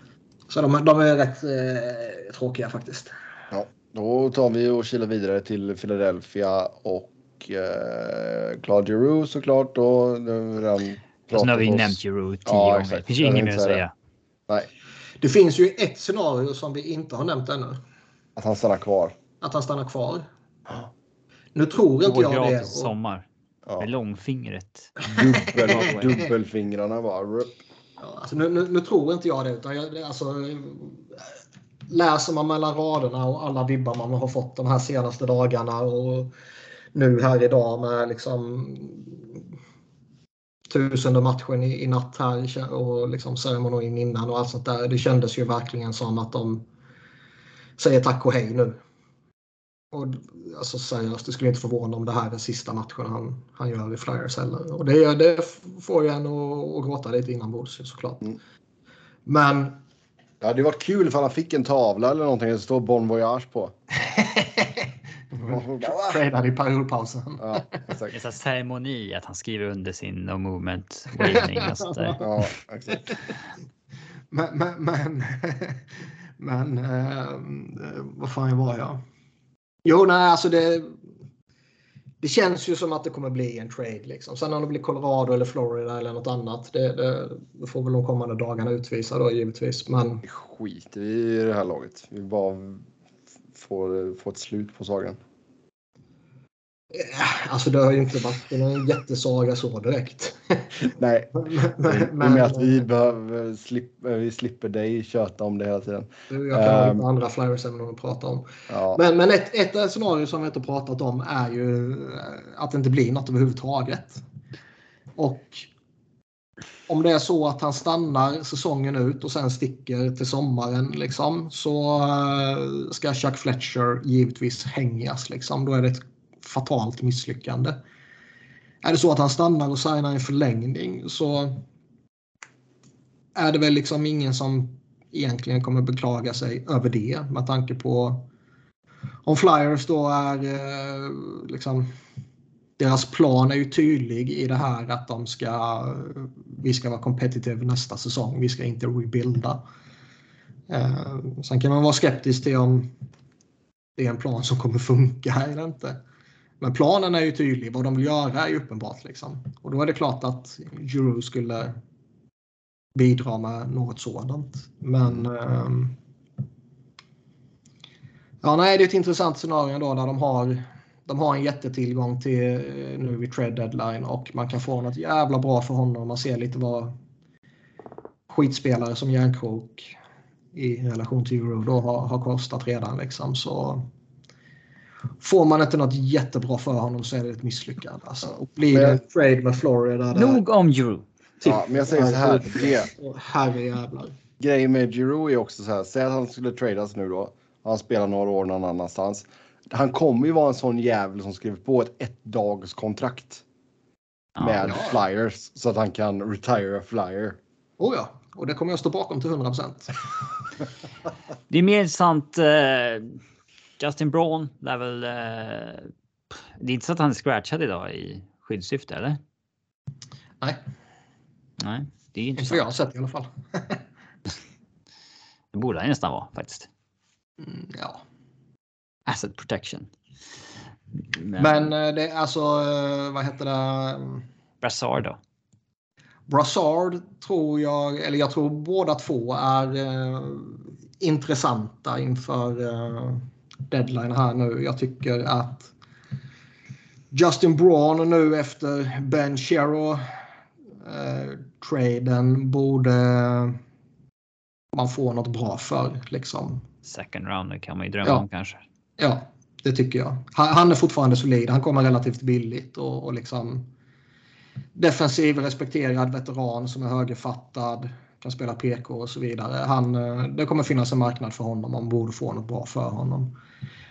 C: Så de, de är rätt eh, tråkiga faktiskt.
A: Ja, då tar vi och kilar vidare till Philadelphia och eh, Claude Giroux såklart. Då,
B: redan alltså, nu har vi oss. nämnt Giroux tio ja, gånger. Exakt. Det finns ju inget mer att säga.
A: Nej.
C: Det finns ju ett scenario som vi inte har nämnt ännu.
A: Att han stannar kvar.
C: Att han stannar kvar. Nu tror inte jag det. Och...
B: sommar. Ja. Med långfingret.
A: Dubbel, dubbelfingrarna bara.
C: Ja, alltså nu, nu, nu, tror inte jag det. Utan jag, alltså, läser man mellan raderna och alla vibbar man har fått de här senaste dagarna och nu här idag med liksom tusende matchen i, i natt här och liksom ceremonin innan och allt sånt där. Det kändes ju verkligen som att de säger tack och hej nu. Och, alltså seriöst, det skulle inte förvåna om det här är sista matchen han, han gör i Flyers heller. Och det, det får ju en att, att gråta lite inombords såklart. Mm. Men...
A: Det hade varit kul ifall han fick en tavla eller någonting det står Bon Voyage på.
C: Tradad i periodpausen.
B: ja, exakt. En ceremoni att han skriver under sin No Movement waving.
A: ja, exakt.
C: Men, men, men, men eh, vad fan var jag? Jo, nej, alltså det, det känns ju som att det kommer bli en trade. Liksom. Sen om det blir Colorado eller Florida eller något annat, det, det, det får väl de kommande dagarna utvisa då givetvis. Men...
A: Skit i det här laget. Vi bara får, får ett slut på sagan.
C: Alltså det har ju inte varit någon jättesaga så direkt.
A: Nej, men, men, med att vi, behöver, slippa, vi slipper dig köta om det hela tiden.
C: Jag kan um, ha andra flyers även att prata om. Ja. Men, men ett, ett scenario som vi inte pratat om är ju att det inte blir något överhuvudtaget. Och om det är så att han stannar säsongen ut och sen sticker till sommaren liksom, så eh, ska Chuck Fletcher givetvis hängas. Liksom. Då är det ett fatalt misslyckande. Är det så att han stannar och signar en förlängning så är det väl liksom ingen som egentligen kommer beklaga sig över det med tanke på om Flyers då är eh, liksom deras plan är ju tydlig i det här att de ska vi ska vara competitive nästa säsong. Vi ska inte rebuilda. Eh, sen kan man vara skeptisk till om det är en plan som kommer funka eller inte. Men planen är ju tydlig. Vad de vill göra är ju uppenbart. Liksom. Och då är det klart att Giroud skulle bidra med något sådant. Men ehm, ja, nej, det är ett intressant scenario då där de har de har en jättetillgång till eh, nu vid trade deadline och man kan få något jävla bra för honom. Man ser lite vad skitspelare som Järnkrok i relation till Euro då har, har kostat redan. Liksom. Så Får man inte något jättebra för honom så är det ett misslyckande. Alltså. Och blir det en trade med Florida.
B: Nog om Giroud.
A: Ja, men jag säger så här. Det,
C: herrejävlar.
A: Grejen med Giroud är också så här. Säg att han skulle tradas nu då. Han spelar några år någon annanstans. Han kommer ju vara en sån jävel som skriver på ett ett dags kontrakt. Med ja. flyers så att han kan retire a flyer.
C: Oh ja, och det kommer jag stå bakom till 100 procent.
B: det är mer intressant. Eh Justin Braun lär väl... Eh, det är inte så att han är scratchad idag i skyddssyfte, eller?
C: Nej.
B: Nej, det är
C: inte så. jag har sett i alla fall.
B: det borde han nästan vara faktiskt.
C: Mm, ja.
B: Asset protection.
C: Men, Men eh, det är alltså, eh, vad heter det?
B: Brassard då?
C: Brassard tror jag, eller jag tror båda två är eh, intressanta inför eh, deadline här nu. Jag tycker att Justin Braun nu efter Ben Sherrow eh, traden borde man får något bra för. Liksom.
B: Second rounder kan man ju drömma ja. om kanske.
C: Ja, det tycker jag. Han, är fortfarande solid. Han kommer relativt billigt och, och liksom defensiv, respekterad veteran som är högerfattad, kan spela PK och så vidare. Han, eh, det kommer finnas en marknad för honom. Man borde få något bra för honom.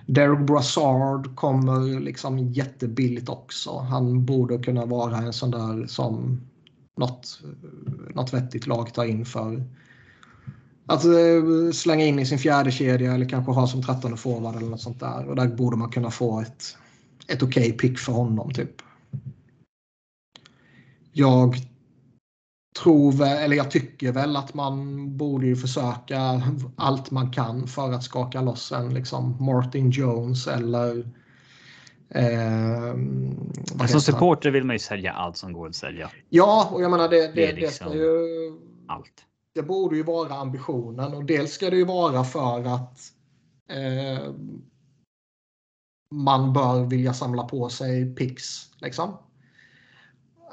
C: Derek Brassard kommer liksom jättebilligt också. Han borde kunna vara en sån där som något, något vettigt lag tar in för att eh, slänga in i sin fjärde kedja eller kanske ha som trettonde forward eller något sånt där. Och där borde man kunna få ett, ett okej okay pick för honom typ. Jag tror, eller jag tycker väl att man borde ju försöka allt man kan för att skaka loss en liksom Martin Jones eller
B: Eh, som supporter vill man ju sälja allt som går att sälja.
C: Ja, och jag menar det, det, det, är liksom det ju,
B: allt.
C: Det borde ju vara ambitionen och dels ska det ju vara för att eh, man bör vilja samla på sig picks. Liksom.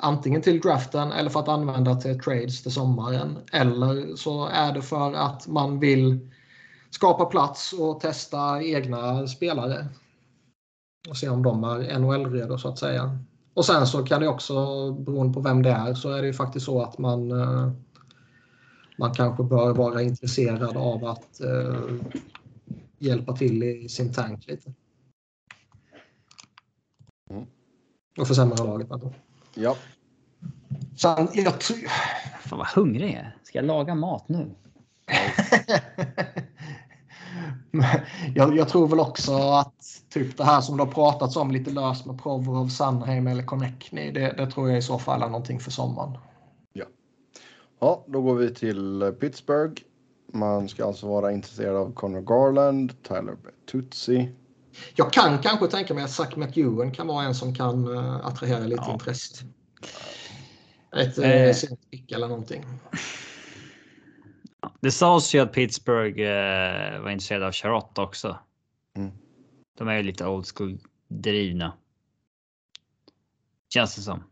C: Antingen till draften eller för att använda till trades till sommaren. Eller så är det för att man vill skapa plats och testa egna spelare. Och se om de är NHL-redo så att säga. Och sen så kan det också, beroende på vem det är, så är det ju faktiskt så att man eh, man kanske bör vara intresserad av att eh, hjälpa till i sin tank lite. Mm. Och försämra laget. Alltså.
A: Ja.
C: Sen, jag
B: Fan vad hungrig jag är. Ska jag laga mat nu?
C: jag, jag, tror väl också att typ det här som det har pratats om lite löst med Provorov, Sandheim eller Connectny. Det, det tror jag i så fall är någonting för sommaren.
A: Ja. Ja, då går vi till Pittsburgh. Man ska alltså vara intresserad av Connor Garland, Tyler Bertuzzi.
C: Jag kan kanske tänka mig att Zach McEwen kan vara en som kan uh, attrahera lite ja. intresse. Ett eh, eh. pick eller någonting.
B: Det sades ju att Pittsburgh eh, var intresserade av Charlotte också. Mm. De är ju lite old school drivna. Känns det som.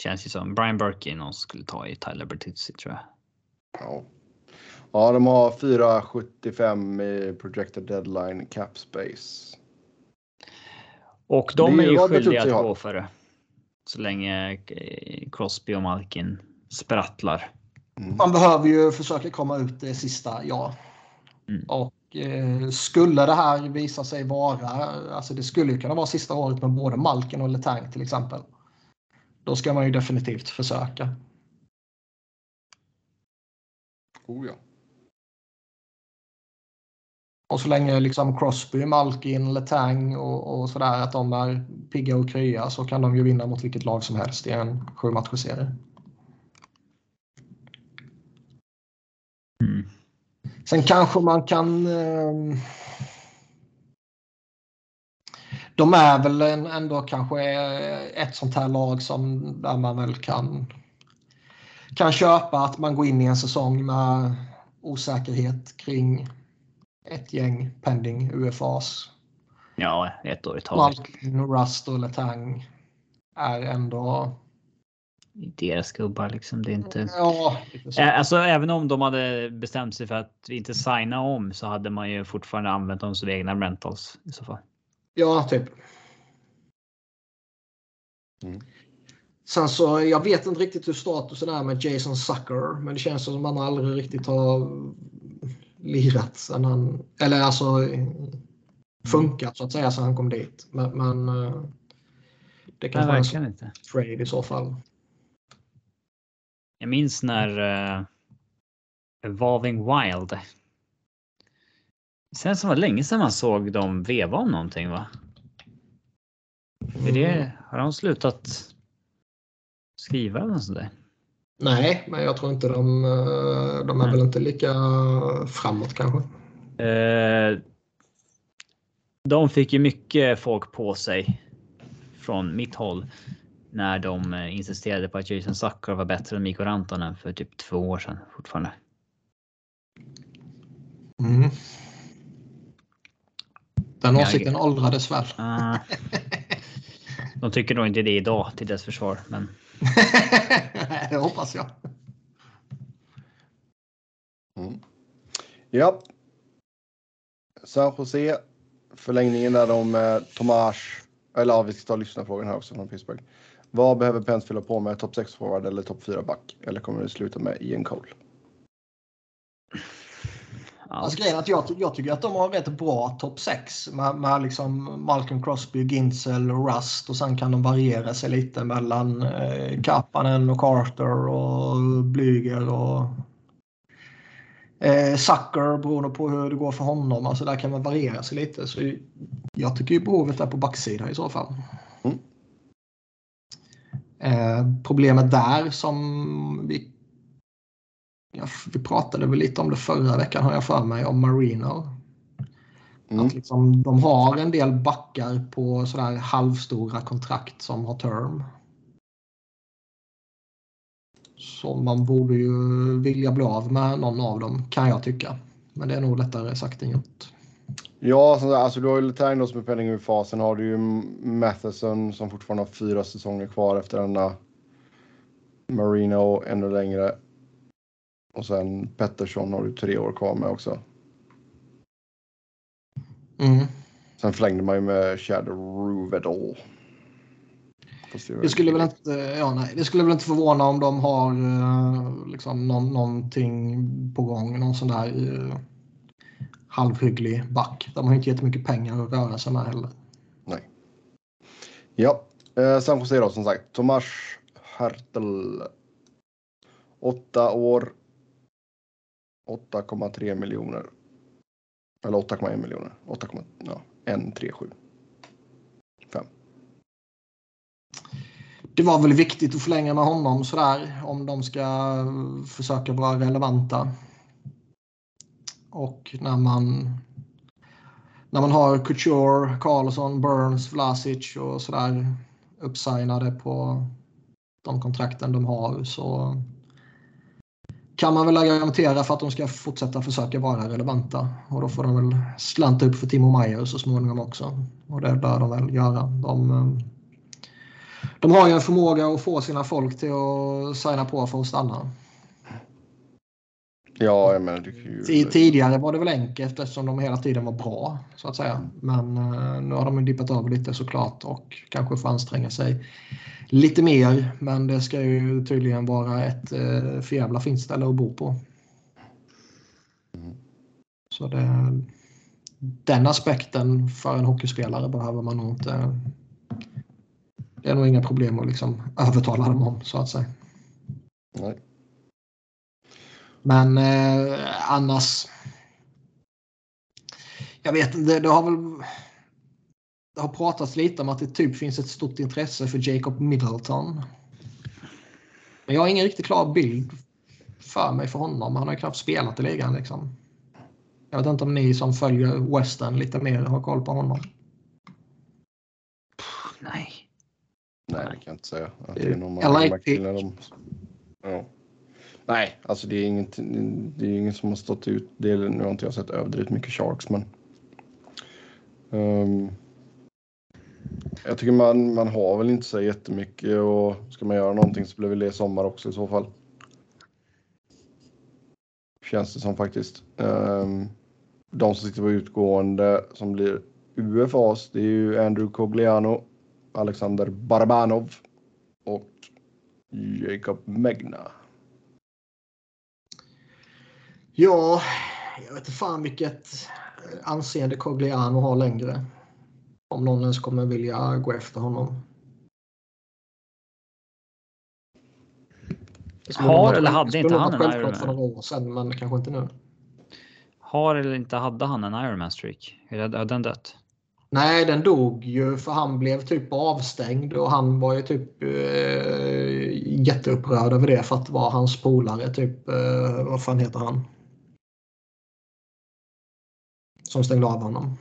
B: Känns ju som. Brian Burke någon skulle ta i Tyler Bertuzzi tror jag.
A: Ja. Ja, de har 4,75 i projected deadline cap space.
B: Och de är, är ju skyldiga att gå för det. Så länge eh, Crosby och Malkin sprattlar.
C: Mm. Man behöver ju försöka komma ut det sista, ja. Mm. Och eh, skulle det här visa sig vara, alltså det skulle ju kunna vara sista året med både Malkin och Letang till exempel. Då ska man ju definitivt försöka.
A: Oh ja.
C: Och så länge liksom Crosby, Malkin, Letang och, och sådär att de är pigga och krya så kan de ju vinna mot vilket lag som helst i en sju serie. Mm. Sen kanske man kan eh, de är väl ändå kanske ett sånt här lag som där man väl kan kan köpa att man går in i en säsong med osäkerhet kring ett gäng pending UFAs.
B: Ja, ett år i taget.
C: Malkin, Rust och Letang är ändå
B: deras gubbar liksom. Det är inte.
C: Ja,
B: alltså även om de hade bestämt sig för att inte signa om så hade man ju fortfarande använt dem som egna rentals i så fall.
C: Ja, typ. Mm. Sen så, jag vet inte riktigt hur statusen är med Jason Sucker, men det känns som att han aldrig riktigt har lirat sen han, eller alltså funkat så att säga sen han kom dit. Men, men eh, det kan vara en inte. trade i så fall.
B: Jag minns när uh, Evolving Wild Sen som var länge sedan man såg dem veva om någonting va? Är det, mm. har de slutat skriva eller sådär?
C: Nej, men jag tror inte de, eh, de är Nej. väl inte lika framåt kanske.
B: Eh, de fick ju mycket folk på sig från mitt håll när de eh, insisterade på att Jason Zucker var bättre än Mikko Rantanen för typ två år sedan fortfarande.
C: Mm. Den åsikten jag... åldrades väl? Uh,
B: de tycker nog inte det idag till dess försvar. Men...
C: det hoppas jag.
A: Mm. Ja. San Jose. Förlängningen där de med Tomas. Eller ja, vi ska ta lyssnarfrågan här också från Pittsburgh. Vad behöver Pens fylla på med? Topp 6 forward eller topp 4 back? Eller kommer det sluta med Ian Cole?
C: Alltså grejen att jag, jag tycker att de har rätt bra topp 6 med, med liksom Malcolm Crosby, Ginzel Rust och sen kan de variera sig lite mellan eh, Kapanen och Carter och Blyger och eh, Sucker beroende på hur det går för honom. Alltså där kan man variera sig lite. Så jag tycker ju behovet är på backsidan i så fall. Mm. Eh, problemet där som vi ja, vi pratade väl lite om det förra veckan har jag för mig, om Marino. Mm. Att liksom, de har en del backar på sådär halvstora kontrakt som har term. Så man borde ju vilja bli av med någon av dem kan jag tycka. Men det är nog lättare sagt än gjort.
A: Ja, alltså du har ju Letang som är penning ur fasen. Har du ju Matheson som fortfarande har fyra säsonger kvar efter denna. Marino ännu längre. Och sen Pettersson har du tre år kvar med också.
C: Mm.
A: Sen förlängde man ju med Chad Ruvedal.
C: Det skulle, väl inte, ja, nej, det skulle väl inte förvåna om de har uh, liksom någon, någonting på gång. Någon sån där uh, halvhygglig back. De har inte jättemycket pengar att röra sig med heller.
A: Nej. Ja, eh, San Jose då som sagt. Tomas Hertel. Åtta år, 8,3 miljoner. Eller 8,1 miljoner. 8,137. 5.
C: Det var väl viktigt att förlänga med honom sådär om de ska försöka vara relevanta. Och när man när man har Couture, Karlsson, Burns, Vlasic och sådär uppsignade på de kontrakten de har så kan man väl argumentera för att de ska fortsätta försöka vara relevanta. Och då får de väl slanta upp för Timo Meyer så småningom också. Och det bör de väl göra. De, eh, de har ju en förmåga att få sina folk till att signa på för att stanna.
A: Ja, jag menar, ju...
C: Tidigare var det väl enkelt eftersom de hela tiden var bra. så att säga. Men uh, nu har de dippat över lite såklart och kanske får anstränga sig lite mer. Men det ska ju tydligen vara ett uh, för jävla fint ställe att bo på. Mm. Så det, den aspekten för en hockeyspelare behöver man nog inte... Det är nog inga problem att liksom övertala dem om så att säga.
A: Nej.
C: Men eh, annars. Jag vet inte, det har väl. Det har pratats lite om att det typ finns ett stort intresse för Jacob Middleton. Men jag har ingen riktigt klar bild för mig för honom. Han har ju knappt spelat i ligan liksom. Jag vet inte om ni som följer Western lite mer har koll på honom.
B: Nej.
A: Nej, det kan jag inte säga. Det är någon LA Ja. Nej, alltså det är inget, det är inget som har stått ut. Det är, nu har inte jag sett överdrivet mycket Sharks, men. Um, jag tycker man, man har väl inte så jättemycket och ska man göra någonting så blir väl det sommar också i så fall. Känns det som faktiskt. Um, de som sitter på utgående som blir UFAs, det är ju Andrew Cogliano, Alexander Barbanov och Jacob Megna.
C: Ja, jag vet inte fan vilket anseende Cogliano har längre. Om någon ens kommer vilja gå efter honom.
B: Har eller hade inte han en
C: Ironman? för några år sedan, men kanske inte nu.
B: Har eller inte hade han en Ironman streak? Har den dött?
C: Nej, den dog ju för han blev typ avstängd och han var ju typ eh, jätteupprörd över det för att vara hans polare. Typ, eh, vad fan heter han? Som stängde av honom.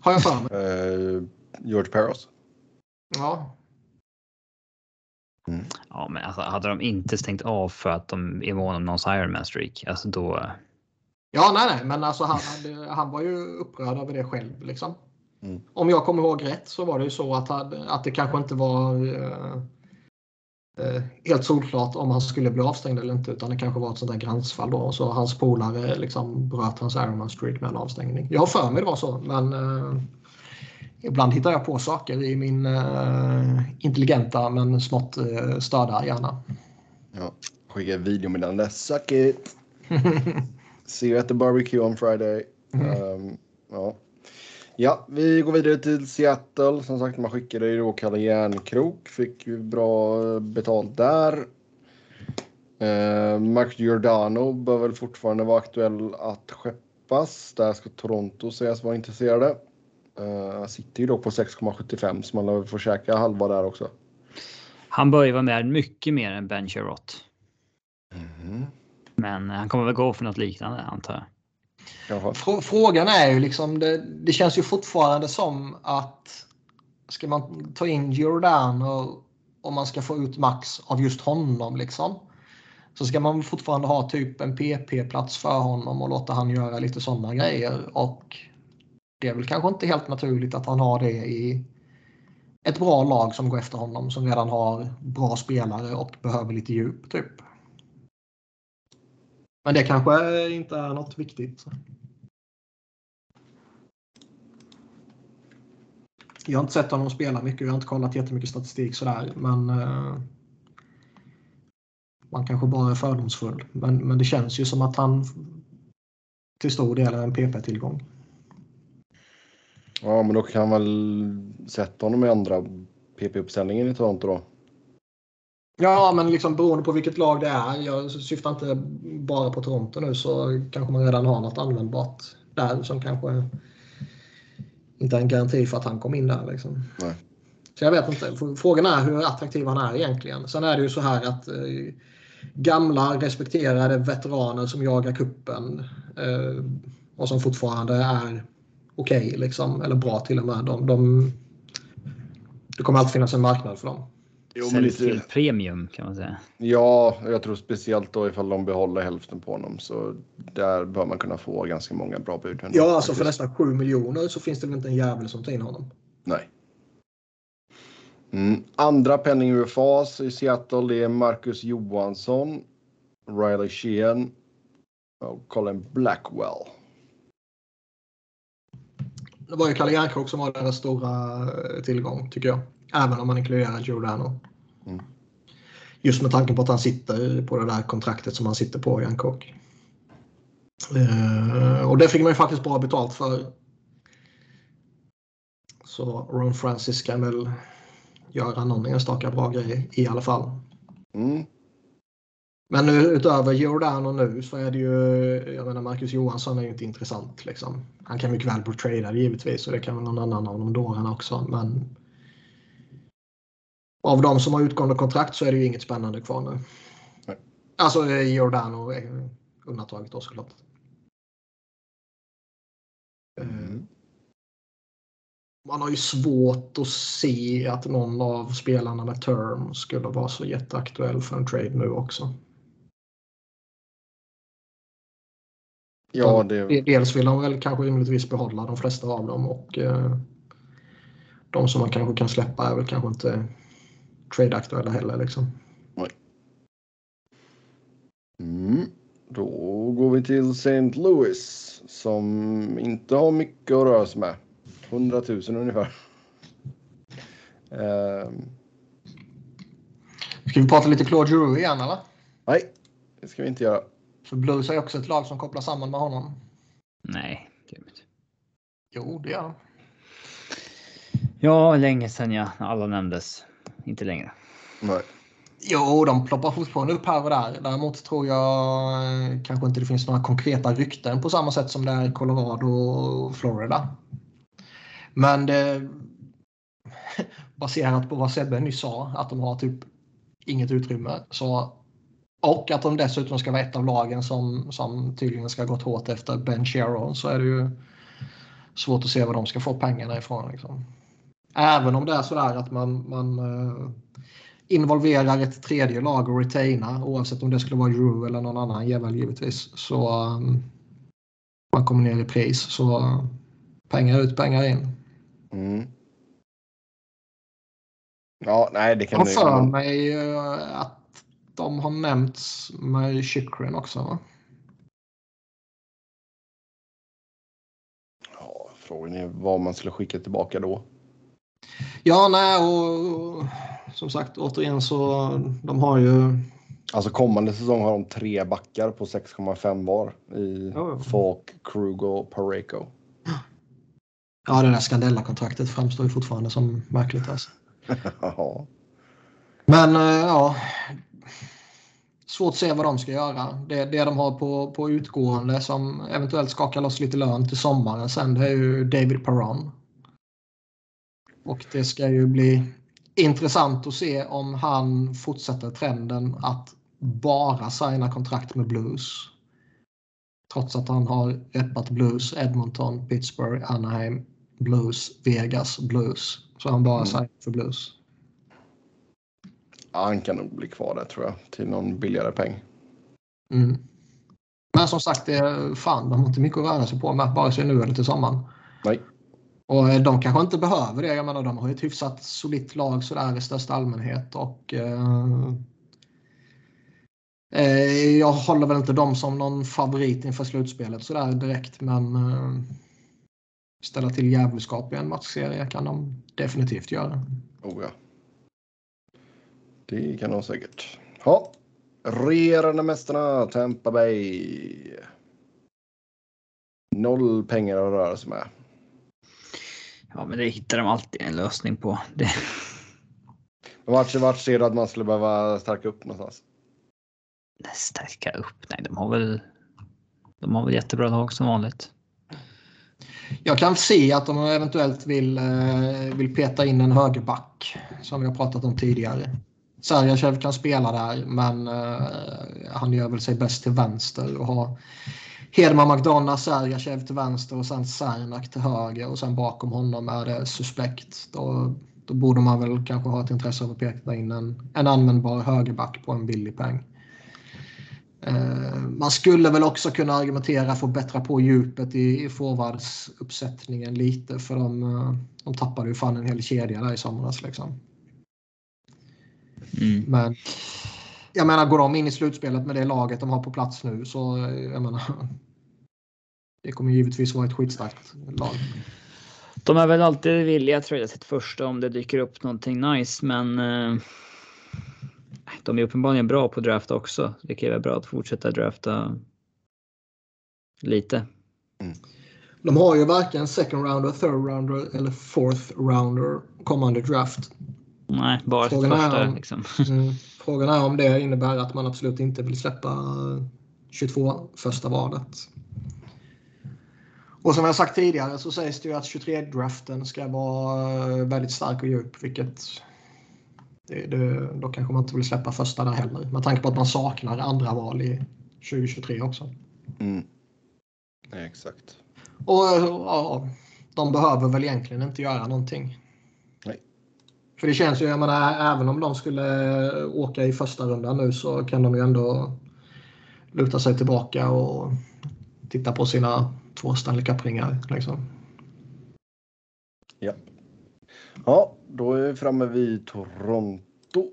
C: Har jag för mig.
A: Uh, George Peros.
C: Ja.
B: Mm. Ja, men alltså, hade de inte stängt av för att de är måna om någons Ironman streak, alltså då.
C: Ja, nej, nej, men alltså han, han var ju upprörd över det själv liksom. Mm. Om jag kommer ihåg rätt så var det ju så att, att det kanske inte var. Uh, eh, helt solklart om han skulle bli avstängd eller inte utan det kanske var ett sånt där gränsfall då och så hans polare liksom bröt hans Ironman streak med en avstängning. Jag har för mig det var så men eh, ibland hittar jag på saker i min eh, intelligenta men smått eh, störda hjärna.
A: Ja, skicka videomeddelande. Suck it! See you at the barbecue on Friday. Mm. Um, ja. Ja, vi går vidare till Seattle. Som sagt, man skickade ju då Kalle Järnkrok. Fick ju bra betalt där. Uh, Mark Giordano bör väl fortfarande vara aktuell att skeppas. Där ska Toronto sägas vara intresserade. Uh, sitter ju dock på 6,75 så man lär väl få käka halva där också.
B: Han bör ju vara med mycket mer än Ben Sherrott. Mm. Men han kommer väl gå för något liknande antar jag.
C: Frågan är ju liksom, det, det, känns ju fortfarande som att ska man ta in Giordano och man ska få ut max av just honom liksom. Så ska man fortfarande ha typ en PP-plats för honom och låta han göra lite sådana grejer. Och det är väl kanske inte helt naturligt att han har det i ett bra lag som går efter honom som redan har bra spelare och behöver lite djup typ. Men det kanske inte är något viktigt. Jag har inte sett honom spela mycket. Jag har inte kollat jättemycket statistik sådär. Men eh, man kanske bara är fördomsfull. Men, men det känns ju som att han till stor del är en PP-tillgång.
A: Ja, men då kan man väl sätta honom i andra PP-uppställningen i Toronto då?
C: Ja, men liksom beroende på vilket lag det är. Jag syftar inte bara på Toronto nu så kanske man redan har något användbart där som kanske inte är en garanti för att han kom in där. Liksom.
A: Nej.
C: Så jag vet inte. Frågan är hur attraktiv han är egentligen. Sen är det ju så här att eh, gamla respekterade veteraner som jagar kuppen eh, och som fortfarande är okej, okay, liksom, eller bra till och med. De, de, det kommer alltid finnas en marknad för dem.
B: Jo, men lite... premium kan man säga.
A: Ja, jag tror speciellt då ifall de behåller hälften på honom så där bör man kunna få ganska många bra bud.
C: Ja, alltså för nästan 7 miljoner så finns det väl inte en jävel som tar in honom.
A: Nej. Mm. Andra penning-UFAs i Seattle det är Marcus Johansson, Riley Sheehan och Colin Blackwell.
C: Det var ju Kalle Järnkrok som var deras stora eh, tillgång tycker jag. Även om man inkluderar Giordano. Mm. Just med tanke på att han sitter på det där kontraktet som han sitter på, Jan Kock. Uh, och det fick man ju faktiskt bra betalt för. Så Ron Francis kan väl göra någon enstaka bra grej i alla fall.
A: Mm.
C: Men nu, utöver Giordano nu så är det ju, jag menar Marcus Johansson är ju inte intressant. Liksom. Han kan mycket väl bli tradad givetvis och det kan väl någon annan av de dårarna också. Men av de som har utgående kontrakt så är det ju inget spännande kvar nu. Nej. Alltså Giordano är undantaget då såklart. Mm. Man har ju svårt att se att någon av spelarna med term skulle vara så jätteaktuell för en trade nu också.
A: Ja, det...
C: Dels vill de väl kanske rimligtvis behålla de flesta av dem och eh, de som man kanske kan släppa är väl kanske inte trade-aktuella heller. Liksom.
A: Nej. Mm. Då går vi till St. Louis som inte har mycket att röra sig med. 100 000 ungefär. Um.
C: Ska vi prata lite Claude Giroux igen eller?
A: Nej, det ska vi inte göra.
C: För Blues är också ett lag som kopplar samman med honom.
B: Nej, det är inte.
C: Jo, det gör de.
B: Ja, länge sedan ja. Alla nämndes inte längre.
A: Nej.
C: Jo, de ploppar fortfarande upp här och där. Däremot tror jag eh, kanske inte det finns några konkreta rykten på samma sätt som det är i Colorado och Florida. Men det, baserat på vad Sebbe nyss sa, att de har typ inget utrymme. Så, och att de dessutom ska vara ett av lagen som, som tydligen ska gått hårt efter Ben Sharon så är det ju svårt att se var de ska få pengarna ifrån. Liksom. Även om det är sådär att man, man uh, involverar ett tredje lag och retaina oavsett om det skulle vara Drew eller någon annan jävel givetvis. Så um, man kommer ner i pris. Så pengar ut, pengar in.
A: Mm. Ja, nej, det kan
C: Jag för mig eh, att de har nämnts med Chypren också. Va?
A: Ja, frågan är vad man skulle skicka tillbaka då.
C: Ja, nej, och som sagt återigen så de har ju.
A: Alltså kommande säsong har de tre backar på 6,5 var i oh. Falk, Krug och Pareko.
C: Ja, det där Scandella-kontraktet framstår ju fortfarande som märkligt. Alltså. Men eh, ja, svårt att se vad de ska göra. Det, det de har på, på utgående som eventuellt skakar loss lite lön till sommaren sen det är ju David Perron. Och det ska ju bli intressant att se om han fortsätter trenden att bara signa kontrakt med Blues. Trots att han har reppat Blues, Edmonton, Pittsburgh, Anaheim, Blues, Vegas, Blues. Så han bara mm. signat för Blues.
A: Ja, han kan nog bli kvar där tror jag till någon billigare peng.
C: Mm. Men som sagt, det är, fan, de har inte mycket att röra sig på med, vare sig nu eller till sommaren.
A: Nej.
C: Och eh, de kanske inte behöver det. Jag menar, de har ju ett hyfsat solitt lag sådär i största allmänhet. Och, eh, eh, jag håller väl inte dem som någon favorit inför slutspelet sådär direkt. Men eh, ställa till djävulskap i en matchserie kan de definitivt göra.
A: Oh ja. Det kan de säkert. Ja. Regerande mästarna Tampa Bay. Noll pengar att röra sig med.
B: Ja, men det hittar de alltid en lösning på. Det...
A: Vart, vart ser du att man skulle behöva stärka upp någonstans?
B: Stärka upp? Nej, de har väl. De har väl jättebra lag som vanligt.
C: Jag kan se att de eventuellt vill, eh, vill peta in en högerback som vi har pratat om tidigare. Sergatjev kan spela där men uh, han gör väl sig bäst till vänster och har Hedman McDonough, Sergatjev till vänster och sen Cernak till höger och sen bakom honom är det suspekt. Då, då borde man väl kanske ha ett intresse av att peka in en, en användbar högerback på en billig peng. Uh, man skulle väl också kunna argumentera för att bättra på djupet i, i forwardsuppsättningen lite för de, uh, de tappade ju fan en hel kedja där i somras. Liksom. Mm. Men jag menar, går de in i slutspelet med det laget de har på plats nu så jag menar, det kommer givetvis vara ett skitstarkt lag.
B: De är väl alltid villiga att trada sitt första om det dyker upp någonting nice, men eh, de är uppenbarligen bra på draft också. Det kan vara bra att fortsätta drafta lite.
C: Mm. De har ju varken second rounder, third rounder eller fourth rounder kommande draft.
B: Nej, bara frågan första. Är om, liksom.
C: Frågan är om det innebär att man absolut inte vill släppa 22 första valet. Och som jag sagt tidigare så sägs det ju att 23-draften ska vara väldigt stark och djup, vilket det, det, då kanske man inte vill släppa första där heller. Med tanke på att man saknar andra val i 2023 också.
A: Mm. Nej, exakt.
C: Och ja, de behöver väl egentligen inte göra någonting. För det känns ju, jag menar, även om de skulle åka i första rundan nu så kan de ju ändå luta sig tillbaka och titta på sina två Stanley Cup-ringar. Liksom.
A: Ja. ja, då är vi framme vid Toronto.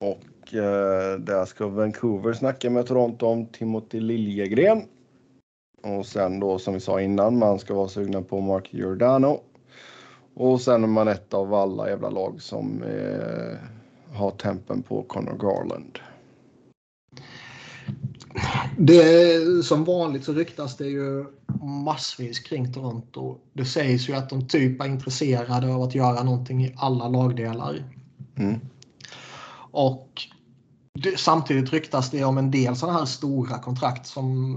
A: Och eh, där ska Vancouver snacka med Toronto om Timothy Liljegren. Och sen då som vi sa innan, man ska vara sugna på Mark Giordano. Och sen är man ett av alla jävla lag som eh, har tempen på Connor Garland.
C: Det, som vanligt så ryktas det ju massvis kring Toronto. Det sägs ju att de typ är intresserade av att göra någonting i alla lagdelar. Mm. Och det, samtidigt ryktas det om en del sådana här stora kontrakt som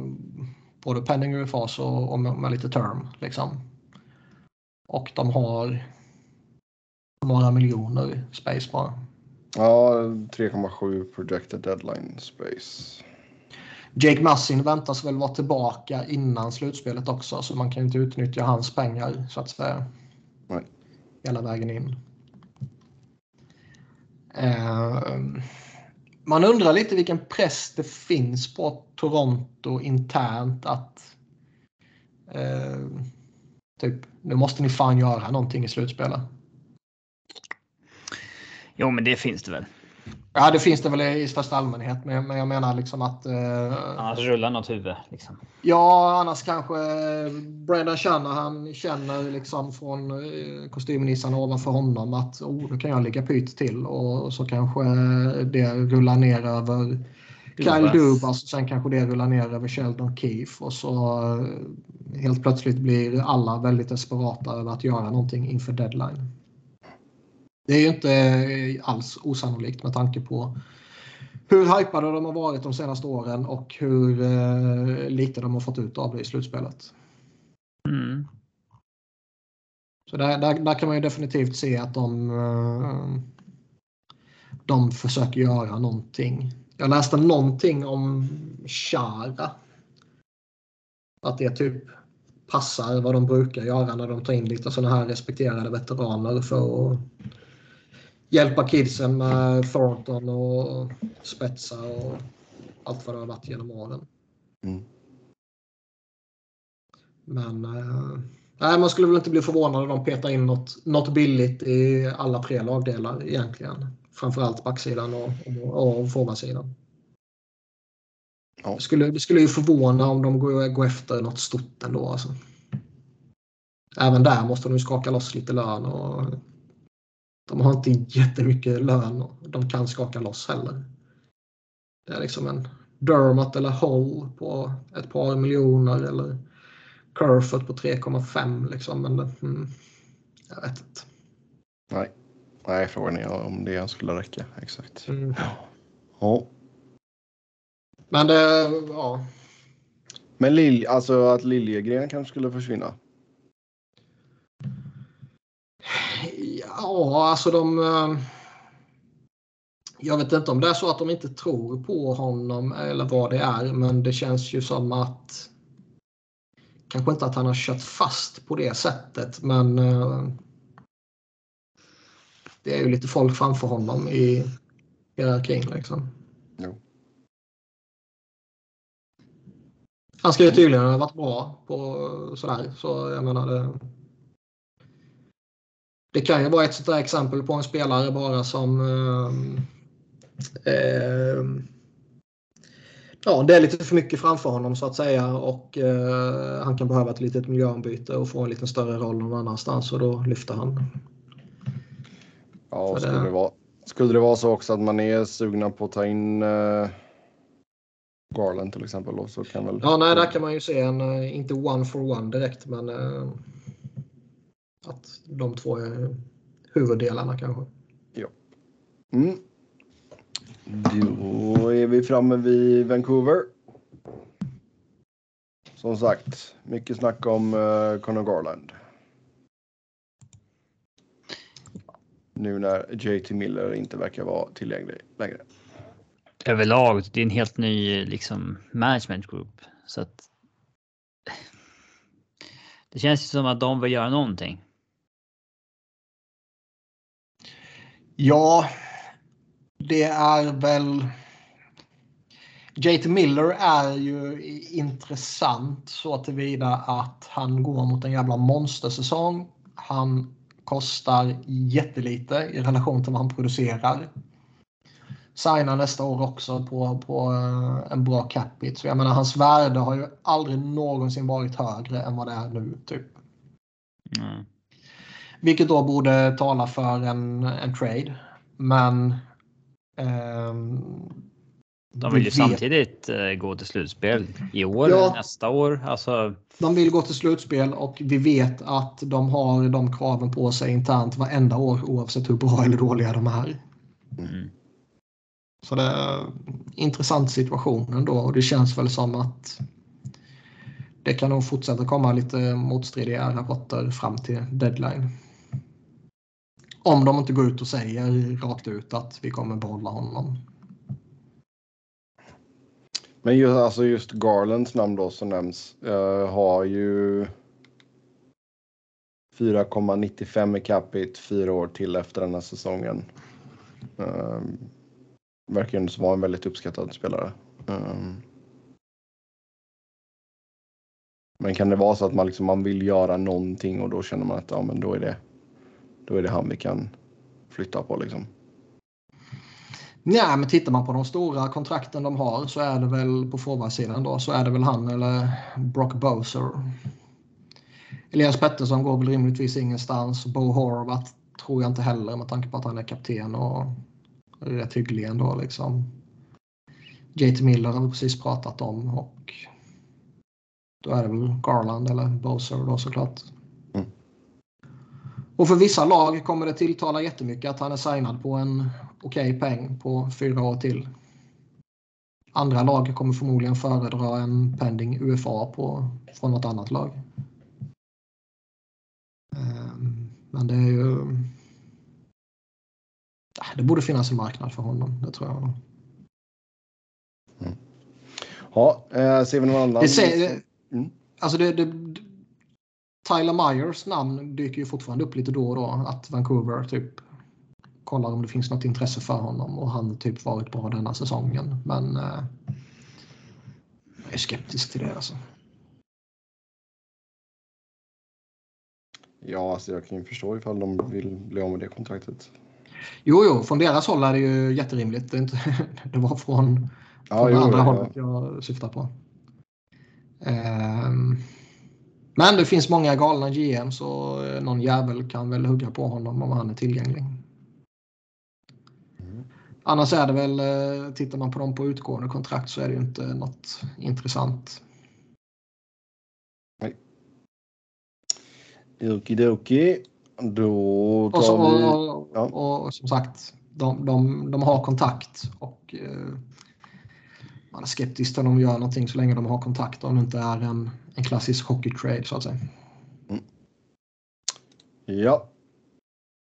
C: både penning UFAs och, och med, med lite term. Liksom. Och de har några miljoner space bara.
A: Ja, 3,7 projected deadline space.
C: Jake Massin väntas väl vara tillbaka innan slutspelet också så man kan inte utnyttja hans pengar så att säga.
A: Nej.
C: Hela vägen in. Uh, man undrar lite vilken press det finns på Toronto internt att uh, typ, nu måste ni fan göra någonting i slutspelet.
B: Jo, men det finns det väl.
C: Ja, det finns det väl i största allmänhet. Men, men jag menar liksom att... Eh,
B: annars rullar något huvud. Liksom.
C: Ja, annars kanske Brendan Shanahan känner liksom från eh, kostymnissarna ovanför honom att oh, då kan jag ligga pyt till. Och så kanske det rullar ner över Kyle Dubas. Och sen kanske det rullar ner över Sheldon Keefe. Och så eh, helt plötsligt blir alla väldigt desperata över att göra någonting inför deadline. Det är ju inte alls osannolikt med tanke på hur hypade de har varit de senaste åren och hur eh, lite de har fått ut av det i slutspelet. Mm. Så där, där, där, kan man ju definitivt se att de, eh, de försöker göra någonting. Jag läste någonting om Chara. Att det typ passar vad de brukar göra när de tar in lite sådana här respekterade veteraner för att hjälpa kidsen med Thornton och spetsa och allt vad det har varit genom åren. Mm. Men äh, nej, man skulle väl inte bli förvånad om de petar in något, något billigt i alla tre lagdelar egentligen. Framförallt backsidan och, och, och forwardsidan. Ja. Det, skulle, det skulle ju förvåna om de går, går efter något stort ändå. Alltså. Även där måste de skaka loss lite lön och de har inte jättemycket lön och de kan skaka loss heller. Det är liksom en Dermot eller Hull på ett par miljoner eller Curford på 3,5 liksom. Men mm, jag vet inte.
A: Nej, Nej frågan är om det skulle räcka exakt. Mm. Ja.
C: Men det, ja.
A: Men Lilj, alltså att Liljegren kanske skulle försvinna?
C: Ja, alltså de... Eh, jag vet inte om det är så att de inte tror på honom eller vad det är, men det känns ju som att... Kanske inte att han har kört fast på det sättet, men... Det är ju lite folk framför honom i hierarkin liksom. Jo. Han ska ju tydligen ha varit bra på sådär, så jag menar det det kan ju vara ett sånt exempel på en spelare bara som eh, eh, ja, det är lite för mycket framför honom så att säga och eh, han kan behöva ett litet miljöombyte och få en lite större roll någon annanstans och då lyfter han.
A: Ja, skulle det... vara, skulle det vara så också att man är sugna på att ta in eh, Garland till exempel då, så kan väl.
C: Ja, nej, där kan man ju se en, eh, inte one for one direkt, men eh, att de två är huvuddelarna kanske.
A: Ja. Mm. Då är vi framme vid Vancouver. Som sagt, mycket snack om uh, Conor Garland. Nu när JT Miller inte verkar vara tillgänglig längre.
B: Överlag, det är en helt ny liksom, management group. Så att det känns som att de vill göra någonting.
C: Ja, det är väl... JT Miller är ju intressant så tillvida att han går mot en jävla monstersäsong. Han kostar jättelite i relation till vad han producerar. Signar nästa år också på, på eh, en bra capita. Så jag menar hans värde har ju aldrig någonsin varit högre än vad det är nu. typ. Mm. Vilket då borde tala för en, en trade. Men...
B: Um, de vill ju samtidigt uh, gå till slutspel i år, ja, nästa år. Alltså...
C: De vill gå till slutspel och vi vet att de har de kraven på sig internt varenda år oavsett hur bra eller dåliga de är. Mm. Så det är en intressant situation ändå och det känns väl som att det kan nog fortsätta komma lite motstridiga rapporter fram till deadline. Om de inte går ut och säger rakt ut att vi kommer behålla honom.
A: Men just, alltså just Garlands namn då som nämns uh, har ju 4,95 i capita fyra år till efter den här säsongen. Um, verkar ju vara en väldigt uppskattad spelare. Um, men kan det vara så att man, liksom, man vill göra någonting och då känner man att ja, men då är det då är det han vi kan flytta på liksom.
C: Nej, men tittar man på de stora kontrakten de har så är det väl på forwardsidan då så är det väl han eller Brock Bowser. Elias Pettersson går väl rimligtvis ingenstans. Bo Horvath tror jag inte heller med tanke på att han är kapten och rätt hygglig ändå liksom. JT Miller har vi precis pratat om och då är det väl Garland eller Bowser då såklart. Mm. Och för vissa lag kommer det tilltala jättemycket att han är signad på en okej okay peng på fyra år till. Andra lag kommer förmodligen föredra en pending UFA på, från något annat lag. Ehm, men det är ju... Det borde finnas en marknad för honom, det tror jag.
A: Mm. Ja, eh, ser vi någon annan?
C: Det ser, mm. Alltså det, det, Tyler Myers namn dyker ju fortfarande upp lite då och då. Att Vancouver typ kollar om det finns något intresse för honom och han typ varit bra denna säsongen. Men eh, jag är skeptisk till det alltså.
A: Ja, alltså jag kan ju förstå ifall de vill bli av med det kontraktet.
C: Jo, jo, från deras håll är det ju jätterimligt. Det, inte, det var från, ja, från jo, andra ja. hållet jag syftar på. Um, men det finns många galna GM så någon jävel kan väl hugga på honom om han är tillgänglig. Annars är det väl, eh, tittar man på dem på utgående kontrakt så är det ju inte något intressant.
A: Nej. Okidoki. Då tar
C: och, så, vi... och, ja. och, och, som sagt, de, de, de har kontakt och eh, man är skeptisk till om de gör någonting så länge de har kontakt om det inte är en, en klassisk hockey-trade så att säga. Mm.
A: Ja.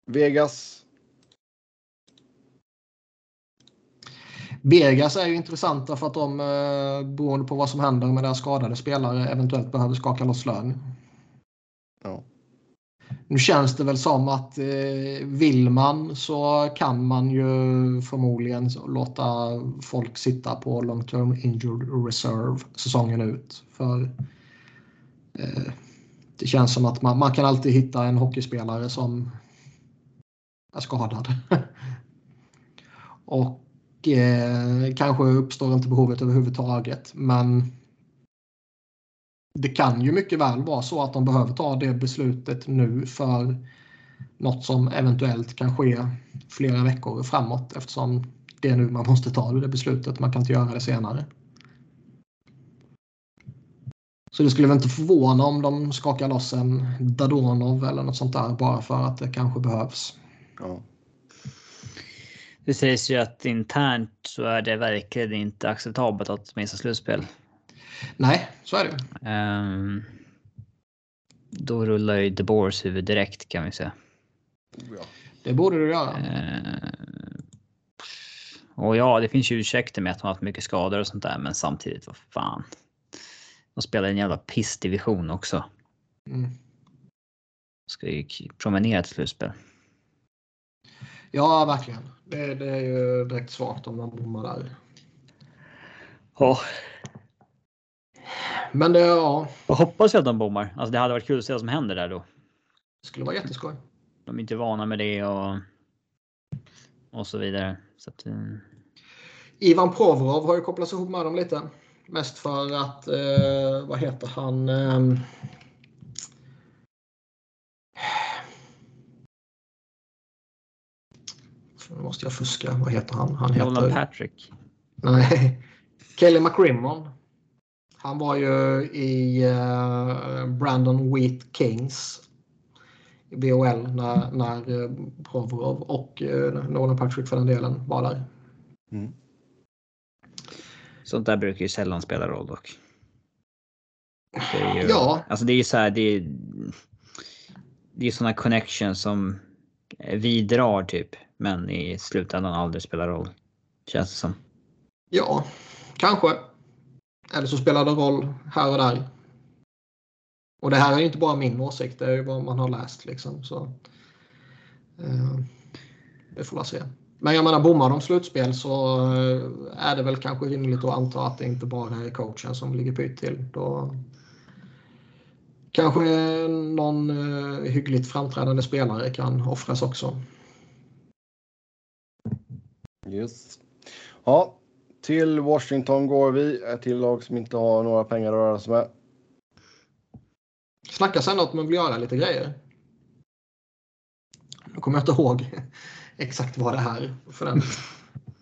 A: Vegas.
C: Vegas är ju intressanta för att de, eh, beroende på vad som händer med deras skadade spelare, eventuellt behöver skaka loss lön. Ja. Nu känns det väl som att eh, vill man så kan man ju förmodligen låta folk sitta på long term injured reserve säsongen ut. För eh, Det känns som att man, man kan alltid hitta en hockeyspelare som är skadad. Och eh, kanske uppstår inte behovet överhuvudtaget men det kan ju mycket väl vara så att de behöver ta det beslutet nu för något som eventuellt kan ske flera veckor framåt eftersom det är nu man måste ta det beslutet. Man kan inte göra det senare. Så det skulle väl inte förvåna om de skakar loss en Dadonov eller något sånt där bara för att det kanske behövs. Ja.
B: Det sägs ju att internt så är det verkligen inte acceptabelt att missa slutspel.
C: Nej, så är det. Um,
B: då rullar ju De Boers huvud direkt kan vi säga.
C: Oh, ja. Det borde du göra. Uh,
B: och ja, det finns ju ursäkter med att de har haft mycket skador och sånt där, men samtidigt, vad fan. De spelar en jävla pissdivision också. Mm. Ska ju promenera till slutspel.
C: Ja, verkligen. Det, det, är ju direkt svagt om de bommar där.
B: Ja,
C: men det, ja.
B: Jag hoppas att de bommar. Alltså det hade varit kul att se vad som händer där då.
C: Det skulle vara jätteskoj.
B: De är inte vana med det och, och så vidare. Så att, uh...
C: Ivan Provorov har ju kopplats ihop med dem lite. Mest för att, eh, vad heter han? Eh, måste jag fuska. Vad heter han? Han
B: heter... Nolan Patrick.
C: Nej. Kelly McCrimmon han var ju i uh, Brandon Wheat Kings i BHL när, när uh, Provorov och uh, Nolan Patrick för den delen var där. Mm.
B: Sånt där brukar ju sällan spela roll dock. Det är ju, ja. Alltså det är ju så här, det är, det är såna connections som vi drar typ, men i slutändan aldrig spelar roll. Känns det som.
C: Ja, kanske. Eller så spelar det roll här och där. Och det här är inte bara min åsikt, det är ju vad man har läst. Liksom, så, eh, det får man se. Men jag menar, bommar de slutspel så eh, är det väl kanske rimligt att anta att det inte bara är coachen som ligger pyrt till. Då kanske någon eh, hyggligt framträdande spelare kan offras också.
A: Yes. Ja, till Washington går vi. Ett till lag som inte har några pengar att röra sig med.
C: Snackas ändå att man vill göra lite grejer. Nu kommer jag inte ihåg exakt vad det här för den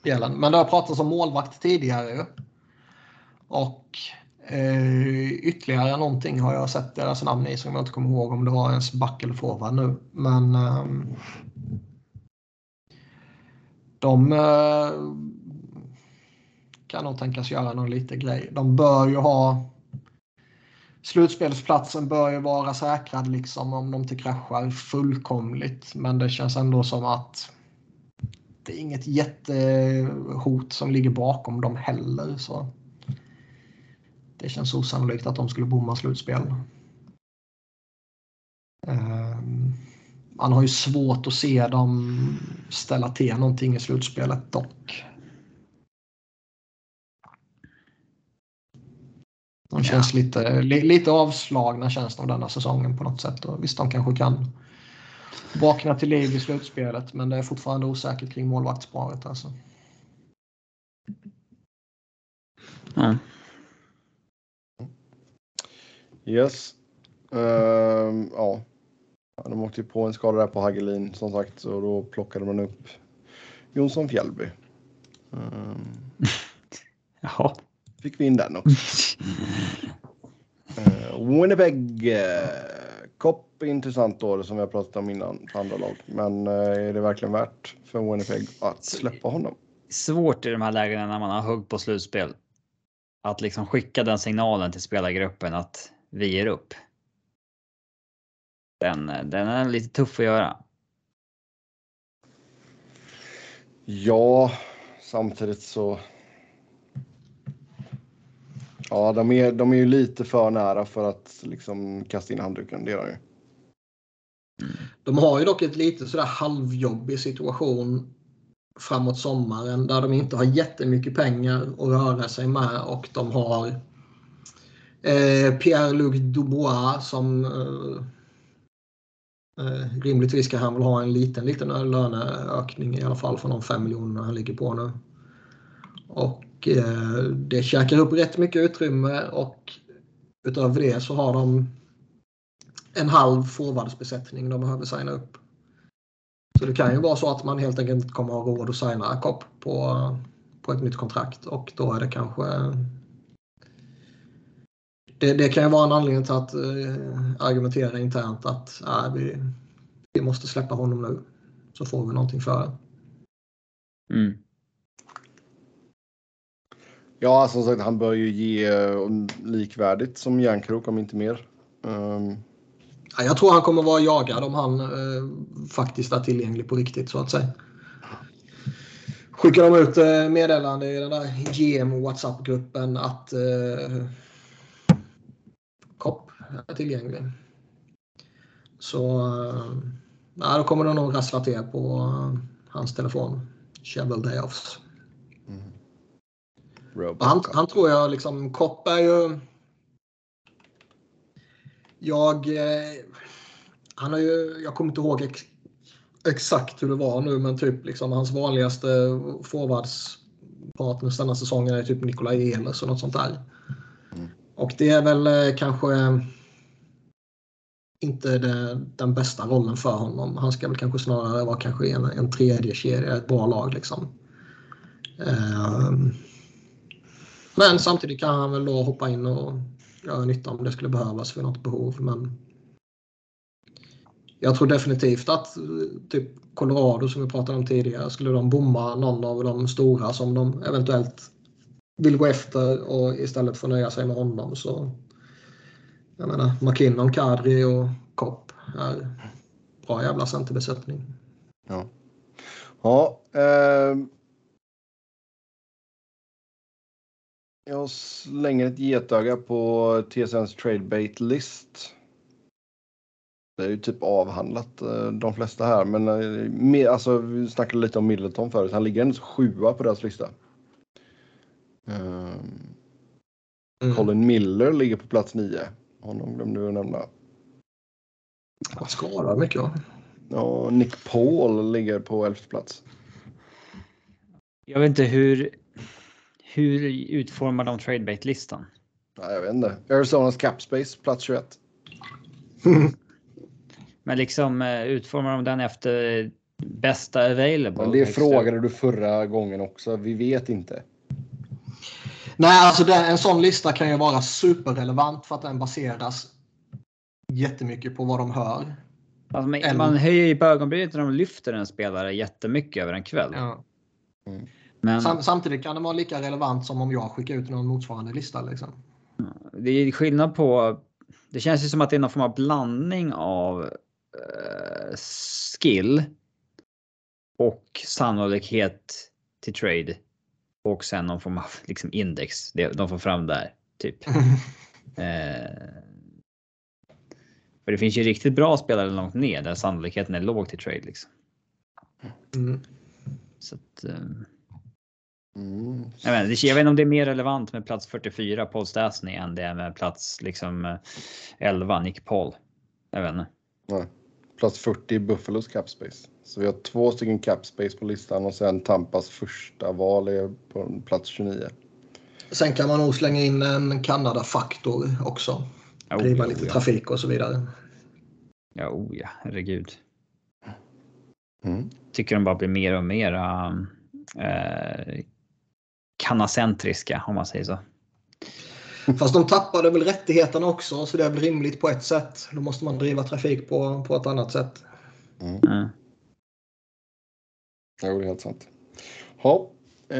C: delen. Men det har pratats om målvakt tidigare. Och eh, ytterligare någonting har jag sett deras namn i som jag inte kommer ihåg om det var ens back eller forward nu. Men eh, de eh, kan nog tänkas göra någon liten grej. De bör ju ha slutspelsplatsen bör ju vara säkrad liksom om de inte kraschar fullkomligt. Men det känns ändå som att det är inget jättehot som ligger bakom dem heller. Så det känns osannolikt att de skulle bomma slutspel. Uh man har ju svårt att se dem ställa till någonting i slutspelet dock. De känns ja. lite, lite avslagna känns de denna säsongen på något sätt. Och visst, de kanske kan vakna till liv i slutspelet men det är fortfarande osäkert kring målvaktsparet. Alltså.
A: Mm. Yes. Uh, ja. De åkte på en skada där på Hagelin som sagt och då plockade man upp Jonsson Fjällby. Um,
B: Jaha.
A: Fick vi in den också. uh, Winnipeg. Uh, intressant då som vi har pratat om innan för andra lag. Men uh, är det verkligen värt för Winnipeg att släppa honom?
B: Svårt i de här lägena när man har hugg på slutspel. Att liksom skicka den signalen till spelargruppen att vi ger upp. Den, den är lite tuff att göra.
A: Ja, samtidigt så. Ja, de är, de är ju lite för nära för att liksom kasta in handduken. Det gör ju.
C: De har ju dock ett lite sådär halvjobbig situation framåt sommaren där de inte har jättemycket pengar att röra sig med och de har eh, Pierre-Luc Dubois som eh, Eh, rimligtvis ska han väl ha en liten, liten löneökning i alla fall från de 5 miljonerna han ligger på nu. Och eh, det käkar upp rätt mycket utrymme och utöver det så har de en halv forwardsbesättning de behöver signa upp. Så det kan ju vara så att man helt enkelt inte kommer ha råd att signa Kopp på, på ett nytt kontrakt och då är det kanske det, det, kan ju vara en anledning till att eh, argumentera internt att äh, vi, vi måste släppa honom nu. Så får vi någonting för det.
B: Mm.
A: Ja, som sagt, han bör ju ge um, likvärdigt som Järnkrok om inte mer. Um...
C: Ja, jag tror han kommer vara jagad om han uh, faktiskt är tillgänglig på riktigt så att säga. Skickar de ut uh, meddelande i den där GM WhatsApp-gruppen att uh, kopp är tillgänglig. Så äh, då kommer det nog rassla till på äh, hans telefon. Shovel Day Offs. Mm. Han, han, tror jag liksom, Kopp är ju... Jag... Eh, han har ju, jag kommer inte ihåg ex, exakt hur det var nu men typ liksom hans vanligaste forwardspartners denna säsongen är typ Nikolaj Ehlers och något sånt där. Och det är väl eh, kanske inte det, den bästa rollen för honom. Han ska väl kanske snarare vara kanske en, en tredje kedja, ett bra lag liksom. Um, men samtidigt kan han väl då hoppa in och göra nytta om det skulle behövas för något behov. Men jag tror definitivt att typ Colorado som vi pratade om tidigare, skulle de bomma någon av de stora som de eventuellt vill gå efter och istället få nöja sig med honom så jag menar McKinnon, Kadri och Kopp är bra jävla centerbesättning.
A: Ja. Ja. Eh... Jag slänger ett getöga på TSNs trade bait list. Det är ju typ avhandlat eh, de flesta här, men eh, alltså, vi snackade lite om Middleton förut. Han ligger ändå sjua på deras lista. Um, mm. Colin Miller ligger på plats nio. Honom glömde vi nämna.
C: Han skadad mycket va?
A: Ja, Nick Paul ligger på elfte plats.
B: Jag vet inte hur, hur utformar de tradebait-listan?
A: Ja, jag vet inte. Arizonas Capspace, plats 21.
B: Men liksom eh, utformar de den efter bästa available?
A: Men det frågade du förra gången också. Vi vet inte.
C: Nej, alltså det, en sån lista kan ju vara superrelevant för att den baseras jättemycket på vad de hör.
B: Alltså man, Eller... man höjer ju på ögonbrynet när de lyfter en spelare jättemycket över en kväll.
C: Ja. Mm. Men... Sam, samtidigt kan det vara lika relevant som om jag skickar ut någon motsvarande lista. Liksom.
B: Det är skillnad på... Det känns ju som att det är någon form av blandning av uh, skill och sannolikhet till trade. Och sen någon form av liksom index de får fram där. Typ. eh, för det finns ju riktigt bra spelare långt ner där sannolikheten är låg till trade. Liksom. Mm. Så att, eh, mm. jag, vet, inte, jag vet inte om det är mer relevant med plats 44 Paul Stastny än det är med plats liksom 11 eh, Nick Paul. Jag vet inte.
A: Nej. Plats 40 Buffalos Capspace. Så vi har två stycken Capspace på listan och sen Tampas första val är på plats 29.
C: Sen kan man nog slänga in en Kanada-faktor också. Oh, Driva oh, lite ja. trafik och så vidare.
B: Ja, oh ja, herregud. Mm. Tycker de bara blir mer och mer äh, kanacentriska om man säger så.
C: Fast de tappade väl rättigheterna också så det är väl rimligt på ett sätt. Då måste man driva trafik på, på ett annat sätt. Mm. Mm.
A: Jo, det är helt sant. Ha. Eh,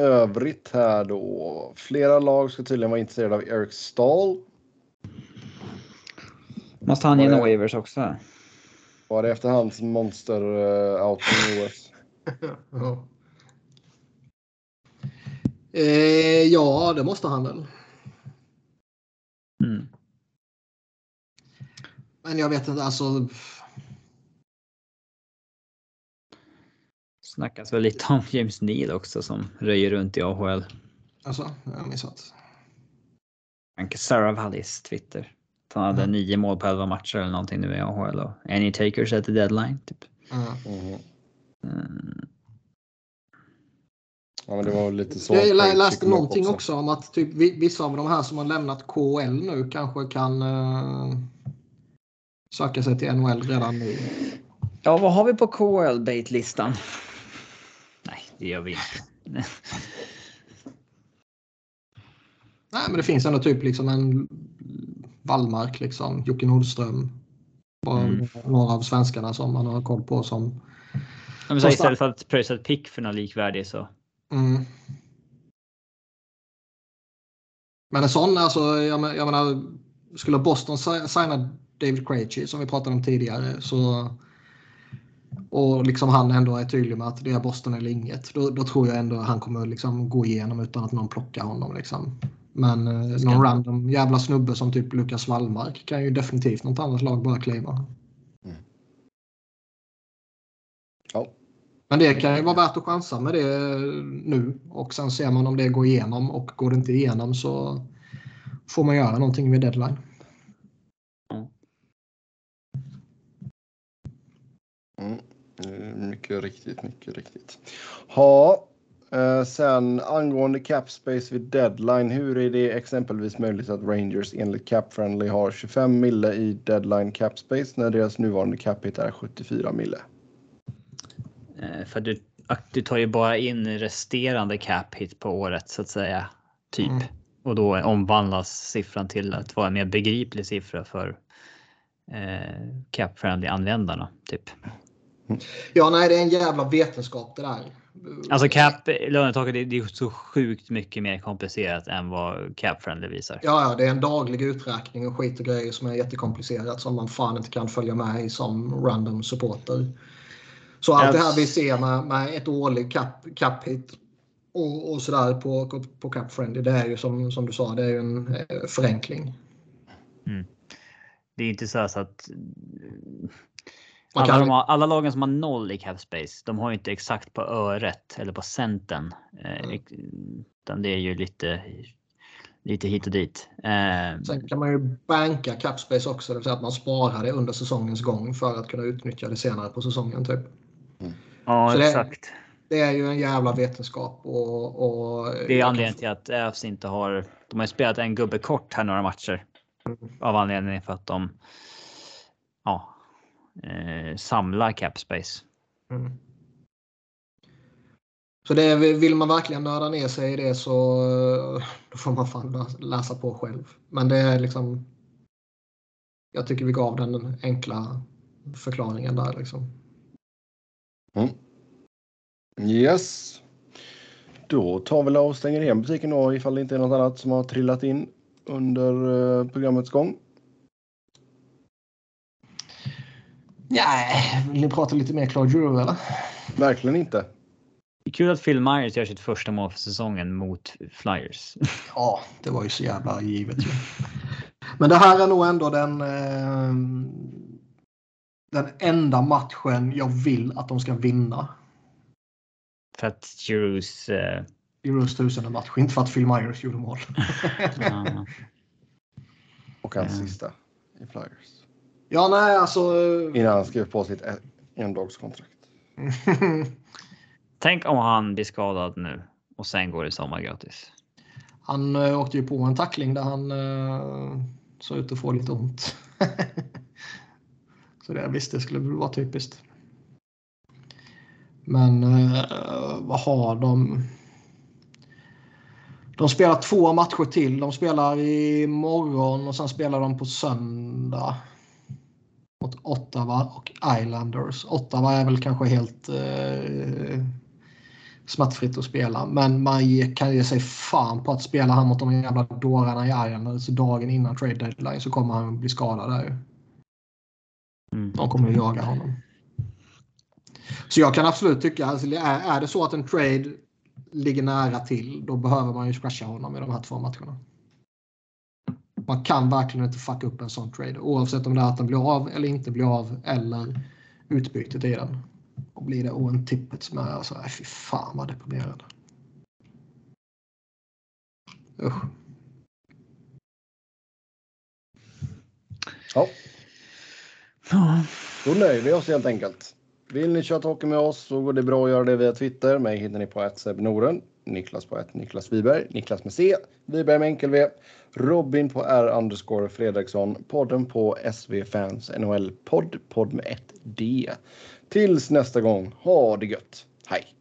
A: övrigt här då. Flera lag ska tydligen vara intresserade av Eric Stahl.
B: Måste han ge några waivers också?
A: Var det efter hans monster uh, out i OS?
C: ja. Eh, ja, det måste han väl. Mm. Men jag vet inte, alltså.
B: Snackas väl lite om James Neal också som röjer runt i AHL.
C: Alltså, jag har missat.
B: Sarah Wallis Twitter. Han hade mm. nio mål på elva matcher eller någonting nu i AHL och any takers at the deadline. Typ. Mm.
A: Mm. Ja, men det var lite så.
C: Jag läste någonting också. också. om att typ, vissa av de här som har lämnat KL nu kanske kan uh, söka sig till NHL redan nu.
B: Ja, vad har vi på KL bait-listan? Nej, det gör vi inte.
C: Nej, men det finns ändå typ liksom en Wallmark, liksom, Jocke Nordström. Bara mm. några av svenskarna som man har koll på som...
B: Men så istället för att pröjsa ett pick för någon likvärdig så. Mm.
C: Men en sån, alltså, jag, jag menar, skulle Boston signa David Krejci som vi pratade om tidigare så och liksom han ändå är tydlig med att det är Boston eller inget. Då, då tror jag ändå han kommer liksom gå igenom utan att någon plockar honom. Liksom. Men eh, någon random jävla snubbe som typ Lukas Wallmark kan ju definitivt något annat lag bara kliva. Mm. Ja. Men det kan ju vara värt att chansa med det eh, nu och sen ser man om det går igenom och går det inte igenom så får man göra någonting med deadline.
A: Mm. Eh, mycket riktigt, mycket riktigt. Ha, Eh, sen angående cap space vid deadline, hur är det exempelvis möjligt att Rangers enligt CapFriendly har 25 mille i deadline cap space när deras nuvarande cap hit är 74 mille?
B: Eh, för du, du tar ju bara in resterande cap hit på året så att säga. Typ. Mm. Och då omvandlas siffran till att vara en mer begriplig siffra för eh, cap friendly användarna. Typ.
C: Ja, nej, det är en jävla vetenskap det där.
B: Alltså cap lönetaket det är så sjukt mycket mer komplicerat än vad cap friendly visar.
C: Ja, ja, det är en daglig uträkning och skit och grejer som är jättekomplicerat som man fan inte kan följa med i som random supporter. Så allt det här vi ser med, med ett årligt cap, cap hit och, och sådär på, på cap friendly det är ju som, som du sa, det är ju en eh, förenkling.
B: Mm. Det är inte så att alla, har, alla, lagen som har noll i cap space, de har ju inte exakt på öret eller på centen. Eh, mm. Utan det är ju lite, lite hit och dit.
C: Eh, Sen kan man ju banka cap space också, det vill säga att man sparar det under säsongens gång för att kunna utnyttja det senare på säsongen. Typ.
B: Mm. Ja, Så exakt.
C: Det är ju en jävla vetenskap. Och, och
B: det är anledningen till att Avs inte har. De har spelat en gubbe kort här några matcher. Av anledning för att de. Ja. Eh, samlar cap space. Mm.
C: Så det, vill man verkligen nörda ner sig i det så då får man fan läsa på själv. Men det är liksom. Jag tycker vi gav den enkla förklaringen där liksom.
A: Mm. Yes. Då tar vi och stänger igen butiken då ifall det inte är något annat som har trillat in under uh, programmets gång.
C: Nej, vill ni prata lite mer Claude Giroux eller?
A: Verkligen inte.
B: Det är kul att Phil Myers gör sitt första mål för säsongen mot Flyers.
C: Ja, det var ju så jävla givet. Men det här är nog ändå den, eh, den enda matchen jag vill att de ska vinna.
B: För att Giroux... Eh...
C: Giroux tusende match, inte för att Phil Myers gjorde mål.
A: Och hans sista i Flyers.
C: Ja, nej alltså.
A: Innan han skrev på sitt endagskontrakt.
B: Tänk om han blir skadad nu och sen går det sommar gratis.
C: Han uh, åkte ju på en tackling där han uh, såg ut att få lite ont. Så det, visst, det skulle väl vara typiskt. Men eh, vad har de? De spelar två matcher till. De spelar i morgon och sen spelar de på söndag mot Ottawa och Islanders. Ottawa är väl kanske helt eh, smärtfritt att spela. Men man kan ge sig fan på att spela han mot de jävla dårarna i Islanders dagen innan trade deadline så kommer han bli skadad där. Mm. De kommer att jaga honom. Så jag kan absolut tycka, alltså, är, är det så att en trade ligger nära till, då behöver man ju scratcha honom i de här två matcherna. Man kan verkligen inte fucka upp en sån trade oavsett om det är att den blir av eller inte blir av eller utbytet i den. Och blir det Owen Tippet som är alltså, fy fan vad deprimerande. Usch.
A: Ja. Då nöjer vi oss helt enkelt. Vill ni köra hockey med oss så går det bra att göra det via Twitter. Mig hittar ni på Norden. Niklas på ett Niklas Wiberg, Niklas med C, Wiberg med enkel V, Robin på R underscore Fredriksson, podden på SV Fans NHL podd, podd med ett D. Tills nästa gång, ha det gött. Hej!